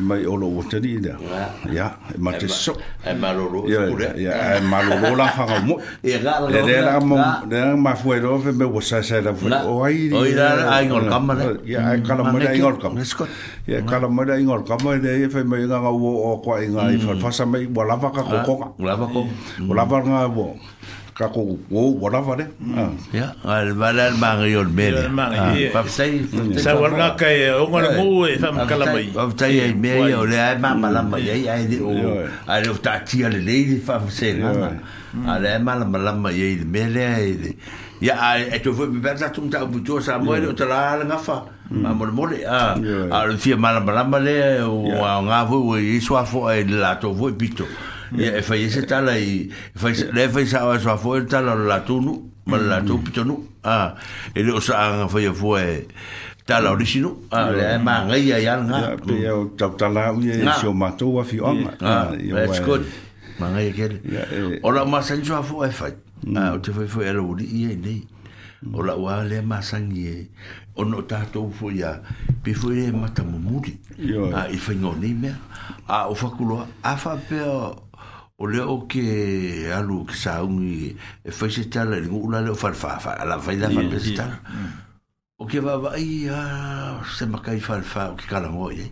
mai olo o te rile. Ia, e ma te so. E ma lolo. Ia, e ma lolo la whanga mo. Ia, [LAUGHS] ga e la lolo. Ia, ma lolo la whanga mo. Ia, ma lolo la whanga mo. Ia, ma lolo la whanga mo. Ia, ma lolo la whanga mo. Ia, ma lolo la whanga mo. Ia, ka la mwere ingol ka mo. Ia, e fai mai inga ngā uo o kwa inga. Ia, fai fasa mai ua lava ka kokoka. Ua lava ka. Ua lava ngā uo kako wo whatever ne mm. ah. ya al valal mari ol bel pa sei sa warga ka e eh, o ngal mu e eh, fam kala mai pa sei e me e ole ai ma mm. mala mai ai ai o ai o ta ti ale le di fa se na ale ma mala mala mai e me le e ya ai e to vu be za tum ta bu to sa mo e o tra la nga fa mm. ma mo mo le a a le fi mala mala mai le o nga vu e so fo e, e la to vu pito ya e fai se tala i e fai se le fai sa so fo mm. e tala la tunu ma la tu pito nu a e lo sa nga fai fo e tala o disinu a le ma nga ya ya nga pe o tau tala u ye sio ma tu wa fi onga a that's good ma nga ke ora ma sa jo fo e fai na o te fai fo e lo di ye nei ora wa le ma sa ngie o no tato fo ya pe fo e mata mumuri a i fai ngoni me a o fakulo a fa pe o o le o ke alu ke sa un e fa se tal le ngu la le fa fa fa la fa da fa pe tal o ke va va i a se ma kai fa fa o ke kala mo ye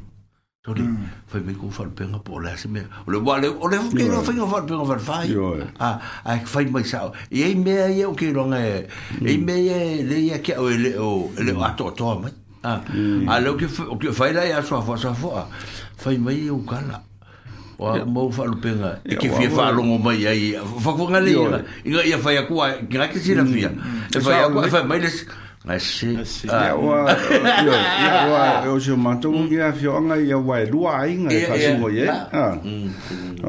to le fa me ko fa pe nga po la se me o le vale o le ke no fa nga fa pe nga fa fa a a ke fa mai sa e ai me ai o ke ronga e ai me e le ia ke o le o le mm. a to to ma a le o ke o ke fa la ia so fa so fa fa mai o e kala wa mo fa lu pega e ke fie fa lu mo mai ai fa ko ngale ia ia ia fa ia ku a gra ke sira mm. fia e fa e ah. [LAUGHS] mm. ia ku fa mai les mai se ia wa yo ia wa o jo ma to ngi a fio nga ia wa lu a inga e fa sungo ye ha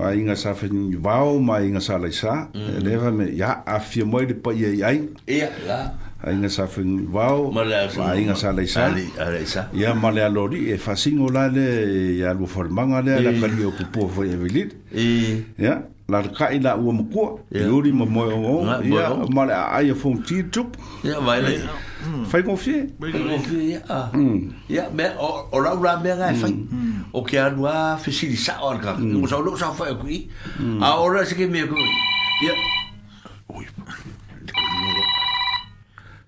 a inga sa fe ni mai inga sa mm. le sa leva me ia a fio mo de pa ia ia ia la ainga sa fin wao ainga sa le sa ya male a lori e fasin e e. o lale ya lu formanga le la kali o kupo fo e vilit e ya la ka ila u mo ko e uri mo mo o ya male a ai fo un ti tup ya male fai confie ya ya me o ra ra me ga fai o ke anu a fisili sa orga mo sa lu sa fa ku a ora se ke me ku ya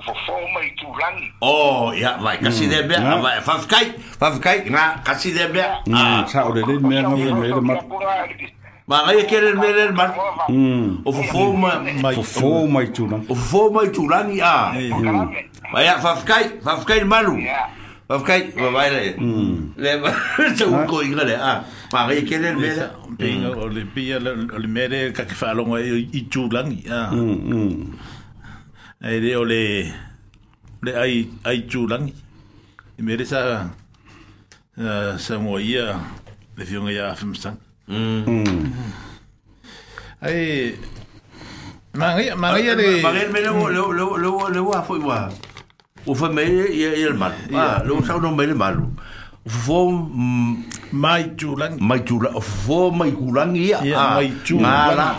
fo fo mai tu lang o oh, ya vai kasi mm. de be vai fa kai fa kai na kasi de be na sa e mm. o de me no de me de ma ma ga ye kere me de ma o fo fo mai fo fo mai tu lang o fo fo mai tu lang ya ah. vai ya fa kai fa kai malu fa kai va vai le mm. le [LAUGHS] se un ko igale a ah. ma ga ye kere me de o le pia le me de ka ke fa lo mai i tu lang ya ah. ai le o le ai ai ai chulang i mere sa sa mo ia le fionga ia femsang ai mangai mangai le mangai me lo lo lo lo lo a foi wa o foi me ia ia mal ah lo sa no me le mal fo mai chulang mai chulang fo mai kulang ia à, mai chulang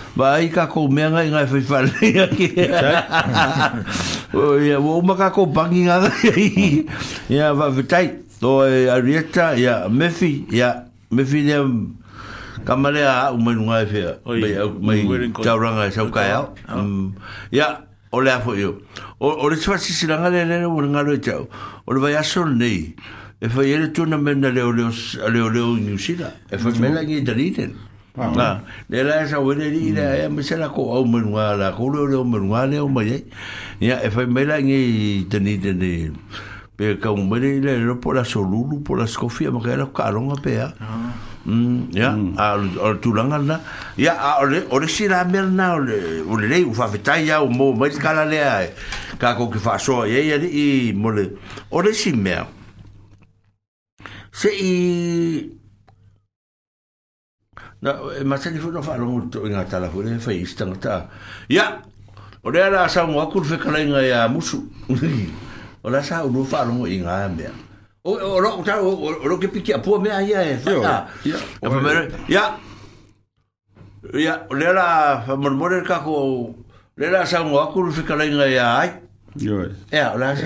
ba ai ka ko me ngai ngai fai fa le ya ki o ya wo ma ka ko bangi nga ya va vitai to e arieta ya mefi ya mefi ne ka male a u me ngai fe me ta ranga e sa ka ya ya mm, ole a fo yo o le tsua si silanga le le o ngai lo tsau o le vai aso nei e foi ele tuna mena le o le o le o New Zealand e foi mena ki Dunedin Nga, le la esa wene ni ila hmm. e mese la ko au menua la, ko leo leo menua leo ma ye. Nga, e fai mela nge teni teni, pe ka umene ila ilo po la solulu, po la skofi, ama kaya la karonga pe ya. Ya, a ole ah. mm, hmm. tulanga na. Ya, a ole, ole si la mel na, ole, ole lei ufafetai ya, umo, maiz kala lea, ka ko ki fa soa ye, ya i mole, ole si mea. Se i na e eh, ma tele fono fa lungo to inga tala fo le eh, fa ista ngata ya o le ala sa mo akur fe kala inga ya musu [LAUGHS] o la sa u fa lungo inga me o o ro ta o ro ke piki apo me aya e ya ya ya ya o le ala fa mormore ka ko le ala sa mo akur fe kala inga ya ai ya o la sa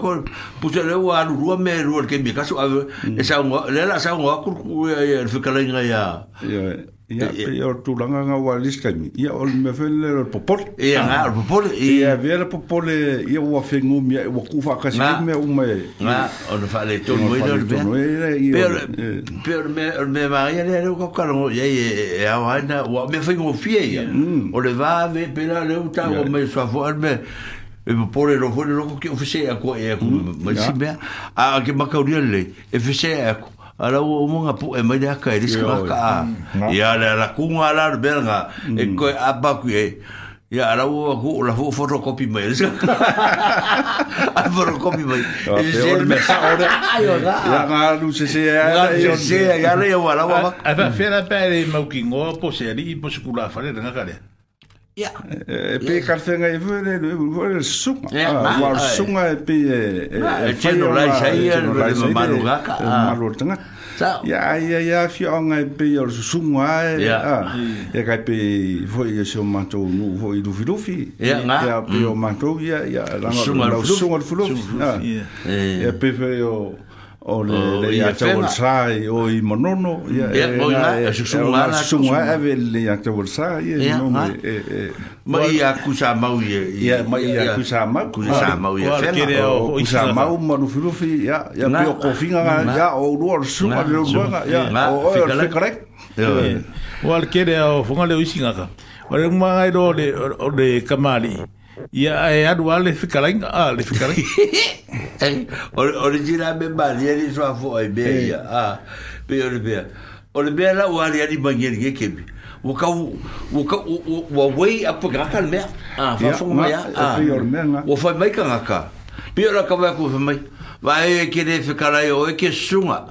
ko puse le wa ru wa me ru ke mi ka so mm. e sa ngo le la sa ngo ku ku ya ya fu ka la ya ya ya e, e. pe yo tu langa nga wa lis ka mi ya ol me fe le le popol ya e, nga le popol e ya ve le popol e ya wa fe ngo mi wa ku fa ka si me u me na on fa le to no ido be per per me me va ya le ko ka ngo ya ya wa na wa me fe ngo fie ya mm. o le va ve pe la le u ta wa me so fo al me e po pore ro ho ro ki ofise ya ko e ko ma si be a ke ma ka ri le e fise ya ko ala o mo nga po e ma ya ka e ris ka ka ya la la ku nga la be e ko a ba ku e ya ala o ko la fo fo ro ma e a fo ro kopi ma e se le me sa ora ya ma lu se se ya la yo se ya le yo ala o ma a fe la pe mo ki ngo po se ri po se ku la fa le nga ka Yeah. E pe kartenga i vore, i vore sunga. Yeah, ah, sunga e pe... E, e, ah, e tjeno lai sa ia, e tjeno maru gaka. E ah. maru tanga. Ia, ia, ia, fia onga e pe or sunga e... Ah. Mm. E kai pe foi e seo manto nu foi lufi lufi. Ia, nga. Ia, pe o manto ia, ia... Sunga lufi lufi. Sunga lufi lufi. Ia, pe foi o... o le le ia tawol sai o i monono ia e o ia e sunga na sunga e ve le ia tawol sai e no e ma ia kusa mau ia ia ma ia kusa mau kusa mau ia fena o kusa mau manu filofi ia ia pe o kofinga ia o luar sunga le luar ia o o le correct o al kere o fonga le usinga ka o le mga ilo le kamali Ia ya, e eh, anua le fikaranga, a le fikaranga. [LAUGHS] Eh, ore ore jira me bari ni so afo e be ya. A be ore be. Ore be la wari ni mangeri ke ke. Wo ka wo ka wo wei apo ga kan me. A fa so me ya. A be ore me na. Wo fa mai ka ka. Be ore ka ba ko fa mai. vai e ke de fikara yo e ke sunga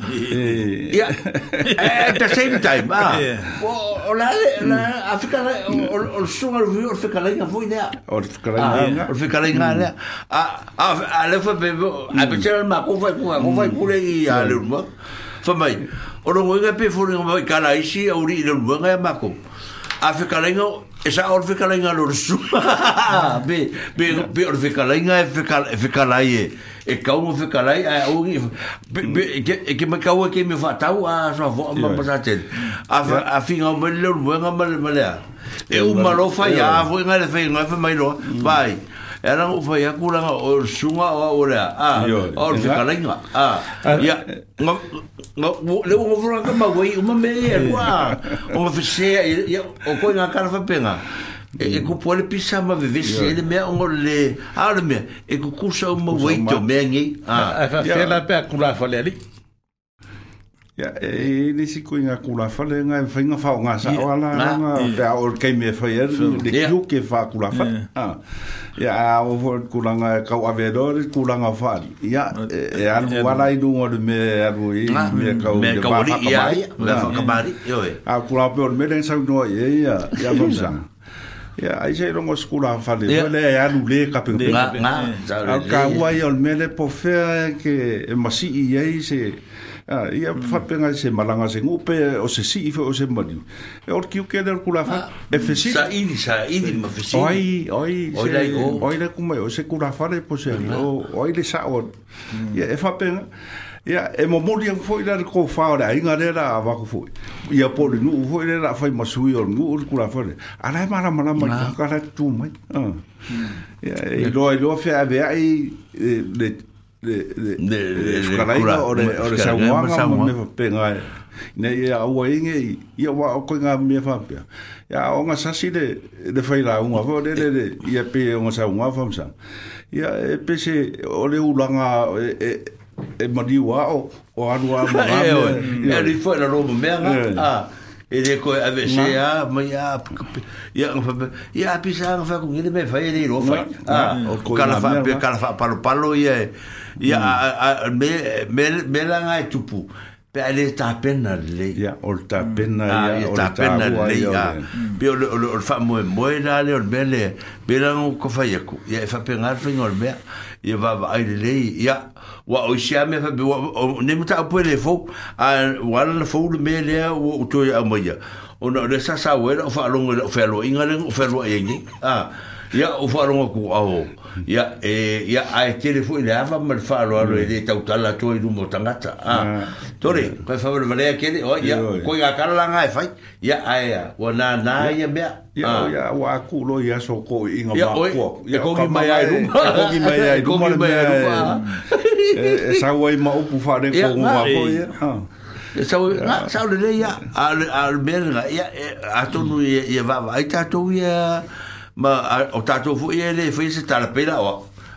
ya [LAUGHS] at the same time ah o la la afika o sunga o vi o fikara nga foi nea o fikara nga ah, o fikara nga le ah, a a a le fa bebo a pechar ma ko fa ko ko fa ko le i a le mo fa mai o no nga pe fo ni ko kala isi a uri le mo nga ma ko afika le nga E sa or fika lainga lor su. be be be or fika lainga e fika e fika lai e e kau mo fika lai a o ki be e ke me kau ke me fa tau a so vo ma ma sa te. A a fina o mele lor mo nga mele mele. E u ma lo fa ya vo nga le fe nga fe mai lo. Bye era o foi a cura o suma ah, o ora ah o fica lá ah ya eh, no le o vou lá com a wei uma meia qua o vice ya o coi na cara foi pena e ku e mm. pole pisa ma vive se ele me o le arme e ku kusa uma wei to mengi ah, ah a fela pe a cura foi ali Ya, yeah, eh, e ni si ku nga kula fa le nga fa nga fa nga sa wala nga be a or kai me fa yer de ku ke fa kula fa. Ya, o vo kula nga ka wa ve do de kula nga fa. Ya, e al wala i du ngo de me a ru i me ka wa ka mari. Ya, la fa ka mari. Yo. A kula pe or me den sa no ye ya, ya mo sa. Ya, ai sei rongo skula fa le. Yo le e a ru le ka pe pe. Ka wa i or me le po fe ke e masi i ye se. Ah, ia fa mm. penga se malanga se ngupe o se si fo o se mali e or kiu kele ku la fa ah, e fe si sa ini sa ini ma fe si oi oi oi la ku mai o se ku la fa le po se ah. o oi le sa o mm. ia e fa penga ia e mo mo dia fo ila ko fa o la inga le la va ku fo ia po le nu fo ile la fa ma su yo nu ku la fa le ala ma la ma la ma ka tu mai mm. ia e lo e lo fe a ve ai le de de de Skaraina o de o de Sanguanga o me pega ne ye awa inge ye wa ko nga me fa pe ya o nga sasi de de faila un avo de de de ye pe o nga sanguanga fa msa ya e pe se o le ulanga e e, e mari wa o o anua mo ga me ya ni fo la ro me nga ah e de ko a ve se a ma ya ya ko fa ya pi sa fa ko ngi de me fa ye de ro fa a ko ka fa pe ah, ka fa pa lo pa lo ye ya a me me me la nga tu pu pe ale ta pena le ya ol ta pena ya ol ta pena le ya hmm. ah, hmm. pe ol ol fa mo mo la le ol me e le be la ko fa ye ko ya fa pe nga fa ngol me ia vava ai le lei ia ua o isi a mea nei mata au pere fau a wala na fau le mea lea ua utoi au mai ia o na le sasa wera o fa'alonga ila o fa'alonga inga lenga o fa'alonga ia ngi ia o fa'alonga ku au ya eh ya a tele fu le ava mal fa lo e lo de mm. ta uta to i rumo tangata ah, mm. a tore por favor vole vale ke o ya ko ga kar la nga fai ya a ah. ya wa na na ya be ya ya wa ku lo ya so ko i nga ba ko ya ko gi mai ai [LAUGHS] rumo ko gi mai ai rumo le ah. mai e ai e sa wa i ma upu fa de ko mo ba ko ya ha Sao e sao le ya al al berga ya atonu ya va va ita tu ya ma o tatou foʻi e lē foi se talapei e la oa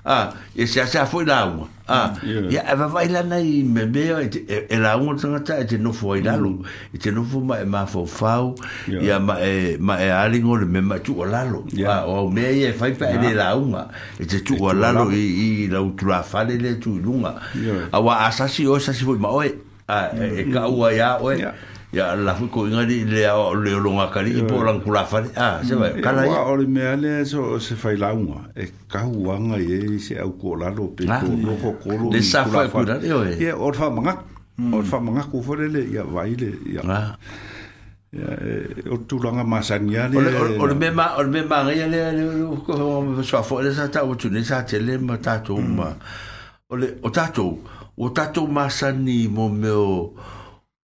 a ia seasea foʻi lauga a ia e vavai lana i memea e, e lauga tagata e te nofo ai lalo mm. i te nofo ma e mafaufau ia mae ma e aligole me ma e tuua lalo o aumea ia e fai faʻe lē lauga e te tuua e lalo i lau tulafale le tuiluga auā a sasi oe sasi foʻi ma oe a e kaʻua mm. iā oe ya la fu ko inga di le le lo nga kali po lan kula fa a se va kala ya o le me ale so se fa la unga e ka huanga ye se au ko la lo pe ko lo ko ko lo le sa fa ku da yo ye o fa manga o fa manga ku fo le ya va ile ya ya o tu lo nga masan ya le o le me ma o le me ma ya le lo ko so fo le sa ta o tu ne sa te le ma ta tu ma o le o ta tu o ta tu masan ni mo me o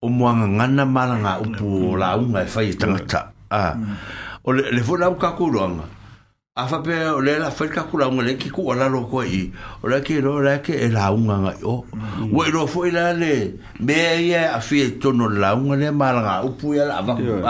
o moanga ngana maranga upu o la unga e fai e tangata. Ah. O le, le fona au kakuruanga. A fape o le la fai kakuruanga le kiku o la roko i. O le ke ro, le ke e la unga ngai o. Ua i rofo i la le mea ia a fie tono la unga le maranga upu ia la avaku.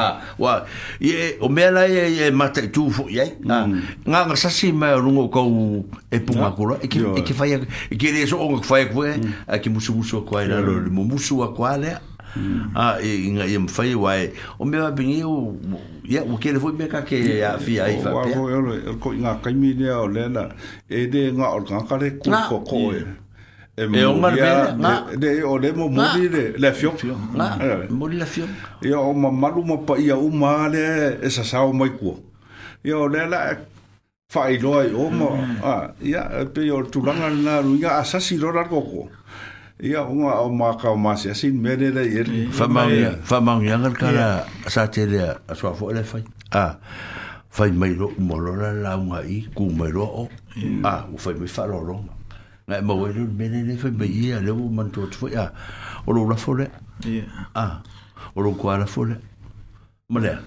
E, o mea la ia ia e mata i tufo ia. Ah. Mm. Nga nga sasi mai o rungo kou e punga kura. E ki fai, e ke so o nga fai kue, e mm. ki musu musu a kua i la lo, le mo musu a kua lea. Mm. a ah, e nga e mfai wai o me wapi ngi o ya o kele foi me ka ke ya mm. fi ai fa o o o o ko nga kai mi ne o lena e de nga o nga kare ku ko ko mm. e e o mar me e de o le mo mo di de la fio na mo di la fio e o ma malu mo pa ia o ma le e sa sa o mai ku e o lena fai e loi o mo ah, e a ya pe o tu langa na ru nga asasi lo largo ko ia unga o maka o masi asin mene le yeri fa maungi angal kala sa te lea aswa fo le fai a ah. fai ah, mairo umolora la unga i ku mairo o ah, e a u fai mi falo ronga ngai mawele mene le fai mai ia le u mantu o tfo ia o lo ula fo le a o lo kua la fo le ma le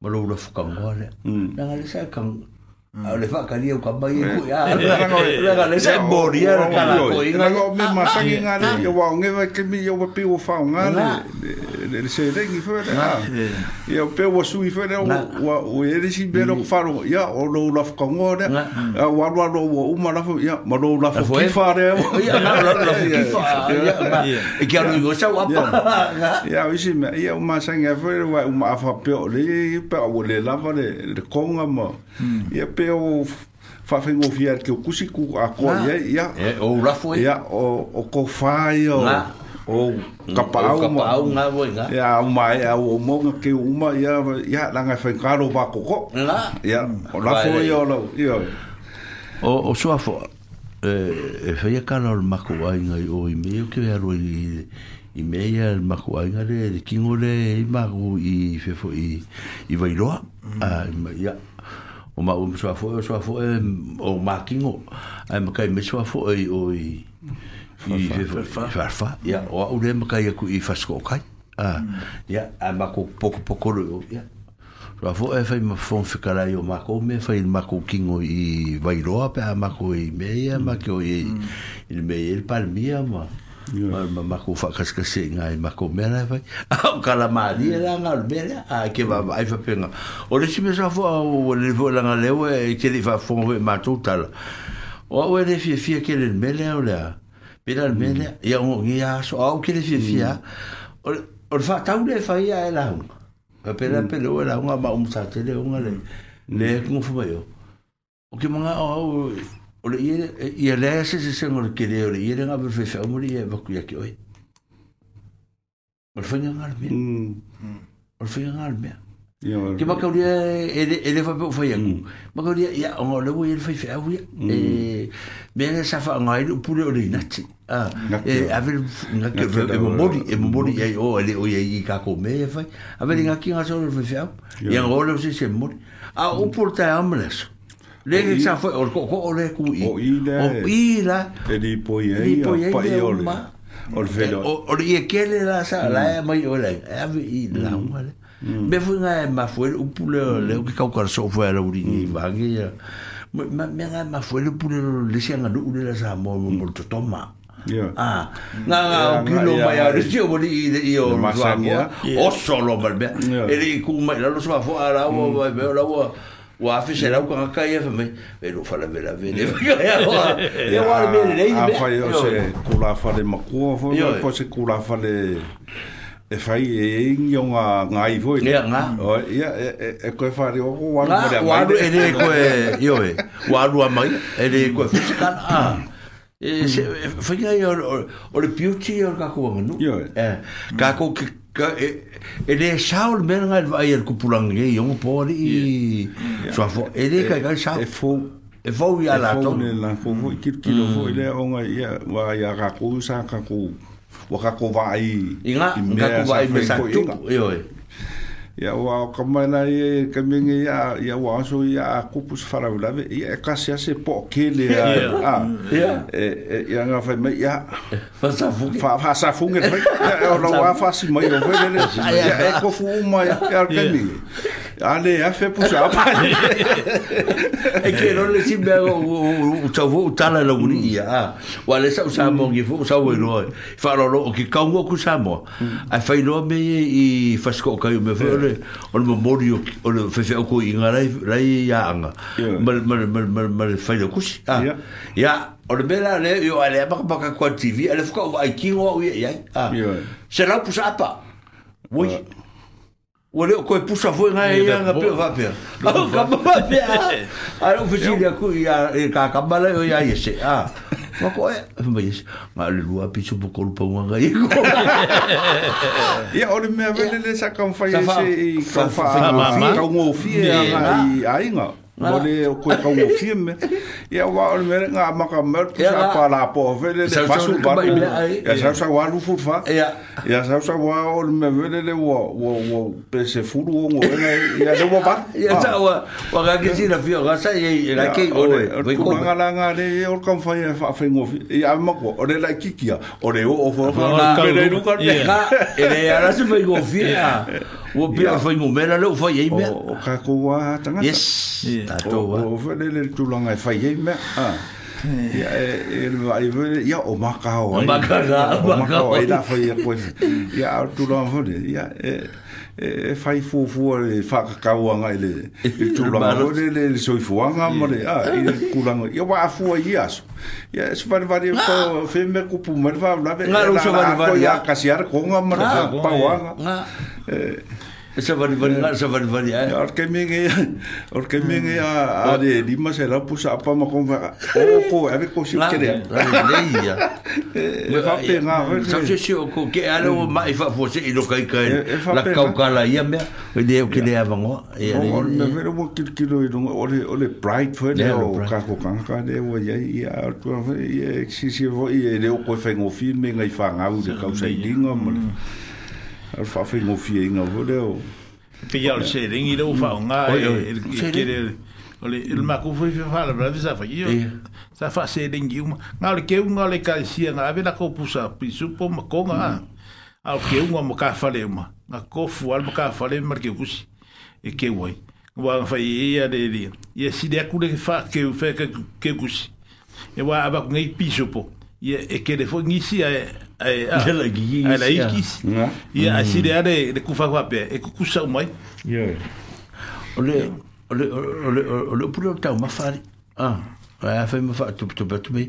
ma lo ula fo kangwa le na ngale sa kangwa Mm. Ah, le fa kali o kamai ku ya. Ya le se boria la kala ko Na Ngo me ma sa ki ngana yo wa nge ba ke mi yo ba pi o fa ngana. Le se le ngi fa. Ya. Ya pe wo sui fa le wa o ye le si belo fa ro. Ya o lo la fa ko ngo de. wa wa lo wo u ma la fa ya ma lo la fa ki fa de. Ya ma lo la fa E ki a lo yo sa wa pa. Ya o si me ya o ma sa nge fa wa u ma e? fa [LAUGHS] e [LAUGHS] pe o le pe o le la fa le ko ngo ma ia pe o faafaigo fia que o kusi ku akoa ah. iai e, e? ia o rafu e ia o kofai o o kapaau ma kapaau nga voi nga ya o mai a o mo ke o uma ia ia langa foi fai karo ba coco la ya o la fo yo la o o sua e fai ka lo ma ku ai o i me o ke ya ro i i me ya ma ku ai nga le ki ngole i ma ku i fe fo i i vai mm. ro ia o ma um so afo so afo o kingo ai ma kai me so oi oi i farfa ya o o le ma kai ku i fa kai a ya a e ma ko poko poko lo ya so afo e fa ma fon fika la yo ko me fa il ma ko kingo i vai ro pe a ma ko i me ma ko i il me il palmia ma Yeah. Ma ma ku fa kas kas ngai ma ko mera fa. [LAUGHS] Au kala ma ni la e ngal mera a ke va ai fa penga. O le sima sa fo o le vo la ngal lewe e, e, e ke li fa fo ve ma total. O we le fi fi ke le mele o le. Pira le mele ya mo ngi ya so au ke le fi mm. fi a. O le fa tau le fa ia e la. Pa pera pe le o la ma um sa te le o ngale. Ne ku fo ba yo. O ke manga o o le ia ia le se se se ngol ke le o le ia nga be fe o le ia ba ku ia ke oi o fanya ngal me mm. o fanya ngal me ke ba ka ia ele ele fa pe o fanya ngu ba ka ia ia o le ia fe mm. fe e, o ia e me e le sa fa ngai o pu le o le nati a e a ve na ke e mo modi e mo modi ia o ele o ia i ka ko me fa a ve mm. nga ki nga so le fe fe o ia ngol se se mo a o porta amles mm le ke sa foi o ko o le ku i o ila o ila e di e poi e o pa e o ma o velo o o ye ke le la sa mm. la e mai o le e vi i mm. la mm. o le me foi nga ma foi o pulo le ke ka so foi la uri ni va ke ya ma me nga ma foi o pulo le sia nga lu le la sa mo mo to to ma Ya. Ah. Nga o kilo mai a rio boli i i o masamia. O solo berbe. Ele ku mai la lo sva fo ara o vai ver la wa fi era la ko ka ye me e lo fa la vela vela [LAUGHS] e wa e wa le mele le a fa yo se ku la fa le ma ku fo po se ku la fa le e fa ye ing yo nga nga e fo ye nga o ya e ko fa le o ko wa le ma wa le e ko e a mai ele le ko fi se kan a e foi fa ye o le beauty o ka ko nga no yo e eh, ka ko ka e e le saul men nga e ai ku pulang ye yo po ri so fo e le ka e e e mm. ka sa e fo e fo ya la to ne la fo mo ki ki lo fo le o nga ya wa ya ka ku sa ka ku wa ka ku va ai i nga ka ku va ai me sa tu yo e ya wa ka mana ye ka mingi ya ya wa so ya kupus fara la ve ya e ka se po ke ya ya ya e, e, nga fa me ya fa sa fu fa sa fu ya ro wa fa si mai ro ve ya ko fu mai ya ka ane a fe pusa pa [LAUGHS] e ke no le si bego u tavo u tala la uni ya mm. wa le sa u sa mo ki fu sa u lo e fa lo lo ki ka ngo ku sa mo mm. a fa lo me e i fa sko ka yo me fa le on mo mori o le fa fa ko i nga rai rai ya nga mal mal mal mal mal fa lo ku si ya ya o le bela le yo ale ba ka ka ko tv ale fa ko ai ki ngo ya ya se la pusa pa Oui. Uh, Ore koe pusa foi ngai ia nga pe va pe. Au ka pa pe. Ai o eu dia ku ia a ka ka bala ia ese. Ah. Ma ko e ma yes. Ma le lua pichu bu kol pa wanga i ko. Ia ore me vele le sa kan ese i ka fa. Mole o koe kau o fieme. [LAUGHS] Ia o wao ni mere ngā maka mele, pusi a pā la pō vele le fasu baru. Ia sau sa wālu furfa. Ia sau sa wao ni me vele le wā pese furu o ngore. Ia le wā baru. Ia sa wā wā kā kisi na fio gasa i ei rai kei o le. Tūnanga la ngā re e o kam fai e wha fai ngō fi. Ia ame mako, o re lai kikia. O re o o fōrfa. E Ia kā, e re arasu fai ngō fi. Ia. O pe fa ngo me la lo fa ye me. O ka ko wa ta Yes. Ta to wa. O fa le le tu lo nga fa e ye me. Ah. Ya el va i ve ya o makao. o. makao. ka ka. Ma ka o la fa Ya tu lo fa de ya e e fai fu fu e fa ka ka wa nga ile e tu la ro le le so ah! i fu nga ma le a i ku la nga yo wa fu i as ya es va va de ko fe me ku pu ma va la ah! ve la ko ya ka ko nga ma pa wa nga e, Esa vari vari na eh. esa vari vari eh. Or kemi nge or kemi nge a a de hmm. di ma se rapu sa pa ma kon vaka. O ko ave ko si kere. La le ia. Me fa pe na ve. Sa se si o ko ke ala o hmm. ma fa fo se ilo kai kai. E, e La kau kala ia e me. O de o kele ava ngo. Ia. O me vero mo kir kilo i dunga. O le o le pride fo le o ka ko kan ka de o ia ia tu ave ia si si vo ia le o ko fa ngo film me ngai fa ngau de kau sa i dinga mo. Ar fa fi ngofi e inga vode o... Fi al se ringi le ufa o ngā e... e, e ole, il ma ku fi fi fa la bravi sa fa io. Sa fa se ringi u ma. Ngā le ke unga le ka sia ngā vela ko pusa pi supo ma ko ngā. Mm. Au ke unga ma ka fa le ma. Ngā ko fu al ma ka fa le ma ke kusi. E ke wai. Ngā fa i e a le li. Ia si le akule ke fa ke u fe ke kusi. E wā abakunga i pi supo. Ia e ke le fo ngisi a e... ela eh, ah, gigi ela la ia asiri are de kufa kwa pe e eh, kukusa umai ia ole ole ole ole pula tau mafari ah eh, a fa ma fa tu tu tu me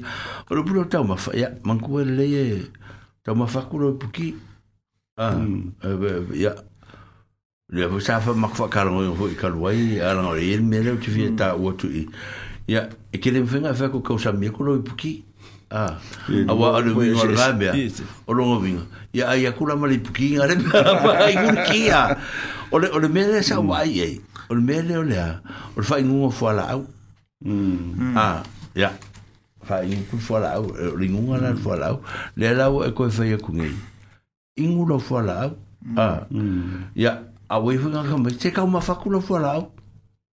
ole pula tau mafa ia manku ele e tau mafa kulo puki ah Ya. le vo sa fa makfa kalo ho ikalwai ala ele mele tu vi ta o tu ya e kele mfenga fa ko kausa me kulo puki Ah, awa ala wi ngor rabia. O lo ngor winga. Ya ai akula mali puki ngare na [LAUGHS] pa ai ngur kia. O le o le mele sa mm. wai ai. O le mele o le. O fa ngur ngor fala au. Mm. Ah, ya. Fa ngur fala au, le ngur ngor fala au. Le la o ko fa ya kunge. Ingu lo fala au. Mm. Ah. Ya, A fu ngor ka mai. Te ka ma fa ku lo au.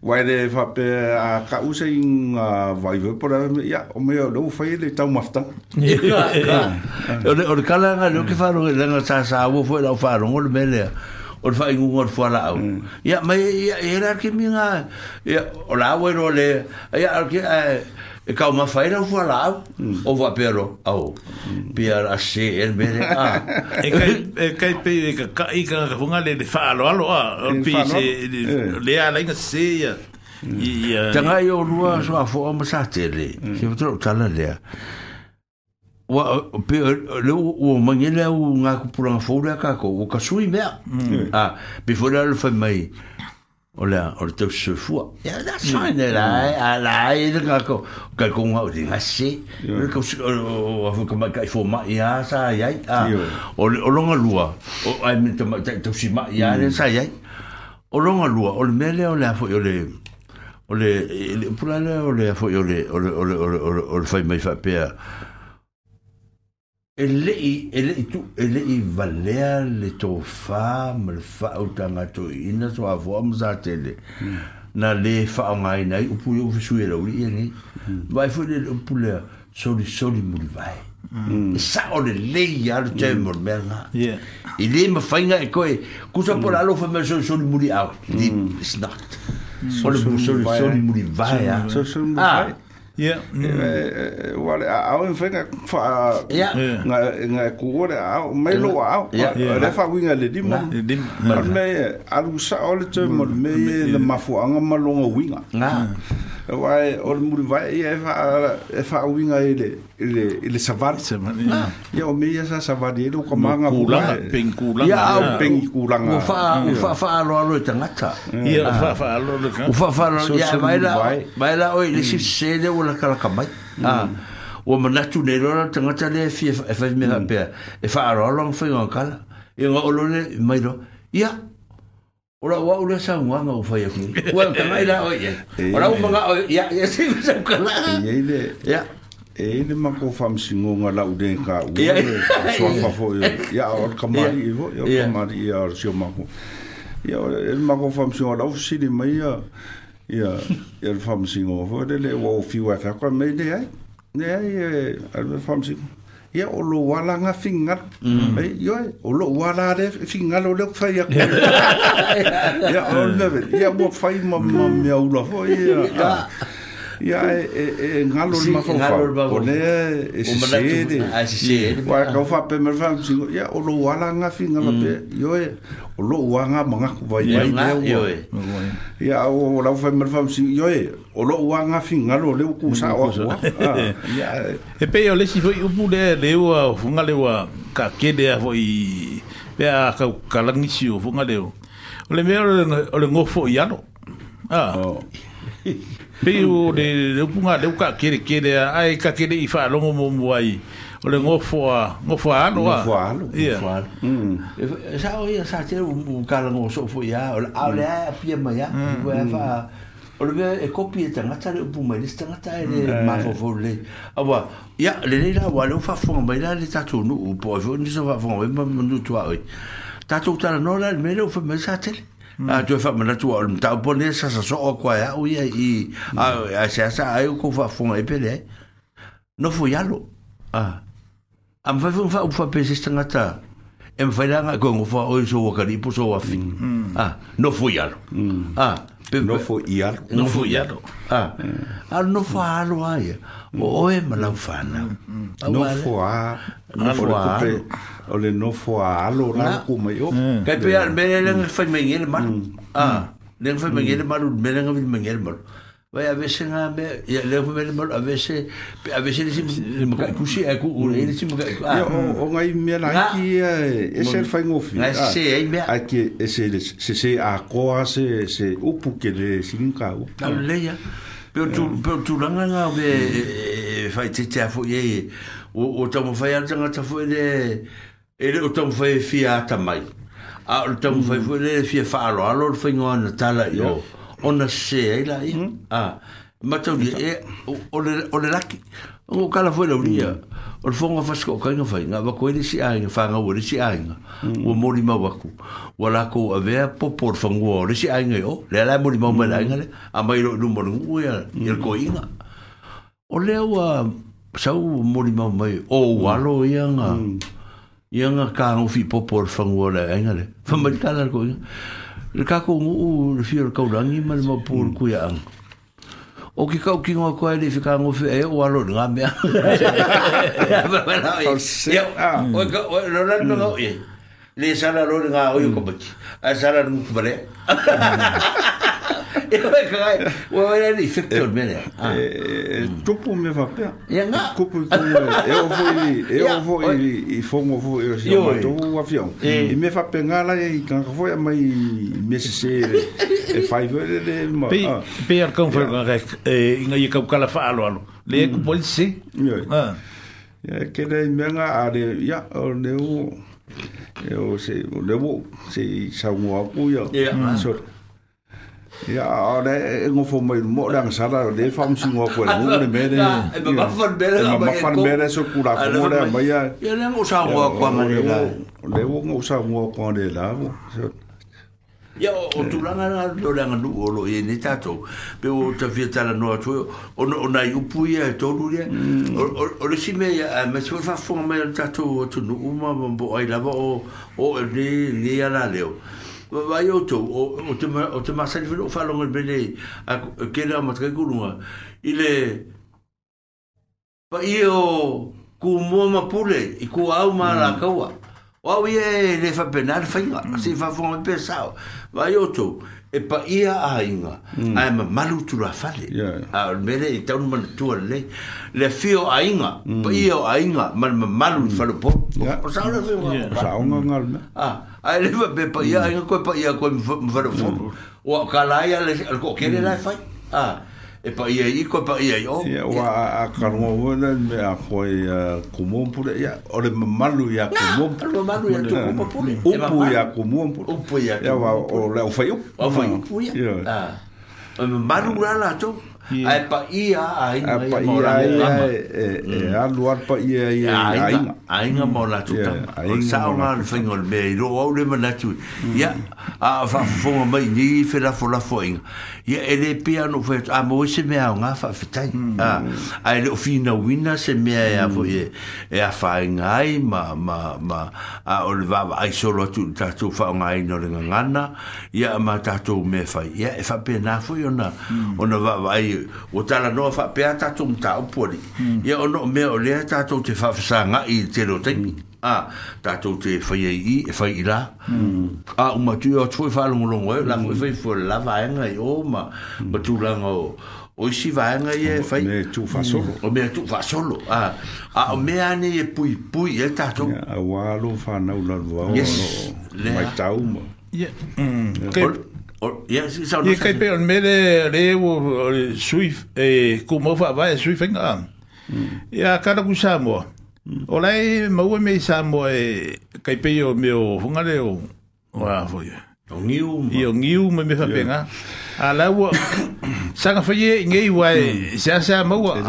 Wai re whape a ka use i ngā vai vipora, ia, o mea, lo whai le tau mafta. [LAUGHS] O re kalanga, leo ke mm. whārongi, lenga tā sā awo fwe lau whārongi, o le melea, o le whai ngu ngor fwala au. Mm. Ia, mai, ia, e rā ke mi ngā, o la awe ro le, ia, ar ke, e ka ma fa era voilà o va pero au pier a se el mere a e ka e ka pe e ka i ka funga le fa lo a pi se le eh. a la se ya mm. tanga yo rua so a fo ma sa te le se mm. tro tala le wa pe le o mangela o nga ku pura fo le ka ko o ka sui me mm. a be fo le fa mai o le o le tau se fua ya da sain era mm. a la e de ka ko ka ko nga o dinga se le ko o a fu ka ka fo ma ya sa ya a o le o longa lua o ai me te tau si ma ya le mm. sa ya o longa lua o le mele o le a fo yo le o le e, pula le o le a fo yo le o le o le o le o le fai mai fa pea e le i e le i tu e le i valea le to fa ma le fa o tanga to i na to avo am za tele na le fa o ngai nei o pu o fisu e lo i e ni vai fu le o pu le so li so li mu le vai e sa o le le i a le te hmm. mor me nga i le ma fa inga e koe kusa hmm. por alo fa me so li so li mu le au li hmm. is not so li mu so li mu le vai so li mu le vai Yeah. Mm. E, wale a au e whenga wha ngā ngā kua le au me lo au le wha winga le dima le dima me alu sa o le tō mo me le mafuanga malonga winga ngā wai o le muri vai e wha e wha winga e le ele ele savar se mania ah. e o meia sa savar e do comanga pula pencula ya o pencula ah. e ah. mm. o fa o fa fa lo lo tanga ta ya o fa fa lo lo o fa fa lo ya vai lá vai lá oi ele se cede o la cala ah o manatu ne lo tanga ta le fi e fa e me mm. pe e fa lo lo foi o cala e o lo ne mai lo ya Ora wa ora sa wa nga ufa ya. Wa tanga ila oye. Ora u manga ya ya se sa kala. Ya ile. Ya. e le ma ko fam singonga lau de ka u so fa fo ya o kamari o ya kamari ya o so ma ko ya e ma ko fam singonga lau si de mai ya ya e fam singonga fo de le wo fi wa ka ko me de ai ne ai e fam singonga ia o lo wala nga fingal e yo o lo wala de fingal o le fa ia ia o le ia mo fai mo mo me o lo fo ia ya e e e ngalo ma fa pone e se se wa ka fa pe me fa singo ya o lo wala nga finga nga mm. pe yo e o lo wa nga manga nga kwa ya i le wo ya o la fa me fa singo yo e o lo wa nga finga nga lo le ku sa wa ya ah, [LAUGHS] e pe yo le si fo u pu le le wa fu nga le wa ka ke de a i pe a ka ka la ngi si fu nga le o le me o le ngo ya no ah oh. [LAUGHS] pe o le le punga le ka kere kere ai ka kere i fa longo mo mo ai o le ngofo a ngofo a no a ngofo a ngofo mm. e e a sa o ia sa te u ka la ngo so fo ia o le a le mm. a pia ma ia u e fa o le e kopi e tanga tare u puma le tanga tare le ma fo fo le mm. a wa ia le le la wa le u fa fo ma ila le ta tu no u po fo e ni so fa fo ma ma nu tu a oi ta tu ta la no la le me le u fa me sa te le A, tue fap mena tue wale mta wapone, sa sa so wakwa ya ou ya, a se asa, a yo kon fwa fwong a epele, no fwoyalo. A, amfay fwong fwa wapwa pe se stangata, amfay la nga kon wapwa, oye so wakani, po so wafin. A, no fwoyalo. A, no fo ia no fo ia no ah. ah ar no fo ar o ai mm. o e ma la fana mm, mm. no fo a no fo a o le no fo a alo la ku me yo ka pe ar me le fa me ngel ma ah le fa me ngel ma lu me le ngel ma Pai a vese nga me, ia leo pa mele mola, a vese, a vese ni si muka i kusi, a eh, ku ure, ni si muka i kusi. O nga i mea na aki e ser fai ngofi. Nga eh, ah. se e eh, mea. Aki e se se se a koa se se upu ke le si nga u. Na le ya. Peo tu langa nga ve fai te te afo ye, o tamo fai a tanga tafo e le, e le o tamo fai e fia atamai. A o tamo fai mm. fai e le fia fa alo, alo fai ngoa na tala i ofa ona se ai la i hmm? a ma tau ni e o le hmm. o le laki o kala foi la unia o fo nga fasko ka nga fai nga ba ko ni si ai nga fa nga wo si ai nga o mori ma wa ku wa la ko a ve po por fo nga o si ai nga o le la e mori ma ma la hmm. nga a mai ro lu mori u ya ni ko i nga o le wa sa u mori ma mai o wa lo ya nga ya nga ka nga fi po por fo nga la nga le fo ma ka la ko nga Le kako ngu u le fio le kaurangi ma le mapu le hmm. kuia ang. O ki kau ki ngua koe le i whika ngofi e o alo ni ngā mea. O e lo rani hmm. ngau e. Le sara lo ni ngā oi o hmm. kapaki. A sara ni ngu kumare. [LAUGHS] Olen lihtsalt törmine. tupume vapea. Eu vou ele, [LAUGHS] eu vou ele e fomo vou eu se eu tô o avião. E me fa pengala então, e kan foi mai mesese e fai vele de ma. Pe per kan foi kan é hum. e inga i ka kala fa alo alo. Le ku polisi. Ah. É é ya kele menga ade ya ne o eu sei, eu sei, salmo apoio. Yeah. Mm. Ya, ore ngo fo mai mo dang sara de fam singo ko ngo de mere. E ba fan bere la ba fan bere so kura ko de ba ya. Ya le ngo sa ngo ko ma ni la. Le ngo ngo sa ngo ko de la. Ya o tu langa na do langa du o lo ye ni tato. Pe o ta fia tala no tu o no na yu pu ye to lu ye. O le si me ya me so fa fo me tato tu no uma bo ai la o o de le ya la leo. vai o to o o te masa de o falo ngol bele a que le amatre kulunga ile pa io ku mo ma pule i ku au ma la kawa wa wi e le fa penal fa inga mm. se fa fo pensao vai o to e pa ia a inga mm. ai ma malu tu la fale a yeah. mele e tau man tu le le fio a inga mm. pa ia a inga ma ma malu mm. falo po yeah. o sa ona fio yeah. sa ona ngal me a ai le va be pa ia mm. inga ko pa ia ko mo falo fo mm. o ka la ia le ko ke le la fai a ah e pa ia i e pa ia i o ia wa a karunga wana me a koe kumon pule ia o le mamalu ia kumon pule o le mamalu ia kumon pule upu ia e kumon pule upu ia kumon pule ia wa o le ufai mm. upu ufai upu ia ah. o le mamalu rala atou Yeah. Ai pa ia a inga ia mora ni lama. E, e mm. a luar pa ia ia ia ia. A inga mora tu tama. O sa o ngā rufinga o mea i ro au lima na tu. Mm. Ia a whafafonga mai ni i whera fola fo inga. Ia e le pia no fwe a mo se mea o ngā whafetai. Mm. A e le o fina wina se mea e a fo ye. E a wha inga ai ma ma ma a o le vava ai solo tu tatu wha o ngā ino ringa ngana. Ia ma tatu me fai. Ia e whapena fo yona. O na vava ai o tala noa fa pea tatu mta upori. Hmm. Ia ono mea o lea tatu te fafasanga i te lo teimi. Hmm. A, tatu te fai e i, e fai i la. Hmm. A, umatui o tfoi fa longo longo e, lango e fai fo la vaenga i o ma, matu lango o. O isi vaenga i e fai. Me tu fa solo. O me tu fa solo. A, a o mea ne e pui pui e tatu. A, a walo fa naulalua o lo maitau ma. Yeah. Mm. 而佢平時每日嚟我水，佢冇翻班水翻工，而家佢又唔上喎。后来冇咩上喎，佢平時咪有逢下嚟喎。哇，我哋用油，用油咪咪方便啊。啊，我上 [COUGHS] 個星期廿二號先上冇喎，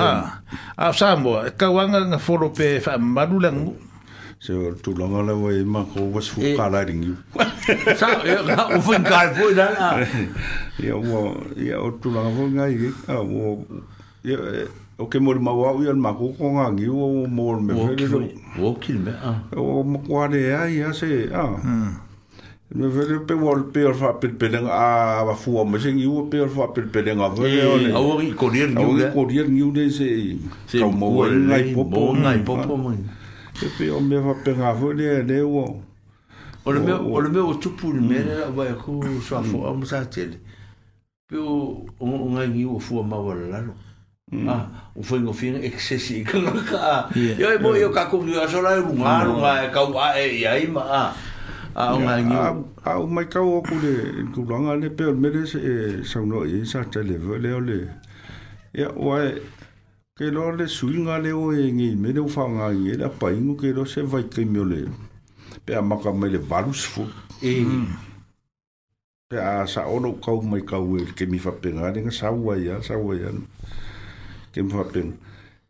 啊，上冇，個王哥 follow 俾翻馬路嚟冇。se tu longa le wai e ma ko was fu e- e, ka sa ya u fu ka da ya wo ya o [LAUGHS] ngai ye a wo ya o ke mo ma wa u ya ma ko nga ngi wo mo me fe wo ki me a o mo kwa le ya ya se a hmm. me fe pe wo pe fa pe pe le a ba fu o me se ngi wo pe fa pe pe le nga fe le a wo ko ni ngi wo ko ni ngi wo de se ka mo wo ngai popo ngai popo mo pepe o me va pe ngafo ni e ne uo. O le meo, o le meo tupu ni mene la wai e aku sua mm. fo a musa tele. Pe o ngai ngi uo fua ma wala lalo. Mm. Ah, o foi no fim excessi que não cá. E aí bom, eu cá com o Jorge lá, eu não, não, é cau e aí, ah. au maikau oku le kulaga le pea o le mele saunoi sa talevoe lea o le ia uae ke lo le suinga le o e ngi me le ufa nga i la pa ingu ke lo se vai ke mio le pe a maka me le varus fu e pe a sa ono kau mai kau e ke mi fa penga le nga sa ua ia sa ua ia ke mi fa penga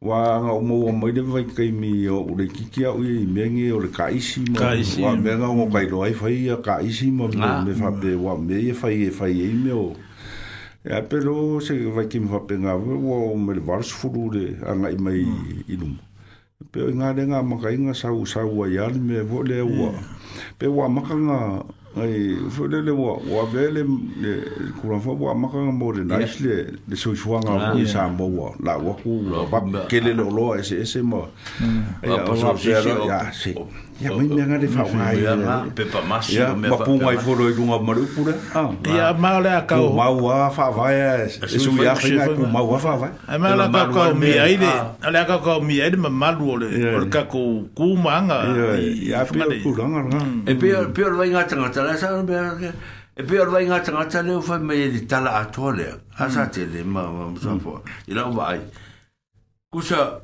wa nga umo wa mai le vai ke mi o le kiki au i me ngi o le ka isi ma wa me nga umo kai lo ai fai a ka isi ma ah. me fa pe wa me e fai e fai e me o Ya e pero se va que me pega o meu vals furule anga hmm. i mai ilum pe nga de nga makai nga sau sau wa yal me vole wa hmm. pe wa ma ai vole le wa wa vele ah, ku ra fo wa ma ka nga mode de so fo nga wa i sa mo wa la wa ku ba ke le lo lo ese ese mo hmm. ya pa so ya si Ya mai mianga de fa wa ya ma pe pa mas ya ma pu mai fo lo ngo ma ya ma le o ma fa wa ya e su ya ngai ku fa wa ya mala la ka mi ai de ale ka ko mi ai de ma ma lu le o ka ku ya fa ma mm. e pe pe lo ngai tanga tala e pe lo ngai tanga tala o fa me de tala a tole a sa te de ma ma sa fo mm. ila wa ai ku sa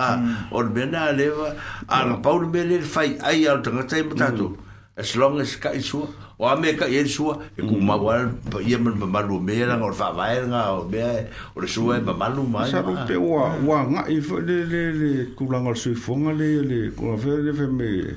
Ah, mm. a or mm. bena leva a la paul bele fai ai al tangata i e matato mm. as long as ka i e sua o a me ka i e sua e ku ma wal pa i amen pa malu mea o fa vaenga o mea o le sua e pa malu mai sa ru te ua ah. ua nga i fo le le le kulang al sui fonga le le kua fe le fe me le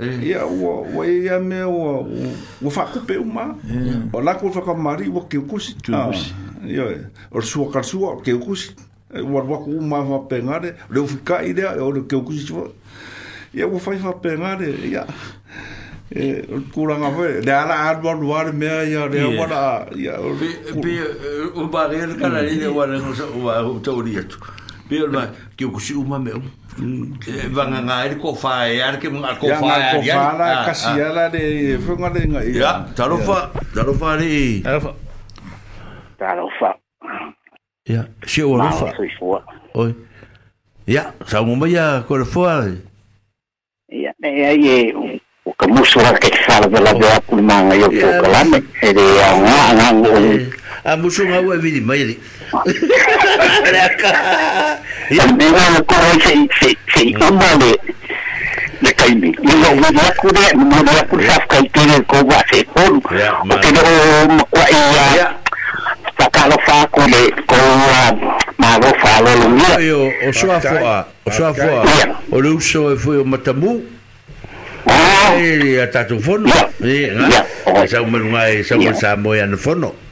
Eh. ia ua ua ia mea ua ua faakupe uma eh. o lako ua fakamari ua keukusi ioe ole suakalasua ole keukusi ualuaku uma faapegale ole ufikai lea ole keukusi sua ia ua e faapegale ia eh, kulanga fe de ala alu alu ale mea ya de wala ya pe pe u bare kala ni de wala so wa to Pia la ki ku si uma meu. Va nga nga ele ko fa e ar ke mga ko fa e ar. Ya ko fa la kasia la de fo nga de nga. Ya, talo fa, talo fa ni. Talo fa. Talo fa. Ya, si o lo fa. Oi. Ya, sa mo ba ya ko lo fa. Ya, ya ye o ka musu ra ke fa de la de ku manga yo ko kala me. Ele ya nga nga. A musu nga wa vi ni mai. 嫁をこうせせせ今まで中身いやまだこれまだこれさかいてるこばせこんおけどはいや takalo fa ko le ko ma go fa lo lo ni o o sua fo o sua fo o lu so e foi o matamu ah e a tatu fono e na sa o menunga e sa o sa mo ya no fono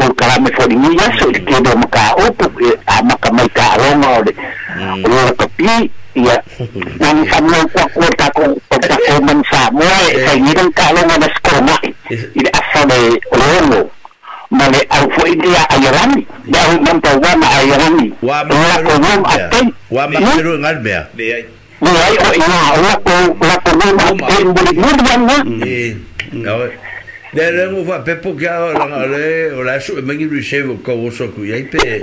Oh, kalau ul karame muka di nyi yaso di kedo maka tapi ya maka maika aroma de ulur kepi ya nan samo kwa kwa ta ko ta ko man sa mo sa ngiren ka lo na bas ko ma i de asa de ulomo male al fo i dia ayaran ya un man ta wa ma ayaran wa ma ko mo atai wa ma ro ngal be ya be ai ko i na wa ko wa ko mo ma ten bo ni mo ni ya Ne le mo va pe po ga la le o la su me ni lui che vo ko so ku e ai pe. [LAUGHS]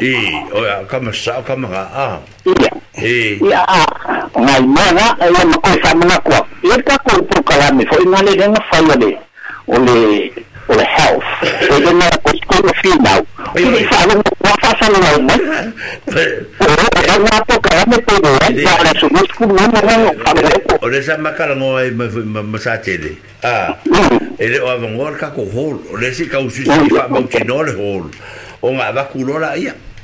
I, o ia, kama sao, kama ngā a. Ia. I. Ia a. Ngai mana, ia mako sa mana kua. Ia ka kou pukalami, fo inga le renga whaia le, o le, health. O le nga ko skoro whinau. O le whaalo, wa whasa na ngau mai. O le nga pukalami po do e, ia ala su musku mana ngau whamereko. O le sa makala ngō ai masatele. A. Mm. Ele o avangor ka ko hol, o le si ka usisi ki mm. wha mautino le hol. O ngā vakulola ia. Ia.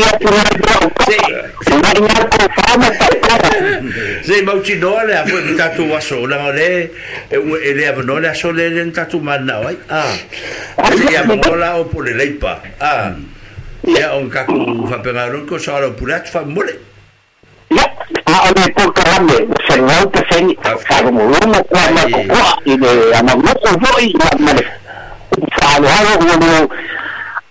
aqui é Sei mau tino le a foi tatu aso na le ele ave no le aso le le tatu mana ai ah ele ave bom lá o pole leipa ah é on kaku fa pegaro ko sa lo pulat faz mole ya a ole por carame se no te sen fa como uno cuando y le amamos voy fa lo o como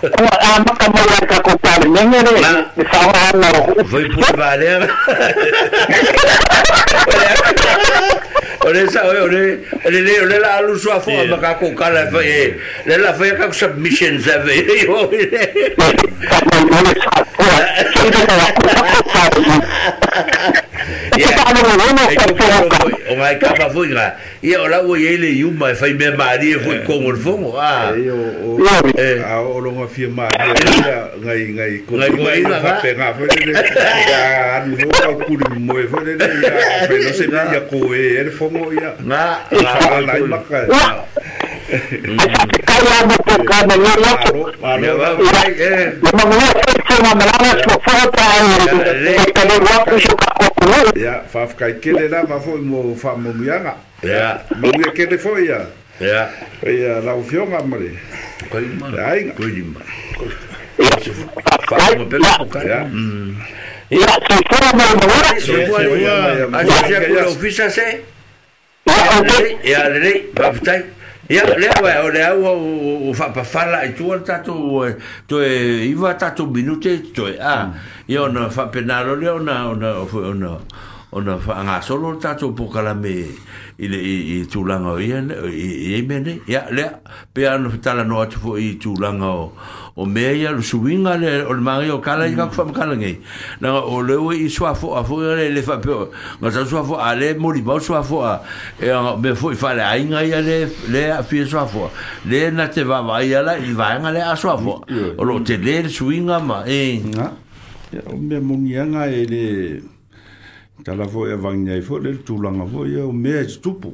Mwen an mwen an kakou pade, men genen e, mwen sa an nan ouf. Voy pou te vade an. Onen sa, onen, onen la alou so a fwa mwen kakou kane fweye. Lè la fweye kakou sa bmi chen ze vweye. Mwen an mwen an mwen sa, mwen sa an an kakou kane fwa. o mai ka fa foi ga ia ola o ele i uma fai me mari e foi con o fomo a a o longa fia mari ngai ngai ko ngai ko fa pe ga foi de a no o puri mo e foi de ia pe no se ia ko e ele fomo ia na na na Essa picalhada tocada ali, parou, parou. Uma mulher fez seu nome lá, mas foi outra aí. Eu também gosto de jogar com ele. Já, vai ficar aquele lá, mas foi o famoso Yanga. Já. que ele foi, já. Já. Foi lá o Fionga, mano. Foi, mano. Foi demais. Faz uma pergunta, cara. Ya, se fuera murmurar. Si fuera, así se puede, oficia se. Ya, ya, ya, ya, ya, ya, ya, ya, ya, Ya le wa o le au o fa pa fala e tu alta tu tu e iva ta tu minute tu e a io no fa penalo le ona ona ona ona fa nga solo ta tu po kala me ile i i tu langa i ene i i mene ya le pe ano fitala no atu fo i tu langa o o meia lo suinga le o le mangi o kala i kapu fama kala ngai na o le o i sua fo a fo i le le fa pe ma sa sua fo a le mori ma sua fo a e a me fo i fa le ainga i le le a fi sua fo le na te va va i ala i va nga le a sua fo o lo te le suinga ma e nga ya o me munianga e le ta la voia va ngia fo le tu langa voia o me tupu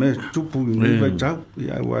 me tupu ni mm. va tau ya wa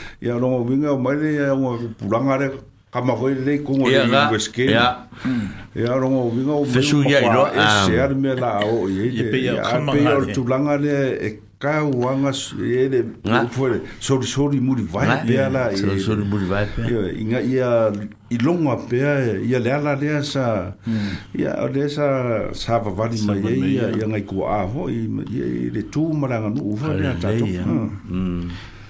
ya no vinga mai le ya un pulanga le kama foi le con o ingueske ya ya no vinga o fesu ya no a ser me la o ye ye ya pe yo tulanga le e ka wanga ye le foi so so di muri vai pe ala ye so so di muri vai pe ya inga ya i longo a pe ya le ala le sa ya hmm. le sa sa va vani mai ya ya ngai ko a ho i le tu maranga no u va na ta to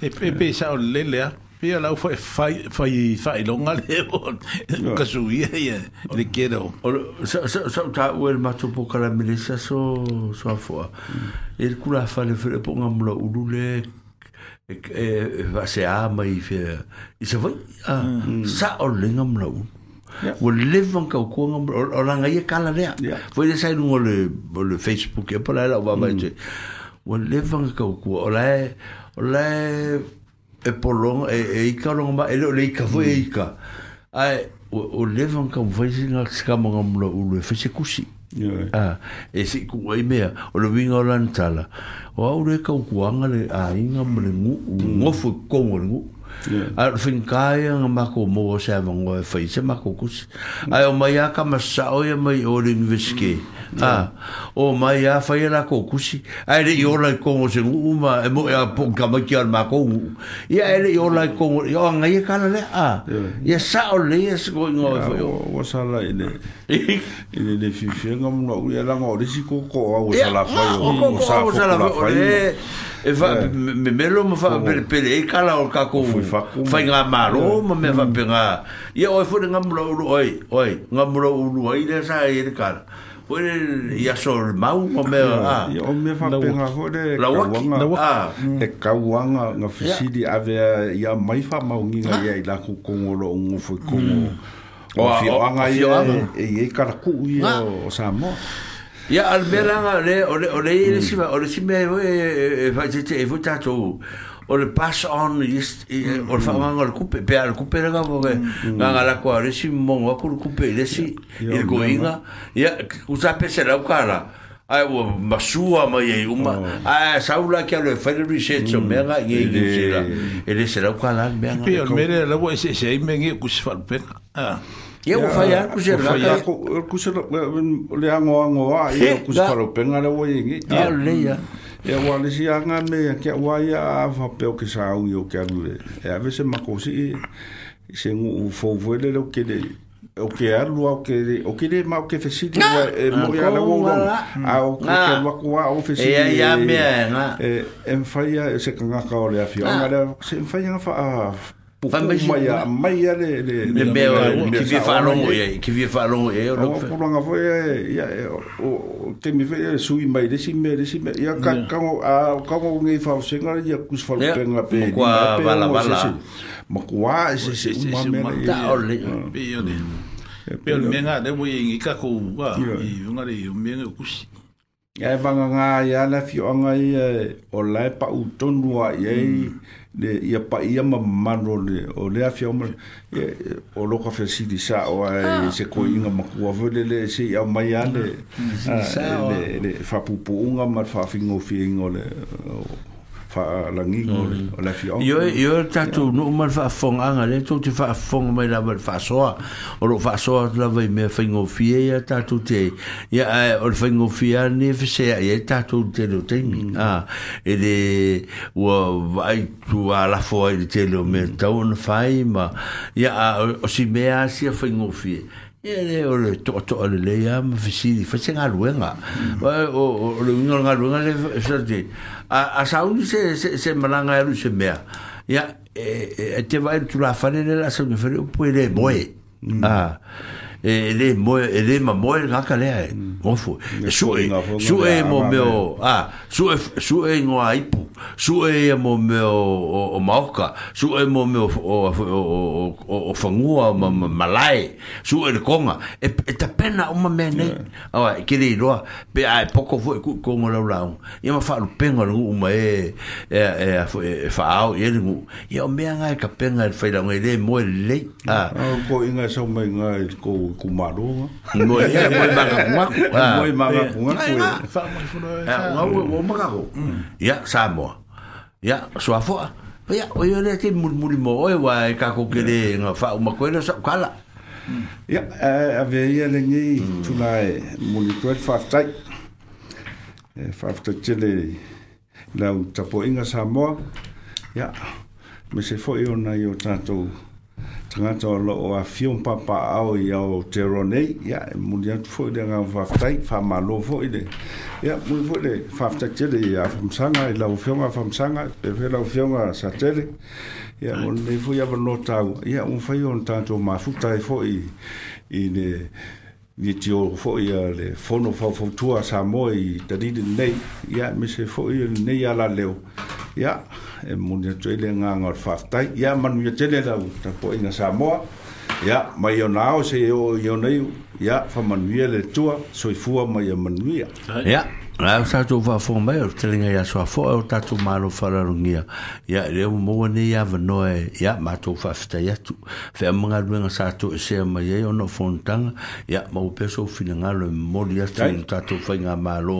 e pe pe sa o lele a pe ala fo e fai fai fai longa [LAUGHS] e, e, le o ka su ye ye le quiero o sa sa so so a fo el kula fa le fre po ngamlo e, i fe i se voi a mm. sa o le ngamlo u Yeah. Well, live on kau kuang orang Boleh Facebook ya, pernah lah bapa je. Well, live on kau le e polonga e e ika longa ma e lo le ika foi e mm. ika ai o le van ka vaisi na ska mo ngam lo u le fese kusi ah e si ku ai mea o le winga o lan tala o au le ka kuanga le a inga mo mm. e le ngu ngo fo ko mo le ngu ai o fin kai nga ma ko mo o sa mo ngo e fese ma ko kusi mm. ai o mai aka ma sa o ye mai o le universite ha ah. ah. o mai a fai la ko kusi ai le yo la ko mo se uma e mo ya e po ka ma ki ma ko u ya ai e le yo la ko yo nga ye ka le a ya sa o le yes ko ngo fo yo wa sa la ile ile le fi fi ngam no u ya la ngo le si ko ko a wa sa la fa yo ko ko sa la fa yo e va me me lo fa per per e ka la o ka ko fa nga ma lo mo me va mm. pe nga ye o fo ngam lo lo oi oi ngam lo lo oi le sa e ka Pwede ya so mau o me a. Ah. O me fa penga ho de kawanga. E kawanga mm. e, e nga fisidi ave ya mai fa mau ngi nga ya ila ku kongolo o ngu fwe kongo. O a fio anga ya e ye kara ku i o sa mo. Ya al me langa le o le o le si ma o le si me e fa tete e fo tato. O le si me e fo tato o le pass on just mm -hmm. o le mm-hmm. whaanga le kupe pe le kupe rega mm -hmm. ngā ngā la kua resi mongo aku le kupe resi yeah. i le koinga ia yeah, usa pese rau kāra ai wa masua mai e uma oh. ai saula ke le fire research o mm. mega ye ye sira ele sira ku ala mega pe o mere la wo e se se me ngi e ku sfal pe a ah. ye ah. wo fa ya ku se la ya ku se le ango ango a ye e ku sfal pe ngale wo ye ngi ya le ya Ya wale si anga me ke waya fa pe o ke sa u yo ke alu. Ya ve se makosi se ngu fo vole lo ke de o ke alu o ke de o ke de ma o ke fesi de wa mo ya la wo wo. A o ke ke wa kwa o fesi. Ya ya me na. E en faya se kanga ka o le afi. Anga le se en faya fa pupu mai a mai a le le le me o ki vi fa longo e ki vi fa longo e o ko longa fo e ya o te mi fe sui mai de si me de si me ya ka ka o a ka o ngi fa o singa ya ku fa lu pe ngape ko wa bala bala ma ko wa se se se ma ta e- o le e- pe yo de mm. pe o me nga de mo ngi ka ko wa i unga de yo me ngi ku si ya ba nga ya la fi o nga mm. i o la pa u tonu wa ye le ia pa ia ma mano le o le afia o e, o loka fe si di sa o ai ah. se ko inga ma ku ave le le se ia mai ale le fa pu unga ma fa fingo fi ingo le fa la ngi mm. o la fi yo yo ta tu no ma fa fong an ale tu ti fa fong mai la ba fa so o lo fa so la ve me fa ngo fi ya ta tu te ya o fa ngo fi ya ni fi se ya ta tu te lo te mi mm. a e de wa vai tu a la fo e te lo me ta un fa ma ya o si me a si fa ngo fi e le o le to to le le ya me fisi fisi nga luenga mm. o o le ngol nga luenga le sorte a a sa un se se se malanga e luce mea ya e, e, e te vai tu la fane le la sa me fere o poi le boe mm. ah e le mo e le ma mo la ka le e mo fu su e su e mo me o a su e su e no ai pu su e mo me o o mauka su e mo me o o o fangua ma malai su e konga e ta pena o ma me nei a ke le roa pe ai poco fu ku kongo la la e ma fa lu penga lu ma e e e fa au e lu e o me nga ka penga fa la ngai le mo le a ko inga so me ngai ko koe kumaronga. Moe ia, moe manga kungako. Moe ah. manga eh, kungako. Ia, eh, ah, wha mai whuna e tā. Ngau e mm. o makako. Ia, Samoa. Ia, soafoa. Ia, o ia lea te mulimuli mo oe wa e kako kere ngā wha umakoe sa kala. Ia, mm. eh, a vea ia le ngi mm. tuna e muli koe whaftai. Whaftai tele lau tapo inga Samoa. Ia, me se fo i ona i o tātou. Ia, tagata o loo afio papa ao i ao tero nei ia e muli atu foʻi le agafafetai faamālō foʻi le ia muli foʻi le faafetaitele ia famasaga i lauafioga famasaga pepe lauafioga satele ia o lenei foʻi avanoa taua ia ua fai ona tatou mafuta e foʻi i le ia tio foʻi a le fono faufautua sa moa i talili lenei ia mese foʻi lenei a laleo ya e muni atu ele gaga o le faafetai ia manuia tele lau tapuaʻiga samoa ia mai ona ao se o i onai ia famanuia le tua soifua mai a manuia ia Rau tātou whāwhonga mai, o telinga ia soa fō, o tātou mālo whararungia. ya reo mōa ne ia wanoe, ia mātou whawhitai atu. Whea mga ruenga sātou e sea mai ei, ono whontanga, ia mau peso whina ngalo ya mori atu, o tātou whainga mālo,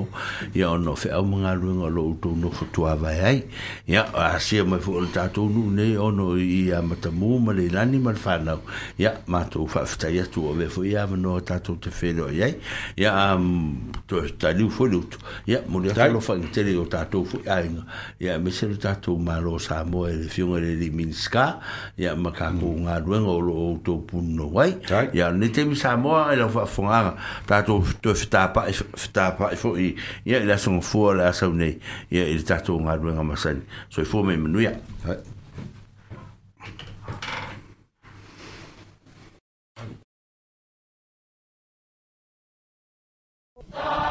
ia ono whea mga ruenga lo utou no futua vai ai. Ia, a sea mai fo o tātou nu ne, ono i a matamu, ma le lani ma whanau. Ia, mātou whawhitai atu, o wefo ia wanoa tātou te ye. Ya to um, tō taliu fō lutu. ya mulia ta lo fa interi o tato fu ainga ya me se tato ma lo sa mo e le fiong e minska ya ma ka ko hmm. nga duen o lo to puno wai ya ne te mi sa mo e fa fonga tato to fta pa fta pa fo ya la son fo la sa ne ya il tato nga duen o ma so i fo me menu ya Ah!